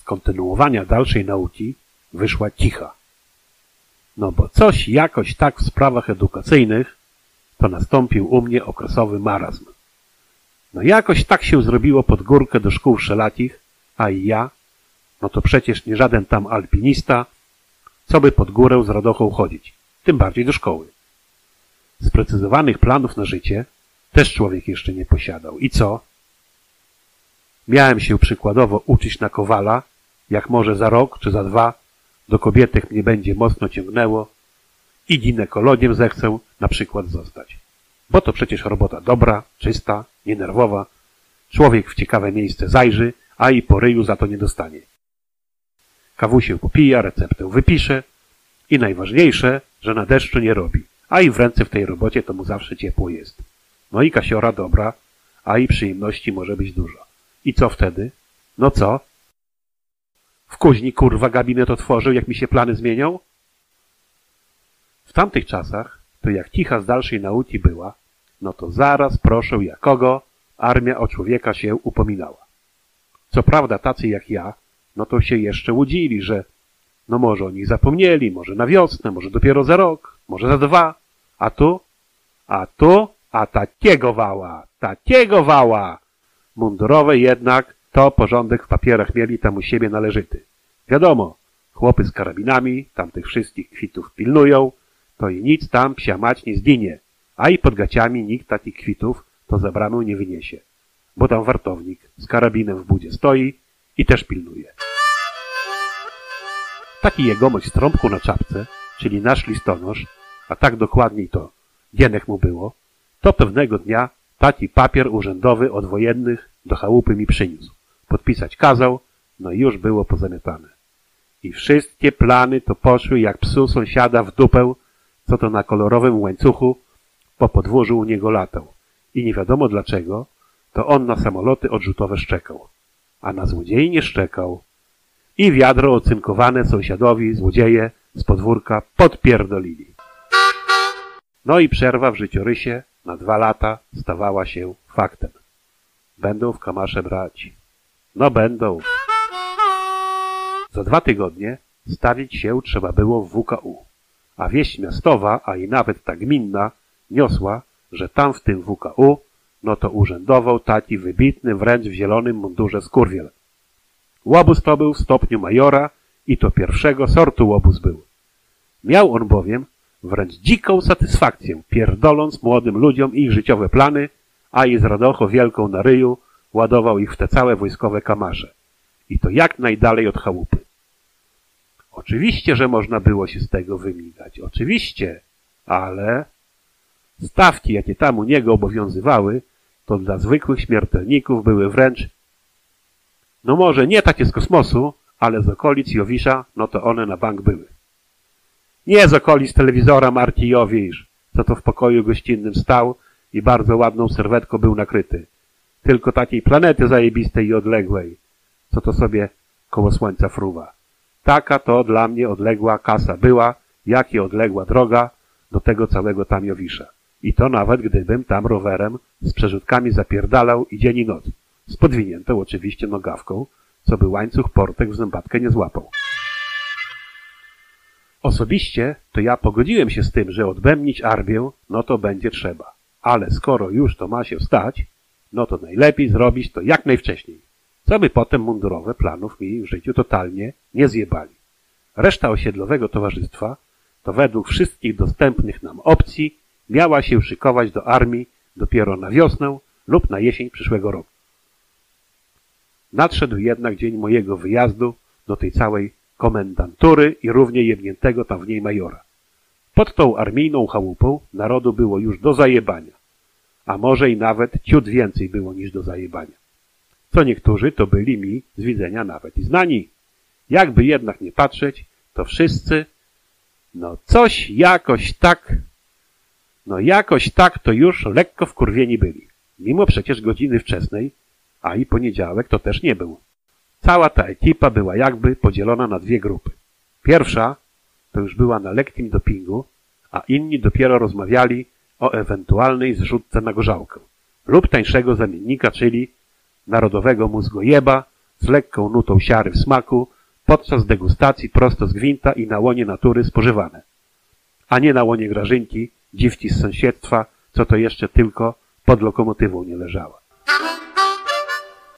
Z kontynuowania dalszej nauki wyszła cicha. No bo coś jakoś tak w sprawach edukacyjnych to nastąpił u mnie okresowy marazm. No jakoś tak się zrobiło pod górkę do szkół wszelakich, a i ja, no to przecież nie żaden tam alpinista, co by pod górę z radochą chodzić, tym bardziej do szkoły. Sprecyzowanych planów na życie też człowiek jeszcze nie posiadał. I co? Miałem się przykładowo uczyć na kowala, jak może za rok czy za dwa do kobietek mnie będzie mocno ciągnęło i ginekologiem zechcę na przykład zostać. Bo to przecież robota dobra, czysta, nienerwowa. Człowiek w ciekawe miejsce zajrzy a i po ryju za to nie dostanie. Kawusię popija, receptę wypisze i najważniejsze, że na deszczu nie robi, a i w ręce w tej robocie to mu zawsze ciepło jest. No i kasiora dobra, a i przyjemności może być dużo. I co wtedy? No co? W kuźni kurwa gabinet otworzył, jak mi się plany zmienią? W tamtych czasach, to jak cicha z dalszej nauki była, no to zaraz proszę jakogo armia o człowieka się upominała. Co prawda tacy jak ja, no to się jeszcze łudzili, że no może o nich zapomnieli, może na wiosnę, może dopiero za rok, może za dwa, a tu, a tu, a takiego wała, takiego wała. Mundurowe jednak to porządek w papierach mieli tam u siebie należyty. Wiadomo, chłopy z karabinami tam tych wszystkich kwitów pilnują, to i nic tam psia mać nie zginie, a i pod gaciami nikt takich kwitów to za bramę nie wyniesie bo tam wartownik z karabinem w budzie stoi i też pilnuje. Taki jegomość z trąbką na czapce, czyli nasz listonosz, a tak dokładniej to Gienek mu było, to pewnego dnia taki papier urzędowy od wojennych do chałupy mi przyniósł. Podpisać kazał, no i już było pozamiatane. I wszystkie plany to poszły jak psu sąsiada w dupę, co to na kolorowym łańcuchu po podwórzu u niego latał. I nie wiadomo dlaczego, to on na samoloty odrzutowe szczekał, a na złodziei nie szczekał. I wiadro ocynkowane sąsiadowi złodzieje z podwórka podpierdolili. No i przerwa w życiorysie na dwa lata stawała się faktem. Będą w kamasze brać. No będą. Za dwa tygodnie stawić się trzeba było w WKU, a wieść miastowa, a i nawet ta gminna, niosła, że tam w tym WKU no to urzędował taki wybitny wręcz w zielonym mundurze skurwiel. Łobuz to był w stopniu majora i to pierwszego sortu łobuz był. Miał on bowiem wręcz dziką satysfakcję, pierdoląc młodym ludziom ich życiowe plany, a i z radocho wielką na ryju ładował ich w te całe wojskowe kamarze. I to jak najdalej od chałupy. Oczywiście, że można było się z tego wymigać. Oczywiście, ale stawki, jakie tam u niego obowiązywały, to dla zwykłych śmiertelników były wręcz, no może nie takie z kosmosu, ale z okolic Jowisza, no to one na bank były. Nie z okolic telewizora Marki Jowisz, co to w pokoju gościnnym stał i bardzo ładną serwetką był nakryty. Tylko takiej planety zajebistej i odległej, co to sobie koło słońca fruwa. Taka to dla mnie odległa kasa była, jak i odległa droga do tego całego tam Jowisza. I to nawet gdybym tam rowerem z przerzutkami zapierdalał i dzień i noc. Z podwiniętą oczywiście nogawką, co by łańcuch portek w zębatkę nie złapał. Osobiście to ja pogodziłem się z tym, że odbębnić armię, no to będzie trzeba. Ale skoro już to ma się stać, no to najlepiej zrobić to jak najwcześniej. Co by potem mundurowe planów mi w życiu totalnie nie zjebali. Reszta osiedlowego towarzystwa to według wszystkich dostępnych nam opcji miała się szykować do armii dopiero na wiosnę lub na jesień przyszłego roku. Nadszedł jednak dzień mojego wyjazdu do tej całej komendantury i równie jebniętego tam w niej majora. Pod tą armijną chałupą narodu było już do zajebania, a może i nawet ciut więcej było niż do zajebania. Co niektórzy to byli mi z widzenia nawet i znani. Jakby jednak nie patrzeć, to wszyscy, no coś jakoś tak, no jakoś tak to już lekko wkurwieni byli. Mimo przecież godziny wczesnej, a i poniedziałek to też nie był. Cała ta ekipa była jakby podzielona na dwie grupy. Pierwsza to już była na lekkim dopingu, a inni dopiero rozmawiali o ewentualnej zrzutce na gorzałkę lub tańszego zamiennika, czyli narodowego mózgojeba z lekką nutą siary w smaku podczas degustacji prosto z gwinta i na łonie natury spożywane, a nie na łonie grażynki, dziwki z sąsiedztwa, co to jeszcze tylko pod lokomotywą nie leżała.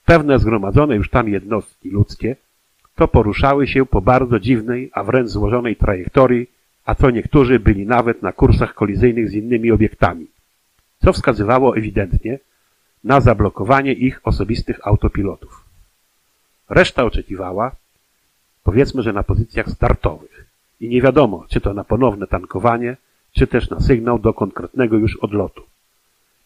Pewne zgromadzone już tam jednostki ludzkie to poruszały się po bardzo dziwnej, a wręcz złożonej trajektorii, a co niektórzy byli nawet na kursach kolizyjnych z innymi obiektami, co wskazywało ewidentnie na zablokowanie ich osobistych autopilotów. Reszta oczekiwała, powiedzmy, że na pozycjach startowych i nie wiadomo, czy to na ponowne tankowanie, czy też na sygnał do konkretnego już odlotu.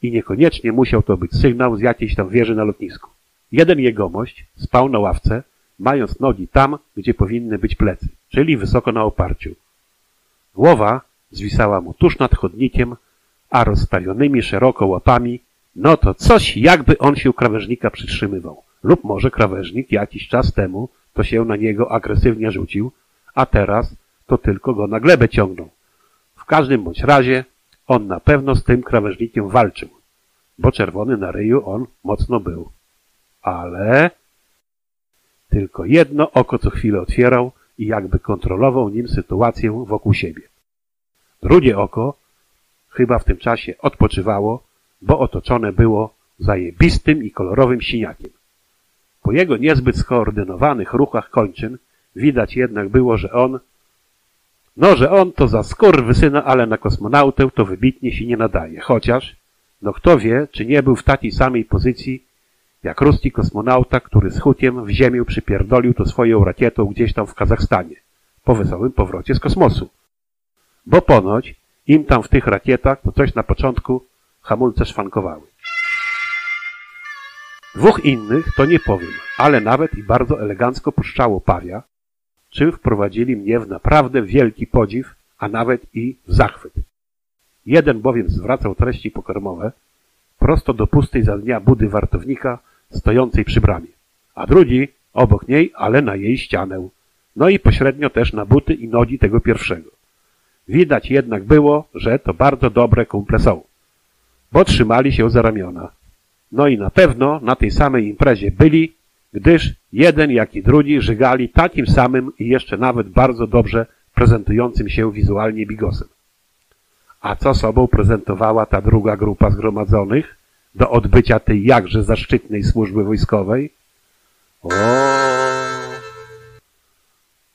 I niekoniecznie musiał to być sygnał z jakiejś tam wieży na lotnisku. Jeden jegomość spał na ławce, mając nogi tam, gdzie powinny być plecy, czyli wysoko na oparciu. Głowa zwisała mu tuż nad chodnikiem, a rozstawionymi szeroko łapami, no to coś jakby on się krawężnika przytrzymywał. Lub może krawężnik jakiś czas temu to się na niego agresywnie rzucił, a teraz to tylko go na glebę ciągnął. W każdym bądź razie on na pewno z tym krawężnikiem walczył, bo czerwony na ryju on mocno był. Ale tylko jedno oko co chwilę otwierał i jakby kontrolował nim sytuację wokół siebie. Drugie oko chyba w tym czasie odpoczywało, bo otoczone było zajebistym i kolorowym siniakiem. Po jego niezbyt skoordynowanych ruchach kończyn widać jednak było, że on no, że on to za wysyna, ale na kosmonautę to wybitnie się nie nadaje. Chociaż, no kto wie, czy nie był w takiej samej pozycji jak ruski kosmonauta, który z hutiem w ziemię przypierdolił to swoją rakietą gdzieś tam w Kazachstanie, po wesołym powrocie z kosmosu. Bo ponoć im tam w tych rakietach to coś na początku hamulce szwankowały. Dwóch innych to nie powiem, ale nawet i bardzo elegancko puszczało pawia, czym wprowadzili mnie w naprawdę wielki podziw, a nawet i w zachwyt. Jeden bowiem zwracał treści pokarmowe prosto do pustej za dnia budy wartownika stojącej przy bramie, a drugi obok niej, ale na jej ścianę, no i pośrednio też na buty i nogi tego pierwszego. Widać jednak było, że to bardzo dobre kumple są, bo trzymali się za ramiona. No i na pewno na tej samej imprezie byli, gdyż jeden jak i drugi żygali takim samym i jeszcze nawet bardzo dobrze prezentującym się wizualnie bigosem. A co sobą prezentowała ta druga grupa zgromadzonych do odbycia tej jakże zaszczytnej służby wojskowej? O,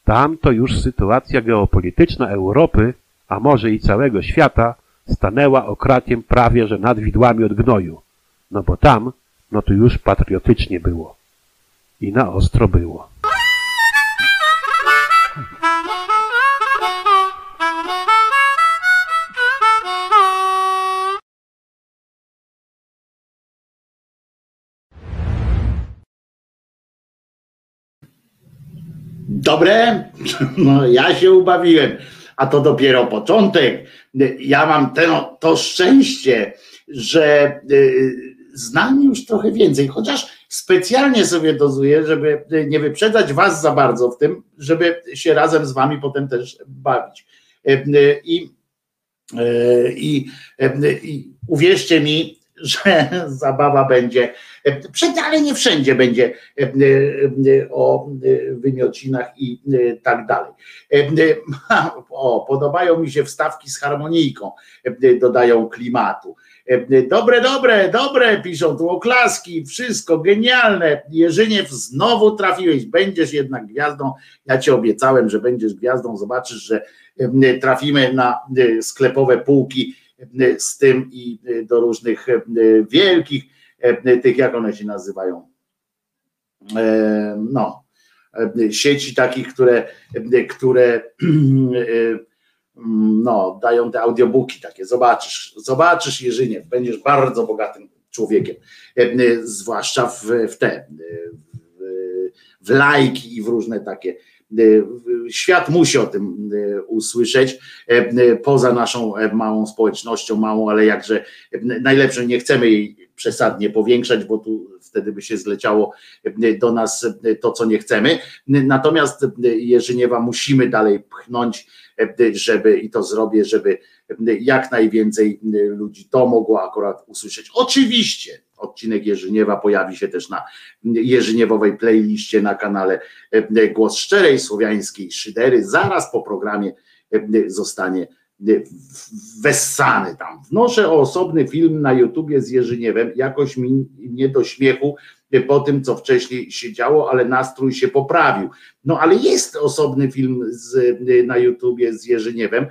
tam to już sytuacja geopolityczna Europy, a może i całego świata, stanęła okrakiem prawie że nad widłami od gnoju. No bo tam no to już patriotycznie było. I na ostro było. Dobre? No ja się ubawiłem, a to dopiero początek. Ja mam to, to szczęście, że y, znam już trochę więcej, chociaż specjalnie sobie dozuję, żeby nie wyprzedzać was za bardzo w tym, żeby się razem z wami potem też bawić. Y, y, I, i, i uwierzcie mi, że zabawa będzie, ale nie wszędzie będzie o wymiocinach i tak dalej. O, podobają mi się wstawki z harmonijką, dodają klimatu. Dobre, dobre, dobre, piszą tu oklaski, wszystko genialne. Jerzyniew, znowu trafiłeś, będziesz jednak gwiazdą. Ja ci obiecałem, że będziesz gwiazdą. Zobaczysz, że trafimy na sklepowe półki z tym i do różnych wielkich, tych jak one się nazywają, no, sieci takich, które, które no, dają te audiobooki takie, zobaczysz, zobaczysz Jerzyniew, będziesz bardzo bogatym człowiekiem, zwłaszcza w, w te, w, w lajki i w różne takie Świat musi o tym usłyszeć, poza naszą małą społecznością, małą, ale jakże najlepsze, nie chcemy jej przesadnie powiększać, bo tu wtedy by się zleciało do nas to, co nie chcemy. Natomiast Jerzyniewa musimy dalej pchnąć, żeby i to zrobię, żeby jak najwięcej ludzi to mogło akurat usłyszeć. Oczywiście odcinek Jerzyniewa pojawi się też na Jerzyniewowej playliście na kanale Głos Szczerej Słowiańskiej Szydery. Zaraz po programie zostanie wessany tam. Wnoszę o osobny film na YouTubie z Jerzyniewem, jakoś mi nie do śmiechu po tym, co wcześniej się działo, ale nastrój się poprawił. No ale jest osobny film z, na YouTubie z Jerzyniewem,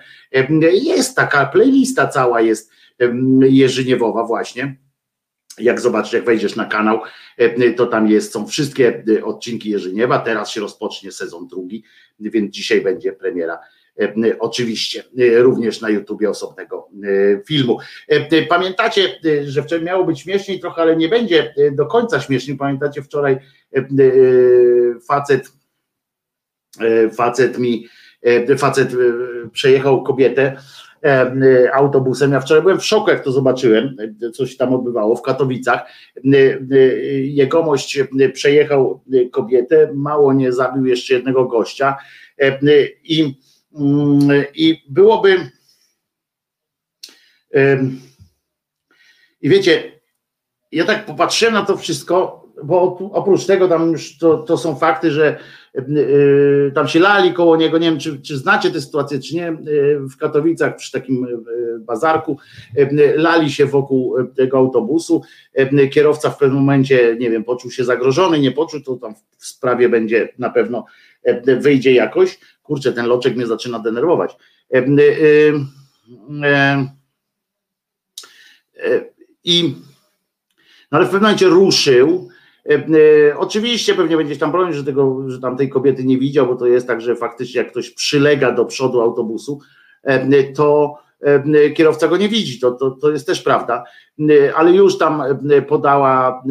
jest taka playlista cała jest Jerzyniewowa właśnie, jak zobaczysz, jak wejdziesz na kanał, to tam jest, są wszystkie odcinki Jerzyniewa, teraz się rozpocznie sezon drugi, więc dzisiaj będzie premiera oczywiście również na YouTubie osobnego filmu. Pamiętacie, że wczoraj miało być śmieszniej trochę, ale nie będzie do końca śmieszniej. Pamiętacie wczoraj facet facet mi facet przejechał kobietę autobusem. Ja wczoraj byłem w szoku, jak to zobaczyłem, co się tam odbywało w Katowicach. Jegomość przejechał kobietę, mało nie zabił jeszcze jednego gościa i i byłoby. I wiecie, ja tak popatrzyłem na to wszystko, bo oprócz tego tam już to, to są fakty, że tam się lali koło niego, nie wiem czy, czy znacie tę sytuację, czy nie, y, w Katowicach przy takim bazarku lali się wokół tego autobusu, kierowca w pewnym momencie, nie wiem, poczuł się zagrożony, nie poczuł, to tam w sprawie będzie na pewno wyjdzie jakoś, kurczę, ten loczek mnie zaczyna denerwować. I no ale w pewnym momencie ruszył. Oczywiście pewnie będzie tam bronić, że, tego, że tam tej kobiety nie widział, bo to jest tak, że faktycznie jak ktoś przylega do przodu autobusu, to kierowca go nie widzi, to, to, to jest też prawda, ale już tam podała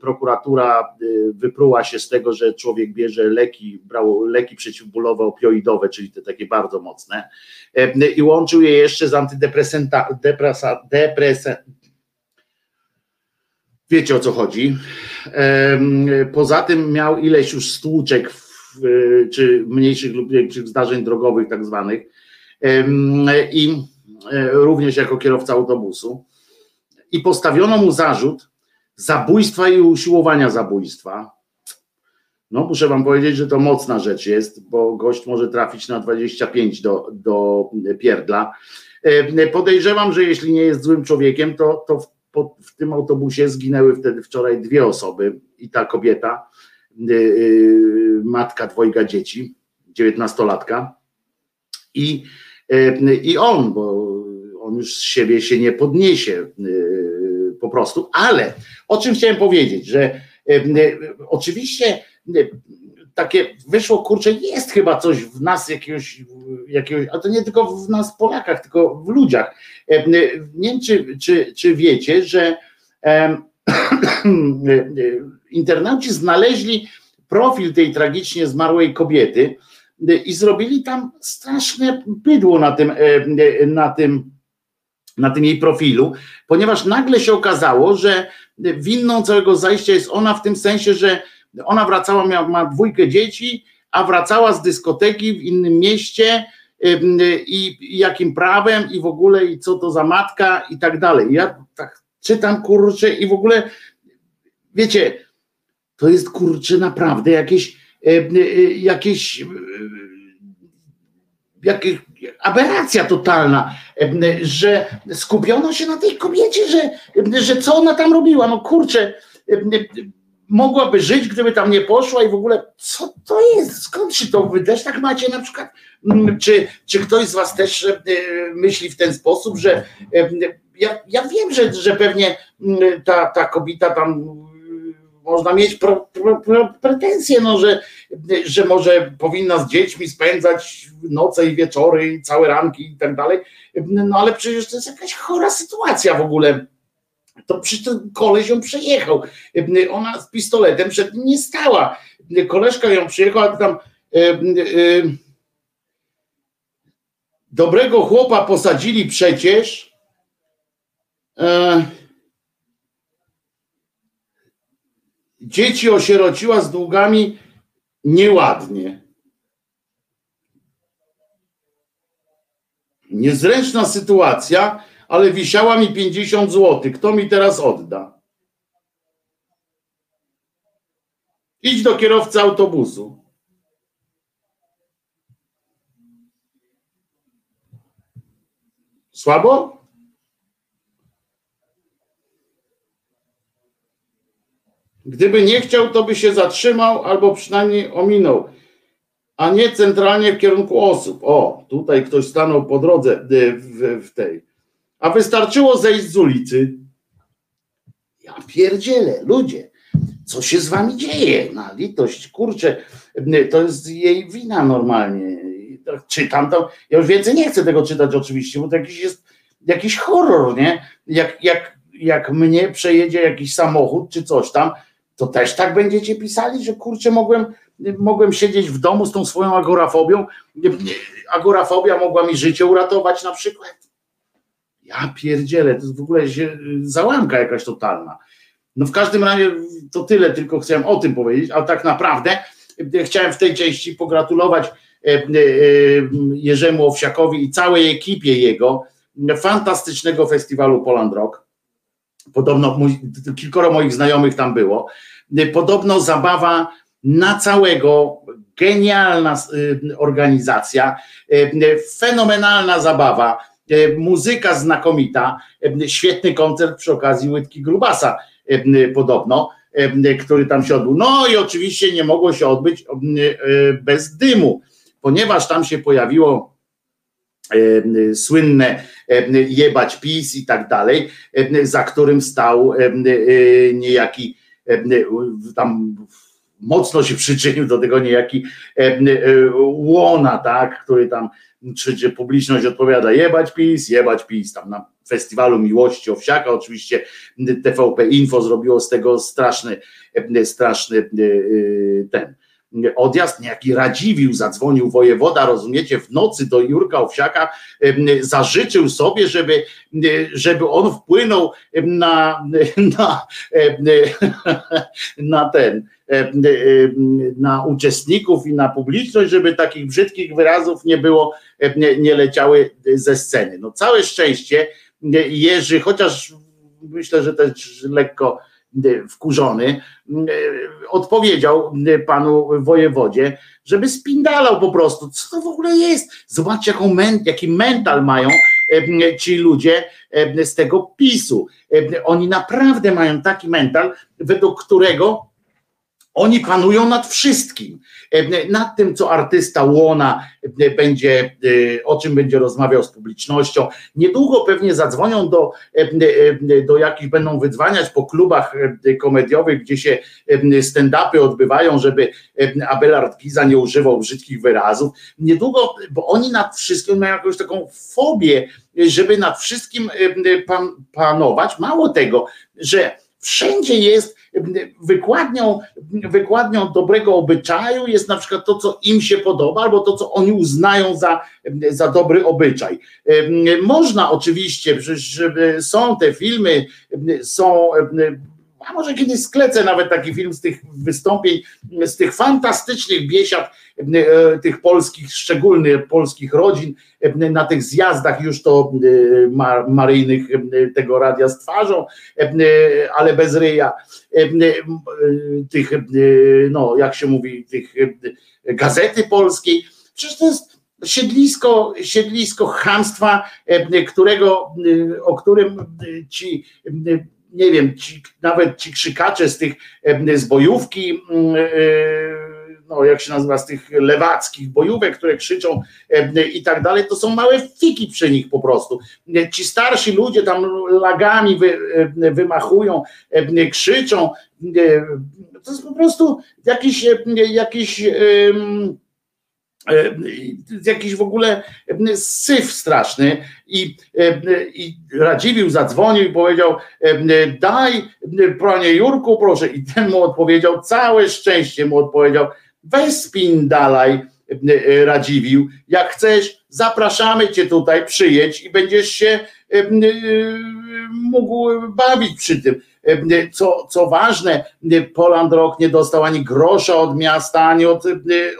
prokuratura, wypruła się z tego, że człowiek bierze leki, brał leki przeciwbólowe, opioidowe, czyli te takie bardzo mocne i łączył je jeszcze z antydepresenta, wiecie o co chodzi. Poza tym miał ileś już stłuczek, czy mniejszych lub większych zdarzeń drogowych tak zwanych i E, również jako kierowca autobusu i postawiono mu zarzut zabójstwa i usiłowania zabójstwa. No, muszę wam powiedzieć, że to mocna rzecz jest, bo gość może trafić na 25 do, do pierdla. E, podejrzewam, że jeśli nie jest złym człowiekiem, to, to w tym autobusie zginęły wtedy wczoraj dwie osoby i ta kobieta, yy, matka dwojga dzieci, dziewiętnastolatka i, yy, i on, bo on już z siebie się nie podniesie y, po prostu. Ale o czym chciałem powiedzieć, że oczywiście takie wyszło, kurczę, jest chyba coś w nas jakiegoś, jakiegoś a to nie tylko w nas Polakach, tylko w ludziach. Nie wiem, czy, czy, czy wiecie, że internauci znaleźli profil tej tragicznie zmarłej kobiety i zrobili tam straszne bydło na tym, na tym, na tym jej profilu, ponieważ nagle się okazało, że winną całego zajścia jest ona w tym sensie, że ona wracała, miała, ma dwójkę dzieci, a wracała z dyskoteki w innym mieście i, i jakim prawem i w ogóle i co to za matka i tak dalej. Ja tak czytam kurczę i w ogóle wiecie, to jest kurczę naprawdę jakieś jakieś jakieś aberracja totalna, że skupiono się na tej kobiecie, że, że co ona tam robiła, no kurczę, mogłaby żyć, gdyby tam nie poszła i w ogóle co to jest, skąd się to, wy tak macie na przykład, mm, czy, czy ktoś z was też e, myśli w ten sposób, że e, ja, ja wiem, że, że pewnie mm, ta, ta kobieta tam mm, można mieć pro, pro, pro, pretensje, no, że, że może powinna z dziećmi spędzać noce i wieczory i całe ranki i tak dalej, no ale przecież to jest jakaś chora sytuacja w ogóle to przecież ten koleś ją przejechał. Ona z pistoletem przed nim nie stała. Koleżka ją przyjechał, a tam e, dobrego chłopa posadzili przecież. Dzieci osierociła z długami nieładnie. Niezręczna sytuacja ale wisiała mi 50 zł. Kto mi teraz odda? Idź do kierowcy autobusu. Słabo? Gdyby nie chciał, to by się zatrzymał albo przynajmniej ominął, a nie centralnie w kierunku osób. O, tutaj ktoś stanął po drodze y, w, w tej a wystarczyło zejść z ulicy. Ja pierdzielę, ludzie, co się z wami dzieje? Na litość, kurczę, to jest jej wina normalnie. Czytam to, ja już więcej nie chcę tego czytać oczywiście, bo to jakiś jest jakiś horror, nie? Jak, jak, jak mnie przejedzie jakiś samochód czy coś tam, to też tak będziecie pisali, że kurczę, mogłem, mogłem siedzieć w domu z tą swoją agorafobią. Agorafobia mogła mi życie uratować na przykład. Ja pierdzielę, to jest w ogóle się, załamka jakaś totalna. No w każdym razie to tyle, tylko chciałem o tym powiedzieć, ale tak naprawdę e, chciałem w tej części pogratulować e, e, Jerzemu Owsiakowi i całej ekipie jego fantastycznego festiwalu Poland Rock. Podobno kilkoro moich znajomych tam było. Podobno zabawa na całego, genialna organizacja, fenomenalna zabawa muzyka znakomita, e, świetny koncert przy okazji Łydki Grubasa e, podobno, który tam się odbył. No i oczywiście nie mogło się odbyć bez dymu, ponieważ tam się pojawiło słynne jebać PiS i tak dalej, za którym stał niejaki tam mocno się przyczynił do tego niejaki Łona, tak, który tam czy publiczność odpowiada jebać PiS, jebać PiS, tam na festiwalu miłości Owsiaka, oczywiście TVP Info zrobiło z tego straszny, straszny ten odjazd, niejaki Radziwił zadzwonił wojewoda, rozumiecie, w nocy do Jurka Owsiaka, zażyczył sobie, żeby, żeby on wpłynął na, na, na ten, na uczestników i na publiczność, żeby takich brzydkich wyrazów nie było, nie, nie leciały ze sceny. No całe szczęście Jerzy, chociaż myślę, że też lekko wkurzony, odpowiedział panu wojewodzie, żeby spindalał po prostu. Co to w ogóle jest? Zobaczcie, jaką men, jaki mental mają ci ludzie z tego PiSu. Oni naprawdę mają taki mental, według którego Oni panują nad wszystkim, e, nad tym, co artysta Łona e, będzie, e, o czym będzie rozmawiał z publicznością. Niedługo pewnie zadzwonią do, do jakich będą wydzwaniać po klubach komediowych, gdzie się stand-upy odbywają, żeby Abelard Giza nie używał brzydkich wyrazów. Niedługo, bo oni nad wszystkim mają jakąś taką fobię, żeby nad wszystkim pan, panować. Mało tego, że wszędzie jest wykładnią, wykładnią dobrego obyczaju jest na przykład to, co im się podoba, albo to, co oni uznają za, za dobry obyczaj. Można oczywiście, przecież są te filmy, są a może kiedyś sklecę nawet taki film z tych wystąpień, z tych fantastycznych biesiad e, tych polskich, szczególnych polskich rodzin, e, na tych zjazdach już to e, maryjnych tego radia z twarzą, ale bez ryja, tych, no jak się mówi, tych gazety polskiej. Przecież to jest siedlisko, siedlisko hamstwa, którego, o którym ci nie wiem, ci, nawet ci krzykacze z tych z bojówki, mm, e, no jak się nazywa, z tych lewackich bojówek, które krzyczą i tak dalej, to są małe fiki przy nich po prostu. Ci starsi ludzie tam lagami wy, wymachują, krzyczą. To jest po prostu jakiś, jakiś jakiś w ogóle e, syf straszny i, e, i Radziwił zadzwonił i powiedział daj panie Jurku proszę. I ten mu odpowiedział całe szczęście mu odpowiedział weź spin dalej Radziwił. Jak chcesz zapraszamy cię tutaj przyjedź i będziesz się mógł bawić przy tym co, co ważne, Poland Rock nie dostał ani grosza od miasta, ani od,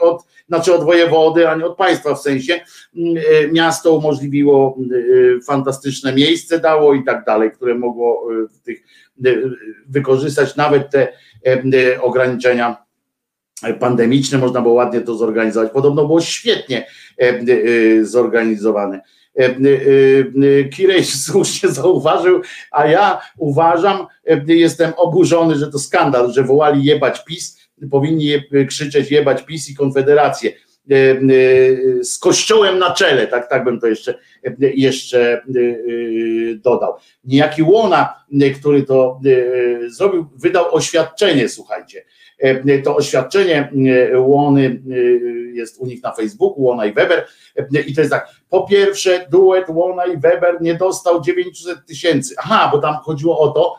od znaczy od wojewody, a nie od państwa w sensie. E, miasto umożliwiło e, fantastyczne miejsce, dało i tak dalej, które mogło e, tych, wykorzystać nawet te ograniczenia pandemiczne, można było ładnie to zorganizować. Podobno było świetnie zorganizowane. Kirej słusznie zauważył, a ja uważam, jestem oburzony, że to skandal, że wołali jebać PiS, powinni je, krzyczeć jebać PiS i Konfederację e, e, z kościołem na czele, tak, tak bym to jeszcze, jeszcze e, dodał. Niejaki Łona, który to zrobił, wydał oświadczenie, słuchajcie. To oświadczenie Łony jest u nich na Facebooku, Łona i Weber i to jest tak, po pierwsze duet Łona i Weber nie dostał 900 tysięcy. Aha, bo tam chodziło o to,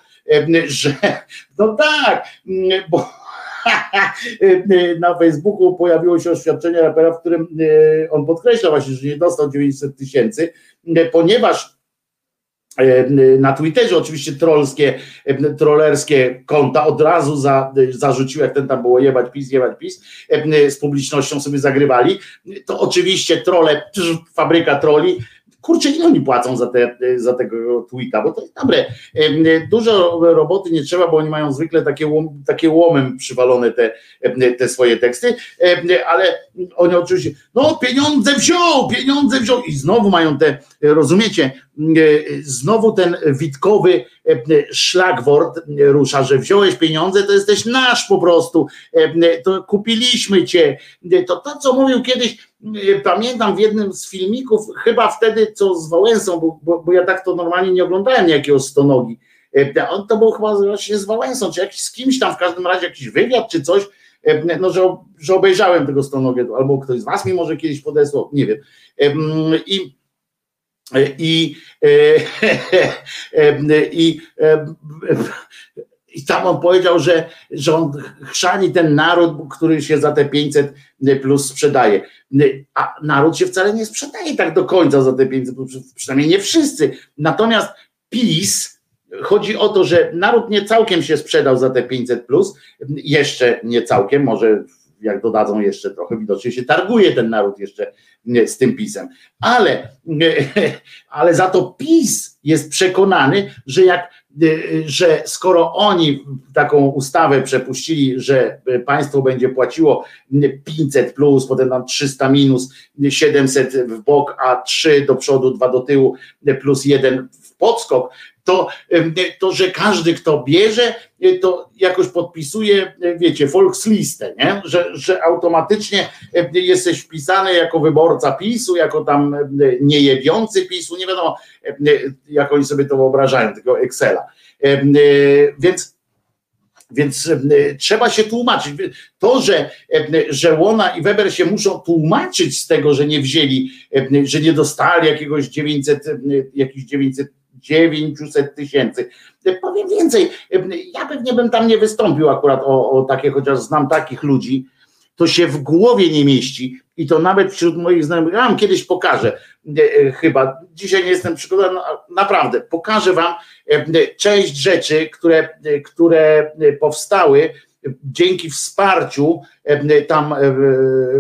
że no tak, bo na Facebooku pojawiło się oświadczenie rapera, w którym e, on podkreśla właśnie, że nie dostał 900 tysięcy, e, ponieważ e, na Twitterze oczywiście trollskie, trollerskie konta od razu za, zarzucił, jak ten tam było jebać PiS, jebać PiS, z publicznością sobie zagrywali, to oczywiście trole, fabryka troli kurczę, ile oni płacą za, te, za tego tweeta, bo to jest dobre. Dużo roboty nie trzeba, bo oni mają zwykle takie, takie łomem przywalone te, te swoje teksty, ale oni oczywiście, no pieniądze wziął, pieniądze wziął i znowu mają te, rozumiecie, znowu ten witkowy szlagwort rusza, że wziąłeś pieniądze, to jesteś nasz po prostu, to kupiliśmy cię. To to, co mówił kiedyś, pamiętam w jednym z filmików, chyba wtedy co z Wałęsą, bo, bo, bo ja tak to normalnie nie oglądałem jakiegoś stonogi. On to był chyba właśnie z Wałęsą, czy jakiś, z kimś tam w każdym razie jakiś wywiad czy coś, no, że, że obejrzałem tego stonogę, albo ktoś z was mi może kiedyś podesłał, nie wiem. I i, i, i tam on powiedział, że, że on chrzani ten naród, który się za te 500 plus sprzedaje. A naród się wcale nie sprzedaje tak do końca za te 500 plus, przynajmniej nie wszyscy. Natomiast PiS, chodzi o to, że naród nie całkiem się sprzedał za te 500 plus, jeszcze nie całkiem, może jak dodadzą jeszcze trochę, widocznie się targuje ten naród jeszcze z tym PiSem. Ale, ale za to PiS jest przekonany, że jak że skoro oni taką ustawę przepuścili, że państwo będzie płaciło 500 plus, potem tam 300 minus, 700 w bok, a 3 do przodu, 2 do tyłu, plus 1 w podskok, to, to że każdy, kto bierze, to jakoś podpisuje, wiecie, Volkslistę, nie? Że, że automatycznie jesteś wpisany jako wyborca PiSu, jako tam niejebiący PiSu, nie wiadomo, jak oni sobie to wyobrażają, tego Excela. Więc więc trzeba się tłumaczyć. To, że, że Łona i Weber się muszą tłumaczyć z tego, że nie wzięli, że nie dostali jakiegoś 900, jakichś 900 900 tysięcy. Powiem więcej, ja pewnie bym tam nie wystąpił akurat o, o takie, chociaż znam takich ludzi, to się w głowie nie mieści i to nawet wśród moich znajomych, ja wam kiedyś pokażę, e, chyba, dzisiaj nie jestem przygotowany, no, naprawdę, pokażę wam e, część rzeczy, które, które powstały dzięki wsparciu tam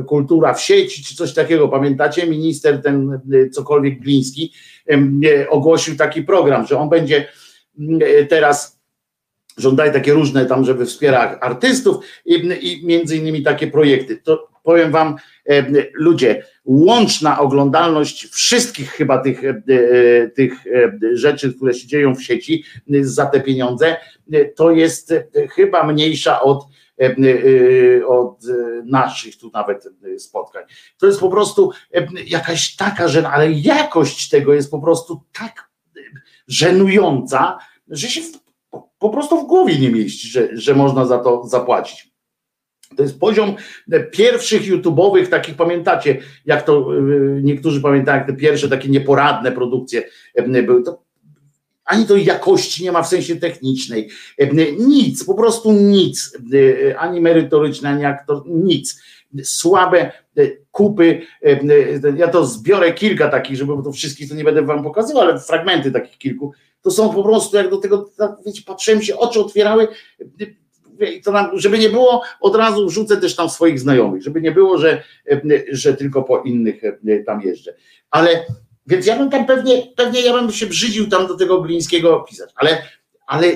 kultura w sieci, czy coś takiego, pamiętacie, minister ten cokolwiek Gliński ogłosił taki program, że on będzie teraz żądaj takie różne tam, żeby wspierać artystów i, i między innymi takie projekty. To powiem wam, e, ludzie, łączna oglądalność wszystkich chyba tych, e, tych e, rzeczy, które się dzieją w sieci za te pieniądze, to jest chyba mniejsza od od naszych tu nawet spotkań. To jest po prostu jakaś taka, że ale jakość tego jest po prostu tak żenująca, że się po prostu w głowie nie mieści, że, że można za to zapłacić. To jest poziom pierwszych YouTube'owych, takich pamiętacie, jak to niektórzy pamiętają, jak te pierwsze takie nieporadne produkcje były. To ani to jakości nie ma w sensie technicznej, nic, po prostu nic, ani merytoryczne, ani aktor, nic. Słabe kupy, ja to zbiorę kilka takich, żeby to wszystkich to nie będę wam pokazywał, ale fragmenty takich kilku, to są po prostu jak do tego, wiecie, patrzyłem się, oczy otwierały, nam, żeby nie było, od razu wrzucę też tam swoich znajomych, żeby nie było, że, że tylko po innych tam jeżdżę. Ale więc ja bym tam pewnie, pewnie ja bym się brzydził tam do tego Glińskiego pisać, ale, ale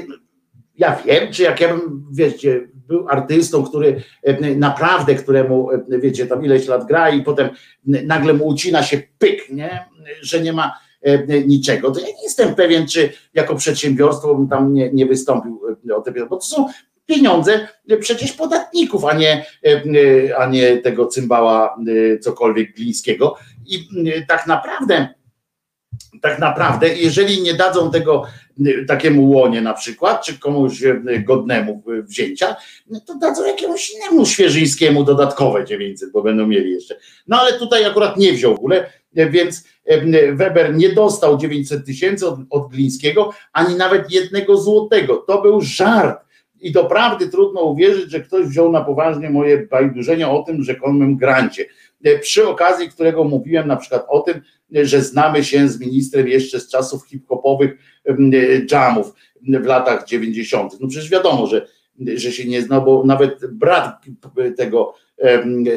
ja wiem, czy jak ja bym, wiecie, był artystą, który naprawdę, któremu, wiecie, tam ileś lat gra i potem nagle mu ucina się pyk, nie? że nie ma E, niczego, to ja nie jestem pewien, czy jako przedsiębiorstwo bym tam nie, nie wystąpił e, o te pieniądze, bo to są pieniądze przecież podatników, a nie, e, a nie tego cymbała cokolwiek glińskiego. I tak naprawdę, tak naprawdę, jeżeli nie dadzą tego takiemu łonie na przykład, czy komuś godnemu wzięcia, to dadzą jakiemuś innemu świeżyńskiemu dodatkowe 900, bo będą mieli jeszcze. No ale tutaj akurat nie wziął w ogóle, więc Weber nie dostał 900 tysięcy od, od Glińskiego, ani nawet jednego złotego. To był żart. I doprawdy trudno uwierzyć, że ktoś wziął na poważnie moje bajdurzenia o tym rzekomym grancie. E, przy okazji, którego mówiłem na przykład o tym, że znamy się z ministrem jeszcze z czasów hip-hopowych jamów w latach 90. No przecież wiadomo, że, że się nie zna, bo nawet brat tego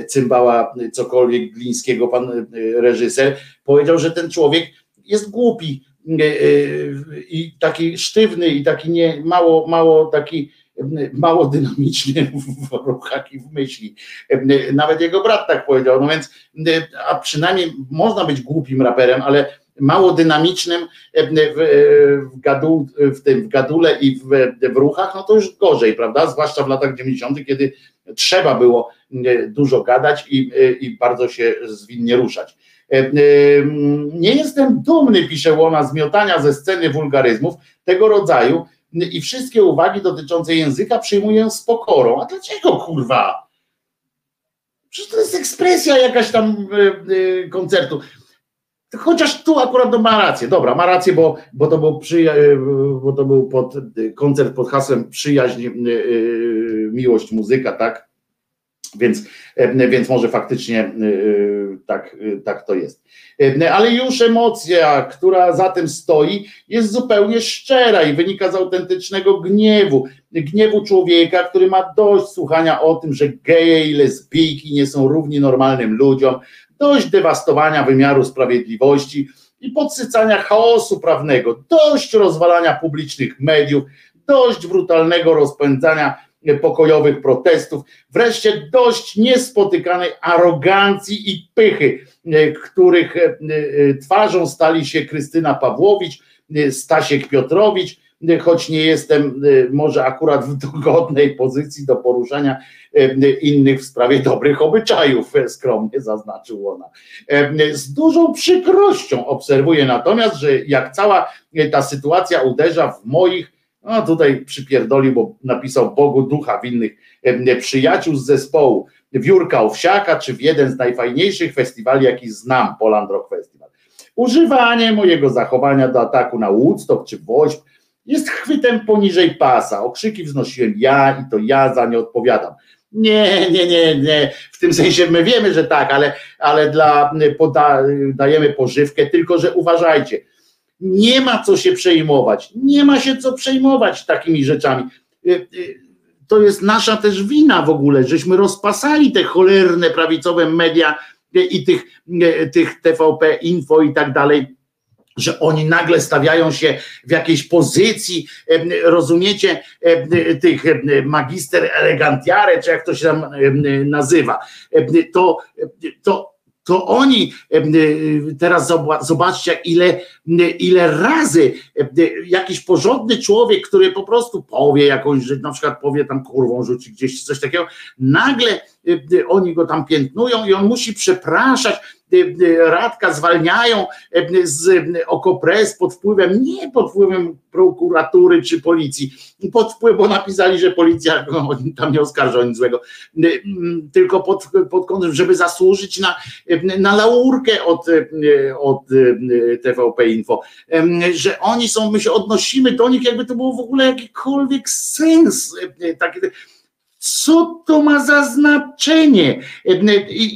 cymbała cokolwiek Glińskiego, pan e, reżyser, powiedział, że ten człowiek jest głupi e, e, i taki sztywny i taki nie, mało, mało taki mało dynamiczny w ruchach i w myśli. Nawet jego brat tak powiedział, no więc a przynajmniej można być głupim raperem, ale mało dynamicznym w, gadu, w tym w gadule i w, w ruchach, no to już gorzej, prawda? Zwłaszcza w latach 90., kiedy trzeba było e, dużo gadać i, e, i bardzo się zwinnie ruszać. E, nie jestem dumny, pisze Łona, z miotania ze sceny wulgaryzmów tego rodzaju i wszystkie uwagi dotyczące języka przyjmuję z pokorą. A dlaczego kurwa? Przecież to jest ekspresja jakaś tam koncertu. Chociaż tu akurat no, ma rację, dobra, ma rację, bo, bo, to, był przyja- bo to był pod, koncert pod hasłem przyjaźń, miłość, muzyka, tak? Więc, więc może faktycznie tak, tak to jest. Ale już emocja, która za tym stoi, jest zupełnie szczera i wynika z autentycznego gniewu. Gniewu człowieka, który ma dość słuchania o tym, że geje i lesbijki nie są równi normalnym ludziom, dość dewastowania wymiaru sprawiedliwości i podsycania chaosu prawnego, dość rozwalania publicznych mediów, dość brutalnego rozpędzania pokojowych protestów, wreszcie dość niespotykanej arogancji i pychy, których twarzą stali się Krystyna Pawłowicz, Stasiek Piotrowicz, choć nie jestem może akurat w dogodnej pozycji do poruszania innych w sprawie dobrych obyczajów, skromnie zaznaczył ona. Z dużą przykrością obserwuję natomiast, że jak cała ta sytuacja uderza w moich, no tutaj przypierdoli, bo napisał Bogu ducha winnych przyjaciół z zespołu, w Jurka Owsiaka, czy w jeden z najfajniejszych festiwali, jaki znam, Poland Rock Festival. Używanie mojego zachowania do ataku na Woodstock czy Woźb jest chwytem poniżej pasa. Okrzyki wznosiłem ja i to ja za nie odpowiadam. Nie, nie, nie, nie. W tym sensie my wiemy, że tak, ale, ale dla, poda, dajemy pożywkę, tylko że uważajcie, nie ma co się przejmować, nie ma się co przejmować takimi rzeczami. To jest nasza też wina w ogóle, żeśmy rozpasali te cholerne prawicowe media i tych, tych TVP Info i tak dalej że oni nagle stawiają się w jakiejś pozycji, rozumiecie, tych magister elegantiare, czy jak to się tam nazywa, to, to, to oni teraz zobaczcie, ile, ile razy jakiś porządny człowiek, który po prostu powie jakąś rzecz, na przykład powie tam kurwą rzuci gdzieś coś takiego, nagle oni go tam piętnują i on musi przepraszać, Radka zwalniają z Okopres pod wpływem, nie pod wpływem prokuratury czy policji, pod wpływem, bo napisali, że policja no, tam nie oskarża nic złego, tylko pod, pod kątem, żeby zasłużyć na, na laurkę od, od TVP Info, że oni są, my się odnosimy do nich, jakby to było w ogóle jakikolwiek sens, taki, co to ma za znaczenie?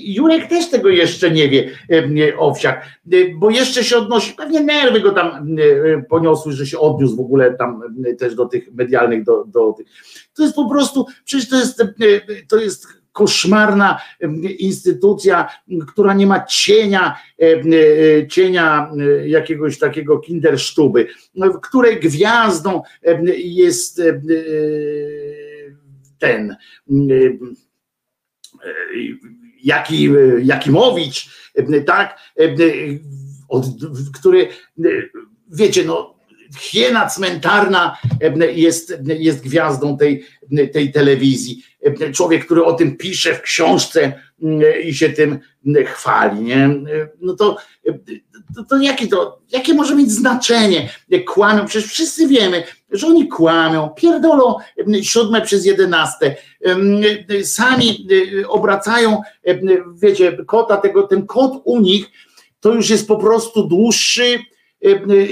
Jurek też tego jeszcze nie wie, Owsiak, bo jeszcze się odnosi, pewnie nerwy go tam poniosły, że się odniósł w ogóle tam też do tych medialnych, do, do. To jest po prostu, przecież to jest, to jest koszmarna instytucja, która nie ma cienia, cienia jakiegoś takiego kindersztuby, której gwiazdą jest ten Jaki, Jakimowicz, tak, od, który, wiecie, no, hiena cmentarna jest, jest gwiazdą tej, tej telewizji. Człowiek, który o tym pisze w książce i się tym chwali, nie? No to, to, to, jakie to, jakie może mieć znaczenie, kłamią, przecież wszyscy wiemy, że oni kłamią, pierdolą siódme przez jedenaste, sami obracają, wiecie, kota tego, ten kot u nich to już jest po prostu dłuższy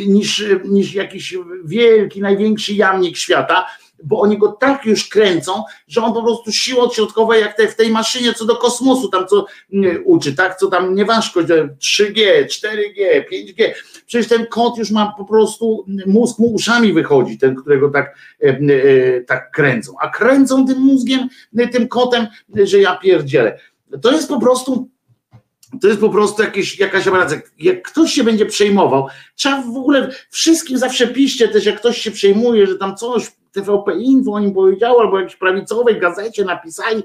niż, niż jakiś wielki, największy jamnik świata, bo oni go tak już kręcą, że on po prostu siłą odśrodkowej, jak te, w tej maszynie co do kosmosu, tam co uczy, tak, co tam nieważko, 3G, 4G, 5G, przecież ten kot już ma po prostu, mózg mu uszami wychodzi, ten, którego tak, e, e, tak kręcą, a kręcą tym mózgiem, tym kotem, że ja pierdzielę. To jest po prostu to jest po prostu jakieś, jakaś aberracja. Jak ktoś się będzie przejmował, trzeba w ogóle wszystkim zawsze piszcie też, jak ktoś się przejmuje, że tam coś TVP Info o nim powiedziało, albo jakiejś prawicowej gazecie napisali,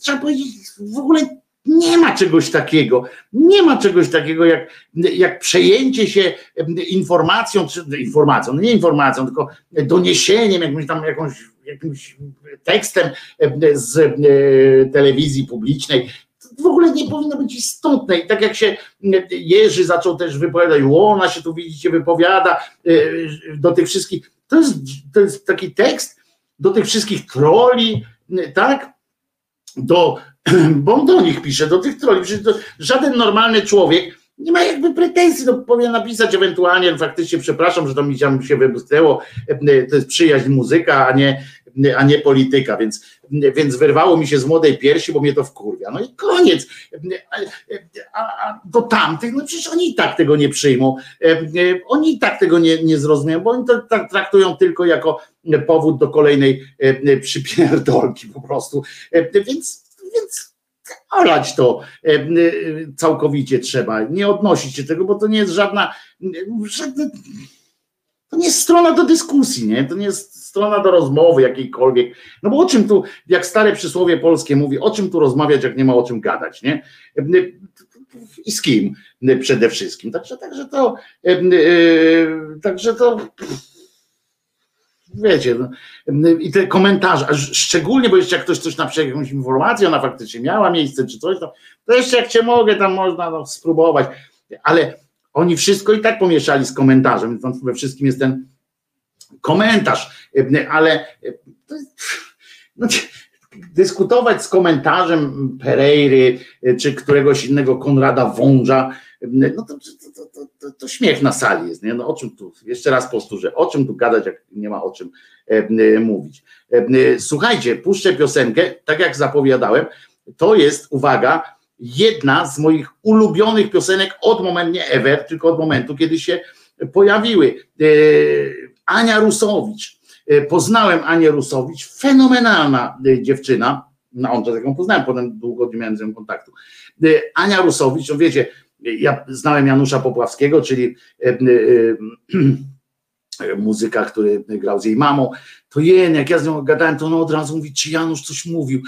trzeba powiedzieć, w ogóle nie ma czegoś takiego. Nie ma czegoś takiego jak, jak przejęcie się informacją, czy informacją, no nie informacją, tylko doniesieniem, jakimś tam jakąś, jakimś tekstem z telewizji publicznej, w ogóle nie powinno być istotne. I tak jak się Jerzy zaczął też wypowiadać, ona się tu widzicie wypowiada e, do tych wszystkich, to jest, to jest taki tekst do tych wszystkich troli, tak? Do, bo on do nich pisze, do tych troli. żaden normalny człowiek nie ma jakby pretensji, no powinien napisać ewentualnie, faktycznie przepraszam, że to mi się wybustnęło, to jest przyjaźń muzyka, a nie, a nie polityka, więc, więc wyrwało mi się z młodej piersi, bo mnie to wkurwia. No i koniec. A, a do tamtych, no przecież oni i tak tego nie przyjmą, oni i tak tego nie, nie zrozumieją, bo oni to tak traktują tylko jako powód do kolejnej przypierdolki po prostu. Więc, więc olać to całkowicie trzeba, nie odnosić się tego, bo to nie jest żadna, żadne, to nie jest strona do dyskusji, nie? To nie jest strona do rozmowy jakiejkolwiek. No bo o czym tu, jak stare przysłowie polskie mówi, o czym tu rozmawiać, jak nie ma o czym gadać, nie? I z kim przede wszystkim. Także, także to, także to wiecie, no, i te komentarze, szczególnie, bo jeszcze jak ktoś coś napisze, jakąś informację, ona faktycznie miała miejsce czy coś, to, to jeszcze jak cię mogę, tam można no, spróbować, ale oni wszystko i tak pomieszali z komentarzem, więc tam we wszystkim jest ten komentarz, ale no, dyskutować z komentarzem Pereiry czy któregoś innego Konrada Wąża, no to, to, to, to, to śmiech na sali jest. Nie? No o czym tu, jeszcze raz powtórzę, o czym tu gadać, jak nie ma o czym e, mówić. E, słuchajcie, puszczę piosenkę, tak jak zapowiadałem, to jest, uwaga, jedna z moich ulubionych piosenek od momentu, nie ever, tylko od momentu, kiedy się pojawiły. E, Ania Rusowicz. Poznałem Anię Rusowicz, fenomenalna dziewczyna. No, on to taką poznałem, potem długo nie miałem z nią kontaktu. Ania Rusowicz, no wiecie, ja znałem Janusza Popławskiego, czyli e, e, e, muzyka, który grał z jej mamą, to jen, jak ja z nią gadałem, to ona od razu mówi, czy Janusz coś mówił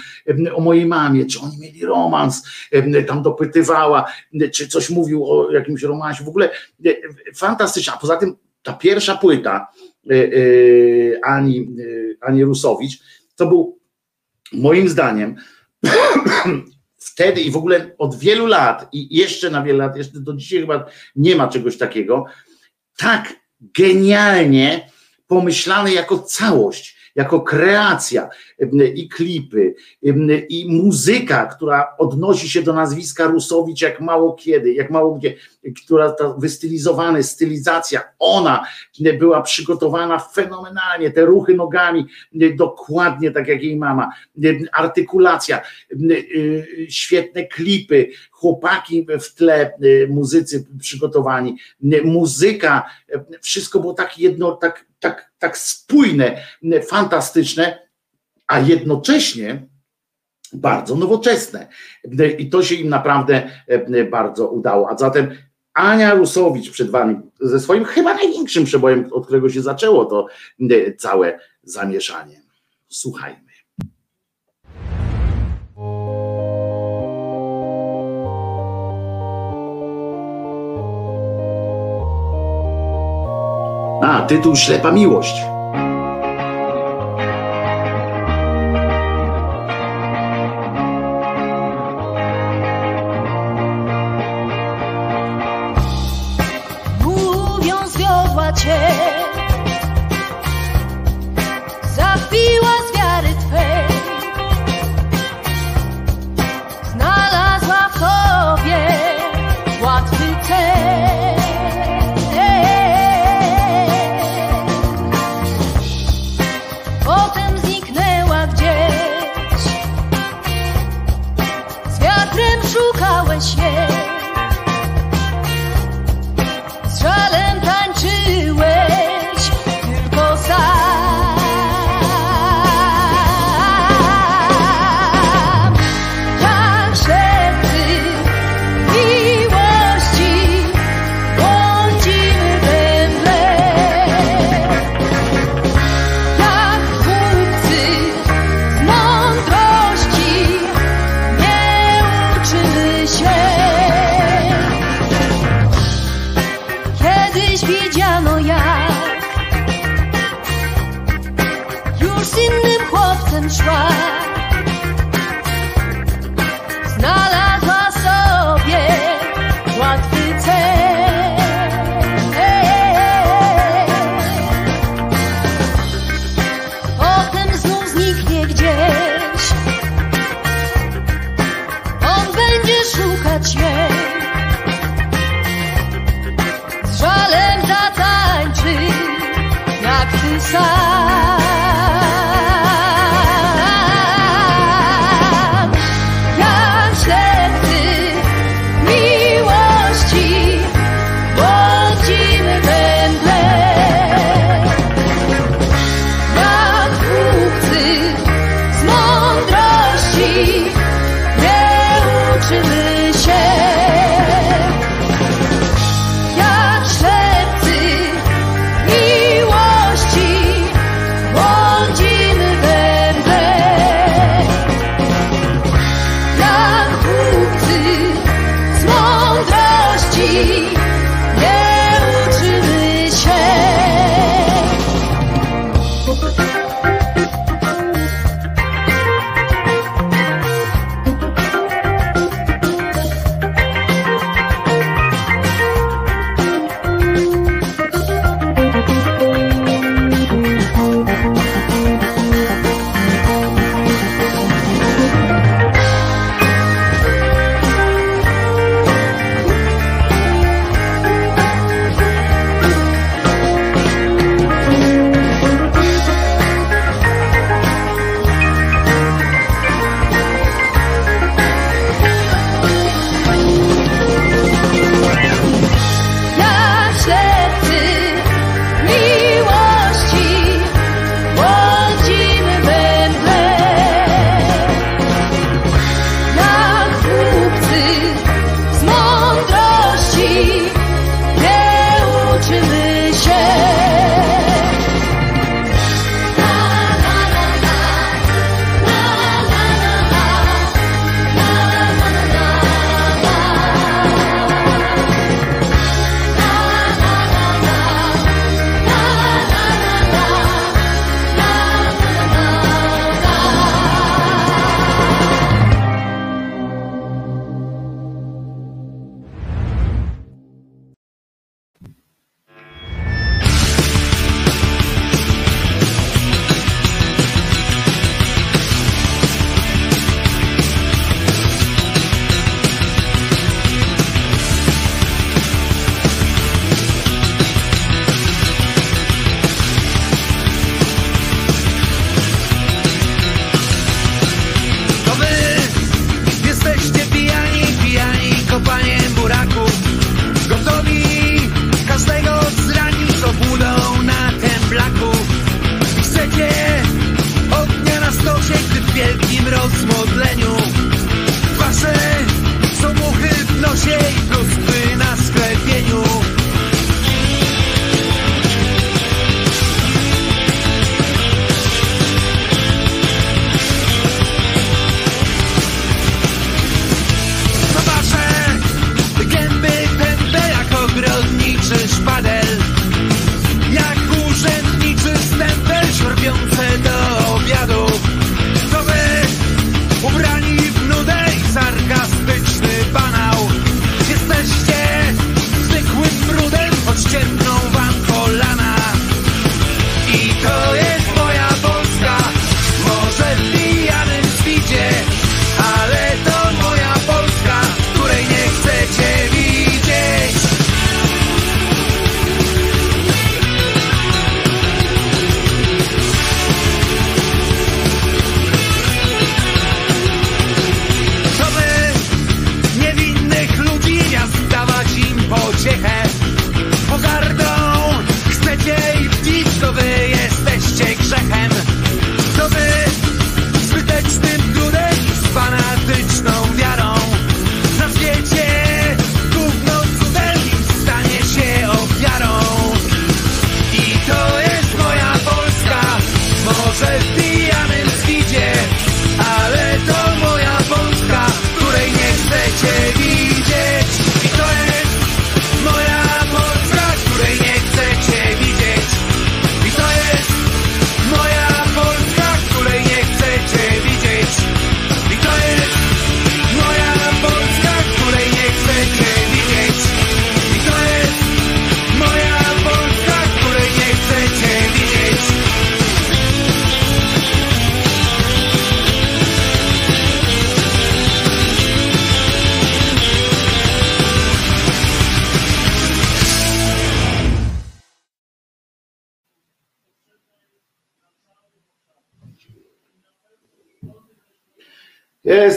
o mojej mamie, czy oni mieli romans, tam dopytywała, czy coś mówił o jakimś romansie, w ogóle fantastyczna, poza tym ta pierwsza płyta Ani, Ani Rusowicz, to był moim zdaniem wtedy i w ogóle od wielu lat i jeszcze na wiele lat, jeszcze do dzisiaj chyba nie ma czegoś takiego, tak genialnie pomyślane jako całość jako kreacja i klipy, i muzyka, która odnosi się do nazwiska Rusowicz jak mało kiedy, jak mało gdzie, która ta wystylizowana stylizacja, ona była przygotowana fenomenalnie, te ruchy nogami, dokładnie tak jak jej mama, artykulacja, świetne klipy, chłopaki w tle, muzycy przygotowani, muzyka, wszystko było tak jedno, tak tak, tak spójne, fantastyczne, a jednocześnie bardzo nowoczesne. I to się im naprawdę bardzo udało. A zatem Ania Rusowicz przed Wami ze swoim chyba największym przebojem, od którego się zaczęło to całe zamieszanie. Słuchajmy. Tytuł Ślepa Miłość.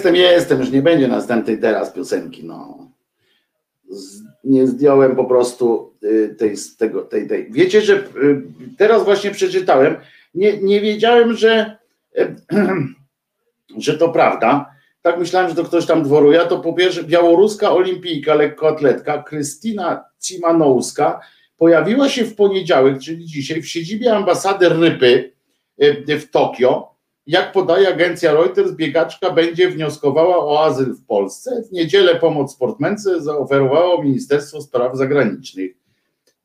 jestem, jestem, już nie będzie następnej teraz piosenki, no. Z, nie zdjąłem po prostu y, tej, tego, tej, tej. Wiecie, że y, teraz właśnie przeczytałem, nie, nie wiedziałem, że, y, że to prawda. Tak myślałem, że to ktoś tam dworuje. To po pierwsze białoruska olimpijka lekkoatletka Krystyna Cimanowska pojawiła się w poniedziałek, czyli dzisiaj, w siedzibie ambasady Rypy w Tokio jak podaje agencja Reuters, biegaczka będzie wnioskowała o azyl w Polsce. W niedzielę pomoc sportmence zaoferowało Ministerstwo Spraw Zagranicznych.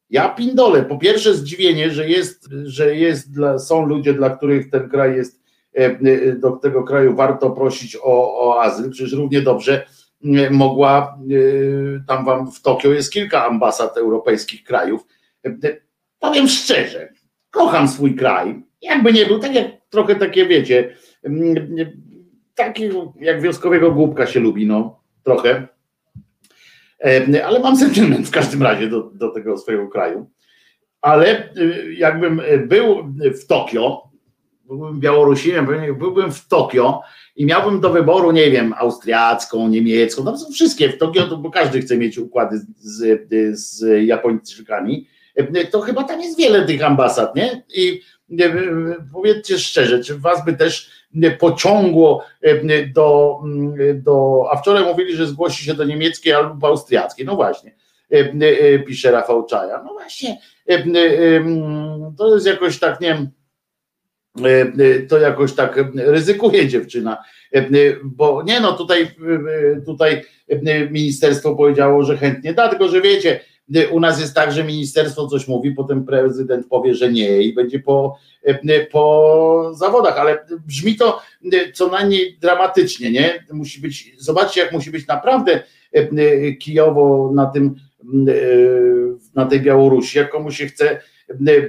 Ja pindolę. Po pierwsze zdziwienie, że jest, że jest dla, są ludzie, dla których ten kraj jest, e, e, do tego kraju warto prosić o, o azyl. Przecież równie dobrze e, mogła, tam wam w Tokio jest kilka ambasad europejskich krajów. Powiem szczerze, kocham swój kraj. Jakby nie był, tak jak trochę takie, wiecie, takiego jak wioskowego głupka się lubi, no trochę. Ale mam sentyment w każdym razie do, do tego swojego kraju. Ale y, jakbym był w Tokio, byłbym Białorusinem, byłbym w Tokio i miałbym do wyboru, nie wiem, austriacką, niemiecką, tam są wszystkie w Tokio, bo każdy chce mieć układy z, z Japończykami, to chyba tam jest wiele tych ambasad, nie? I powiedzcie szczerze, czy was by też pociągło do, do a wczoraj mówili, że zgłosi się do niemieckiej albo austriackiej, no właśnie, pisze Rafał Czaja, no właśnie, to jest jakoś tak, nie wiem, to jakoś tak ryzykuje dziewczyna, bo nie no, tutaj, tutaj ministerstwo powiedziało, że chętnie da, tylko że wiecie, u nas jest tak, że ministerstwo coś mówi, potem prezydent powie, że nie i będzie po, po zawodach, ale brzmi to co najmniej dramatycznie, nie? Musi być, zobaczcie, jak musi być naprawdę Kijowo na tym, na tej Białorusi, jak komu się chce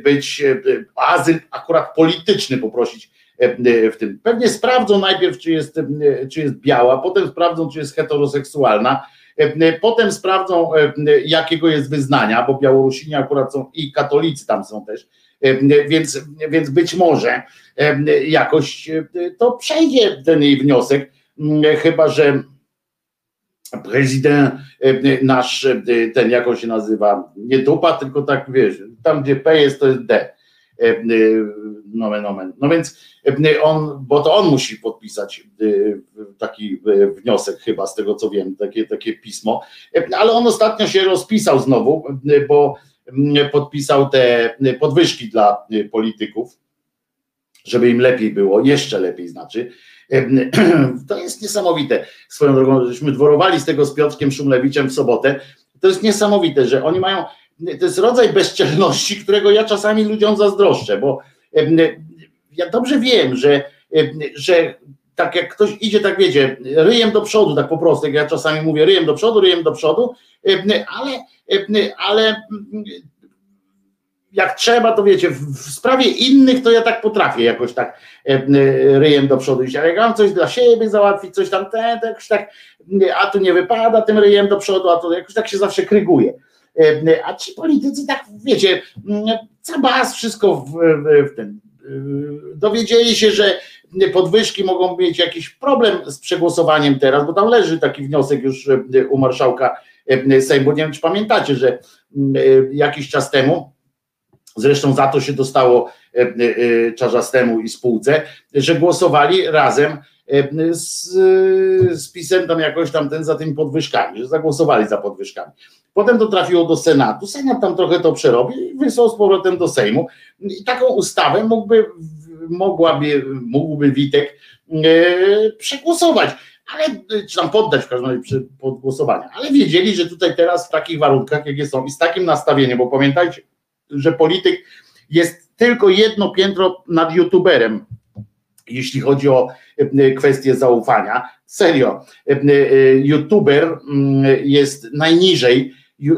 być azyl akurat polityczny poprosić w tym. Pewnie sprawdzą najpierw, czy jest, czy jest biała, potem sprawdzą, czy jest heteroseksualna, E, potem sprawdzą, e, jakiego jest wyznania, bo Białorusini akurat są i katolicy tam są też, e, więc, więc być może jakoś to przejdzie ten jej wniosek, chyba że prezydent nasz, ten jak on się nazywa, nie dupa, tylko tak wiesz, tam gdzie P jest, to jest D. E, e, nomen, nomen. No więc e, on, bo to on musi podpisać taki wniosek chyba z tego co wiem, takie, takie pismo, ale on ostatnio się rozpisał znowu, bo podpisał te podwyżki dla polityków, żeby im lepiej było, jeszcze lepiej znaczy. To jest niesamowite. Swoją drogą, żeśmy dworowali z tego z Piotrkiem Szumlewiczem w sobotę. To jest niesamowite, że oni mają to jest rodzaj bezczelności, którego ja czasami ludziom zazdroszczę, bo ja dobrze wiem, że, że tak jak ktoś idzie, tak wiecie, ryjem do przodu, tak po prostu, jak ja czasami mówię, ryjem do przodu, ryjem do przodu, ale, ale jak trzeba, to wiecie, w sprawie innych to ja tak potrafię jakoś tak ryjem do przodu iść, ale jak mam coś dla siebie załatwić, coś tam, te, jakoś tak, a tu nie wypada tym ryjem do przodu, a to jakoś tak się zawsze kryguje. E, a ci politycy tak, wiecie, cabas wszystko w, w ten. E, dowiedzieli się, że podwyżki mogą mieć jakiś problem z przegłosowaniem teraz, bo tam leży taki wniosek już e, u marszałka Sejmu. Nie wiem, czy pamiętacie, że jakiś czas temu, zresztą za to się dostało Czarzastemu i spółce, że głosowali razem z, z PiSem tam jakoś tam ten za tymi podwyżkami, że zagłosowali za podwyżkami. Potem to trafiło do Senatu, Senat tam trochę to przerobił i wysłał z powrotem do Sejmu. I taką ustawę mógłby, mogłaby, mógłby Witek e, przegłosować, ale, czy tam poddać w każdym razie pod głosowanie. Ale wiedzieli, że tutaj teraz w takich warunkach, jakie są i z takim nastawieniem, bo pamiętajcie, że polityk jest tylko jedno piętro nad youtuberem, jeśli chodzi o e, kwestię zaufania. Serio, e, e, youtuber mm, jest najniżej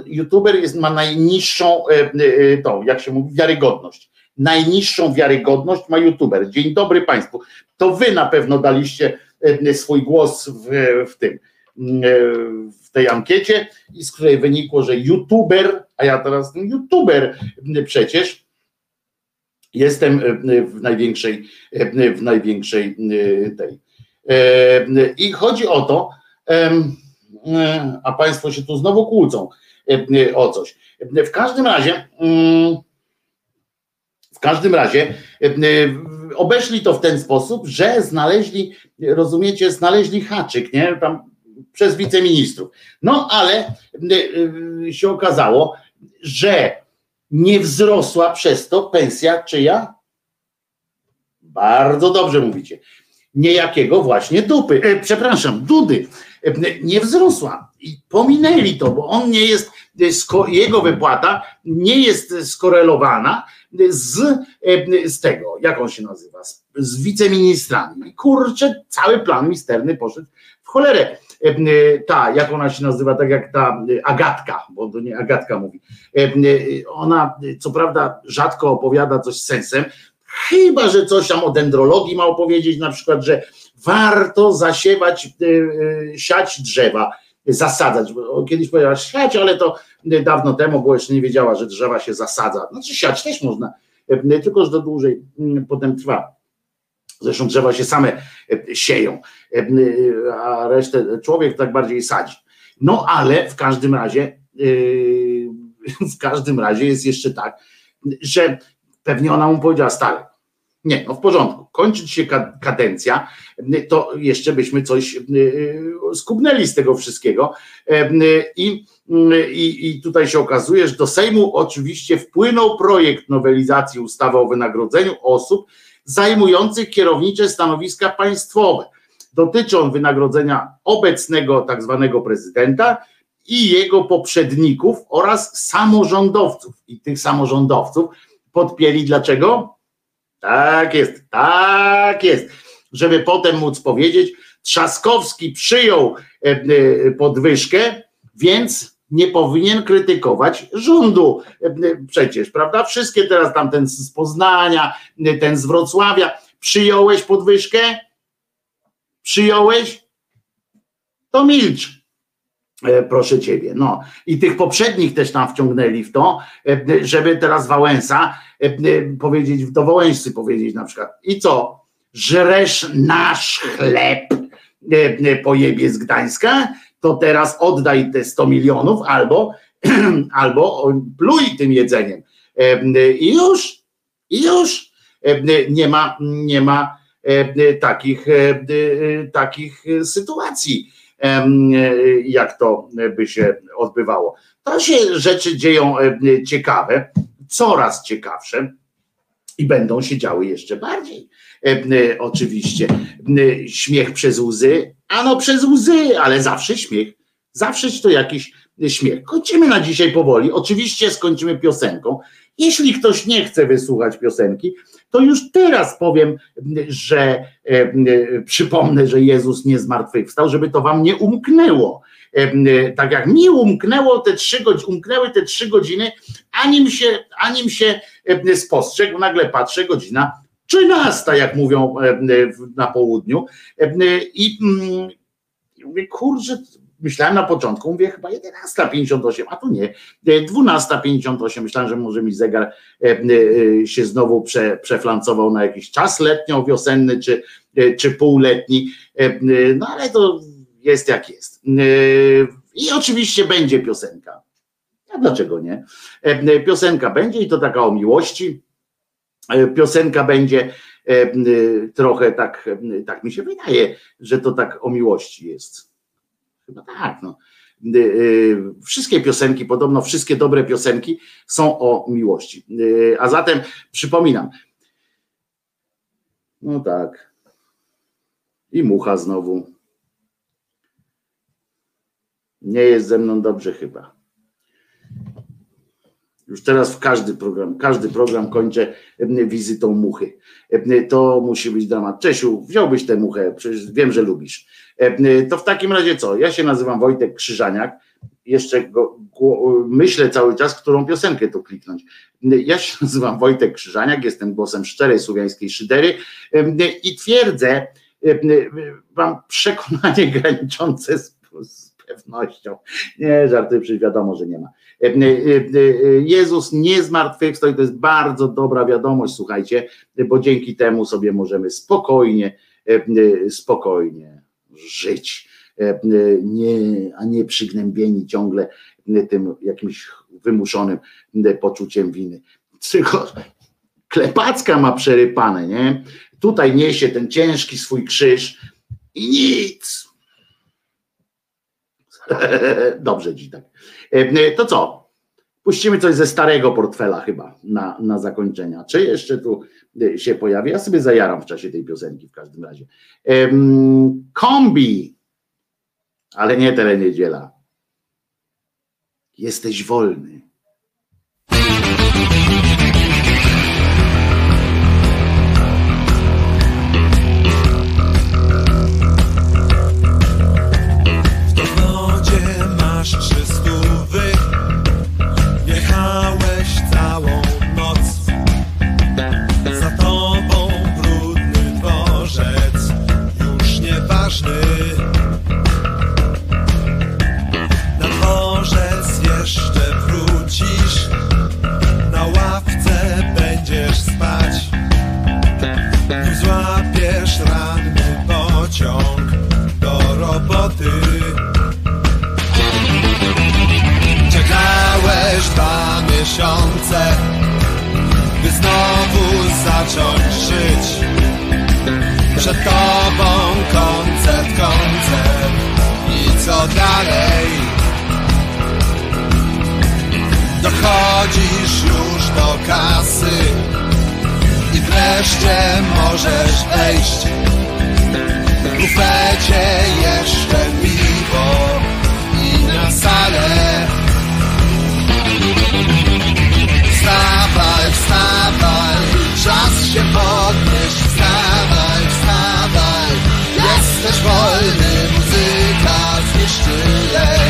youtuber jest, ma najniższą, e, e, tą, jak się mówi, wiarygodność. Najniższą wiarygodność ma youtuber. Dzień dobry Państwu. To Wy na pewno daliście e, swój głos w, w tym, w tej ankiecie, z której wynikło, że youtuber, a ja teraz youtuber przecież jestem w największej, w największej tej. I chodzi o to, a Państwo się tu znowu kłócą. E, e, o coś. W każdym razie, mm, w każdym razie e, obeszli to w ten sposób, że znaleźli, rozumiecie, znaleźli haczyk, nie? Tam przez wiceministrów. No ale się okazało, że nie wzrosła przez to pensja czyja? Bardzo dobrze mówicie. Niejakiego właśnie dupy, e, przepraszam, dudy e, nie wzrosła. I pominęli to, bo on nie jest, e, jego wypłata nie jest skorelowana z, e, z tego, jak on się nazywa, z, z wiceministrami. Kurczę, cały plan misterny poszedł w cholerę. E, e, Ta, jak ona się nazywa, tak jak ta Agatka, bo to nie Agatka mówi. Ona, co prawda, rzadko opowiada coś z sensem, chyba, że coś tam o dendrologii ma opowiedzieć, na przykład, że warto zasiewać, siać drzewa, zasadzać. Kiedyś powiedziała siać, ale to dawno temu, bo jeszcze nie wiedziała, że drzewa się zasadza. Znaczy siać też można, e, tylko że to dłużej mm, potem trwa. Zresztą drzewa się same e, sieją, e, a resztę człowiek tak bardziej sadzi. No ale w każdym razie, w każdym razie jest jeszcze tak, że pewnie ona mu powiedziała, stary, nie, no w porządku, kończyć się ka- kadencja, to jeszcze byśmy coś e, skubnęli z tego wszystkiego. E, I, i, I tutaj się okazuje, że do Sejmu oczywiście wpłynął projekt nowelizacji ustawy o wynagrodzeniu osób zajmujących kierownicze stanowiska państwowe. Dotyczy on wynagrodzenia obecnego tak zwanego prezydenta i jego poprzedników oraz samorządowców. I tych samorządowców podpięli dlaczego? Tak jest, tak jest. Żeby potem móc powiedzieć, Trzaskowski przyjął e, e, podwyżkę, więc nie powinien krytykować rządu e, przecież, prawda? Wszystkie teraz tam ten z Poznania, ten z Wrocławia, przyjąłeś podwyżkę? Przyjąłeś? To milcz. Proszę ciebie. No i tych poprzednich też tam wciągnęli w to, żeby teraz Wałęsa powiedzieć, do Wałęsy powiedzieć na przykład. I co? Żresz nasz chleb e, e, pojebie z Gdańska, to teraz oddaj te 100 milionów albo, albo pluj tym jedzeniem. E, I już, i już E, nie ma, nie ma e, takich, e, e, takich sytuacji e, jak to by się odbywało. To się rzeczy dzieją e, ciekawe, coraz ciekawsze i będą się działy jeszcze bardziej. E, e, Oczywiście E, śmiech przez łzy, ano przez łzy, ale zawsze śmiech, zawsze to jakiś śmiech. Kończymy na dzisiaj powoli. Oczywiście skończymy piosenką. Jeśli ktoś nie chce wysłuchać piosenki, to już teraz powiem, że e, przypomnę, że Jezus nie zmartwychwstał, żeby to wam nie umknęło. E, Tak jak mi umknęło te trzy godziny, umknęły te trzy godziny, anim się, anim się e, spostrzegł, nagle patrzę, godzina 13, jak mówią e, w- na południu. E, I mm, mówię, kurczę, myślałem na początku, mówię chyba 11.58, a tu nie, e, 12.58, myślałem, że może mi zegar e, e, się znowu prze, przeflancował na jakiś czas letnio-wiosenny czy, e, czy półletni, E, e, no ale to jest jak jest. E, I oczywiście będzie piosenka. A dlaczego nie? E, Piosenka będzie i to taka o miłości. E, Piosenka będzie e, trochę tak, tak mi się wydaje, że to tak o miłości jest. Chyba tak, no. Wszystkie piosenki, podobno wszystkie dobre piosenki są o miłości. A zatem przypominam. No tak. I mucha znowu. Nie jest ze mną dobrze chyba. Już teraz w każdy program, każdy program kończę wizytą muchy. To musi być dramat. Czesiu, wziąłbyś tę muchę, przecież wiem, że lubisz. To w takim razie co? Ja się nazywam Wojtek Krzyżaniak. Jeszcze go, myślę cały czas, którą piosenkę tu kliknąć. Ja się nazywam Wojtek Krzyżaniak, jestem głosem szczerej słowiańskiej szydery i twierdzę, mam przekonanie graniczące z, z pewnością. Nie, żartuję, przecież wiadomo, że nie ma. E, e, e, Jezus nie zmartwychwstał i to jest bardzo dobra wiadomość, słuchajcie, bo dzięki temu sobie możemy spokojnie, spokojnie żyć, nie, a nie przygnębieni ciągle tym jakimś wymuszonym poczuciem winy. Tylko klepacka ma przerypane, nie? Tutaj niesie ten ciężki swój krzyż i nic. Dobrze dziś tak. E, To co? Puścimy coś ze starego portfela chyba na, na zakończenia. Czy jeszcze tu y, się pojawi? Ja sobie zajaram w czasie tej piosenki w każdym razie. Kombi, ale nie teleniedziela. Jesteś wolny. Dochodzisz już do kasy I wreszcie możesz wejść w bufecie jeszcze piwo i na salę. Wstawaj, wstawaj, czas się podnieść. Wstawaj, wstawaj, jesteś wolny, muzyka zniszczy lęk.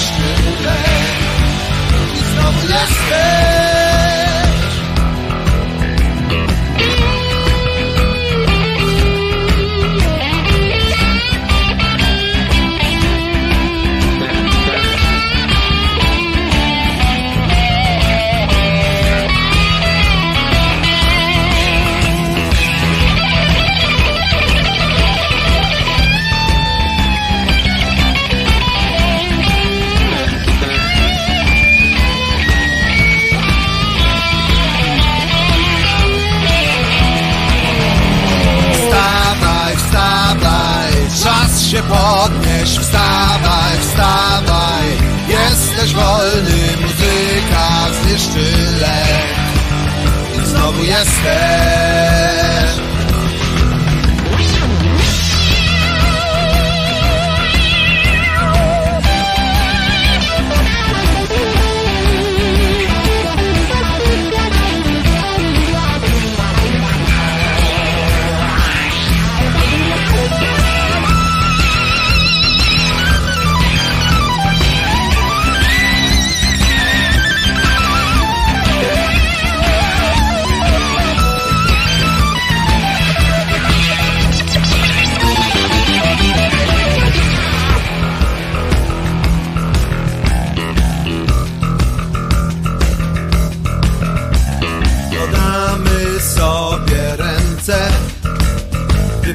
Zniszczy lęk. I znowu jesteś. Jesteś wolny, muzyka zniszczy lęk. I znowu jesteś.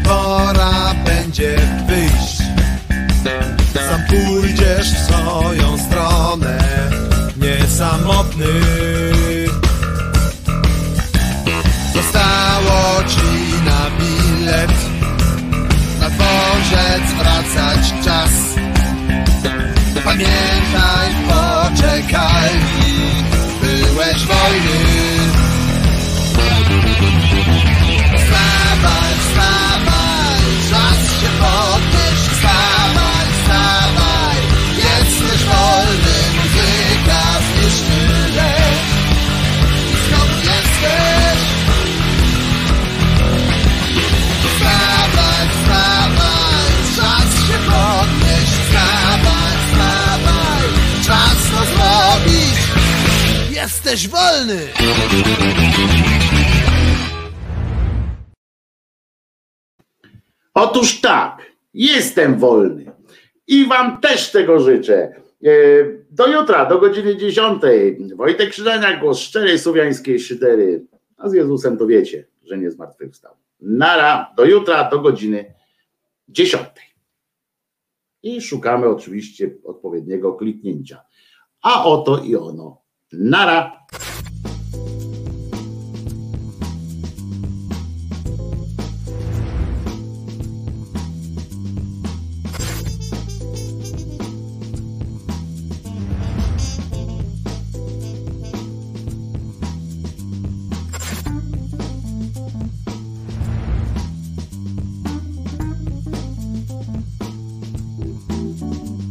Pora będzie wyjść. Sam pójdziesz w swoją stronę, nie samotny. Zostało ci na bilet, na dworzec wracać czas. Pamiętaj, poczekali, byłeś wolny. Wstawaj, wstawaj, się podnieść. Wstawaj, wstawaj, jesteś wolny, muzyka zniszczy. I znowu jesteś. Wstawaj, czas się podnieść. Wstawaj, wstawaj, czas to. Jesteś wolny. Otóż tak, jestem wolny i wam też tego życzę. E, Do jutra, do godziny 10. Wojtek Krzyżania, głos szczerej słowiańskiej szydery. A z Jezusem to wiecie, że nie zmartwychwstał. Nara, do jutra, do godziny 10. I szukamy oczywiście odpowiedniego kliknięcia. A oto i ono. Nara.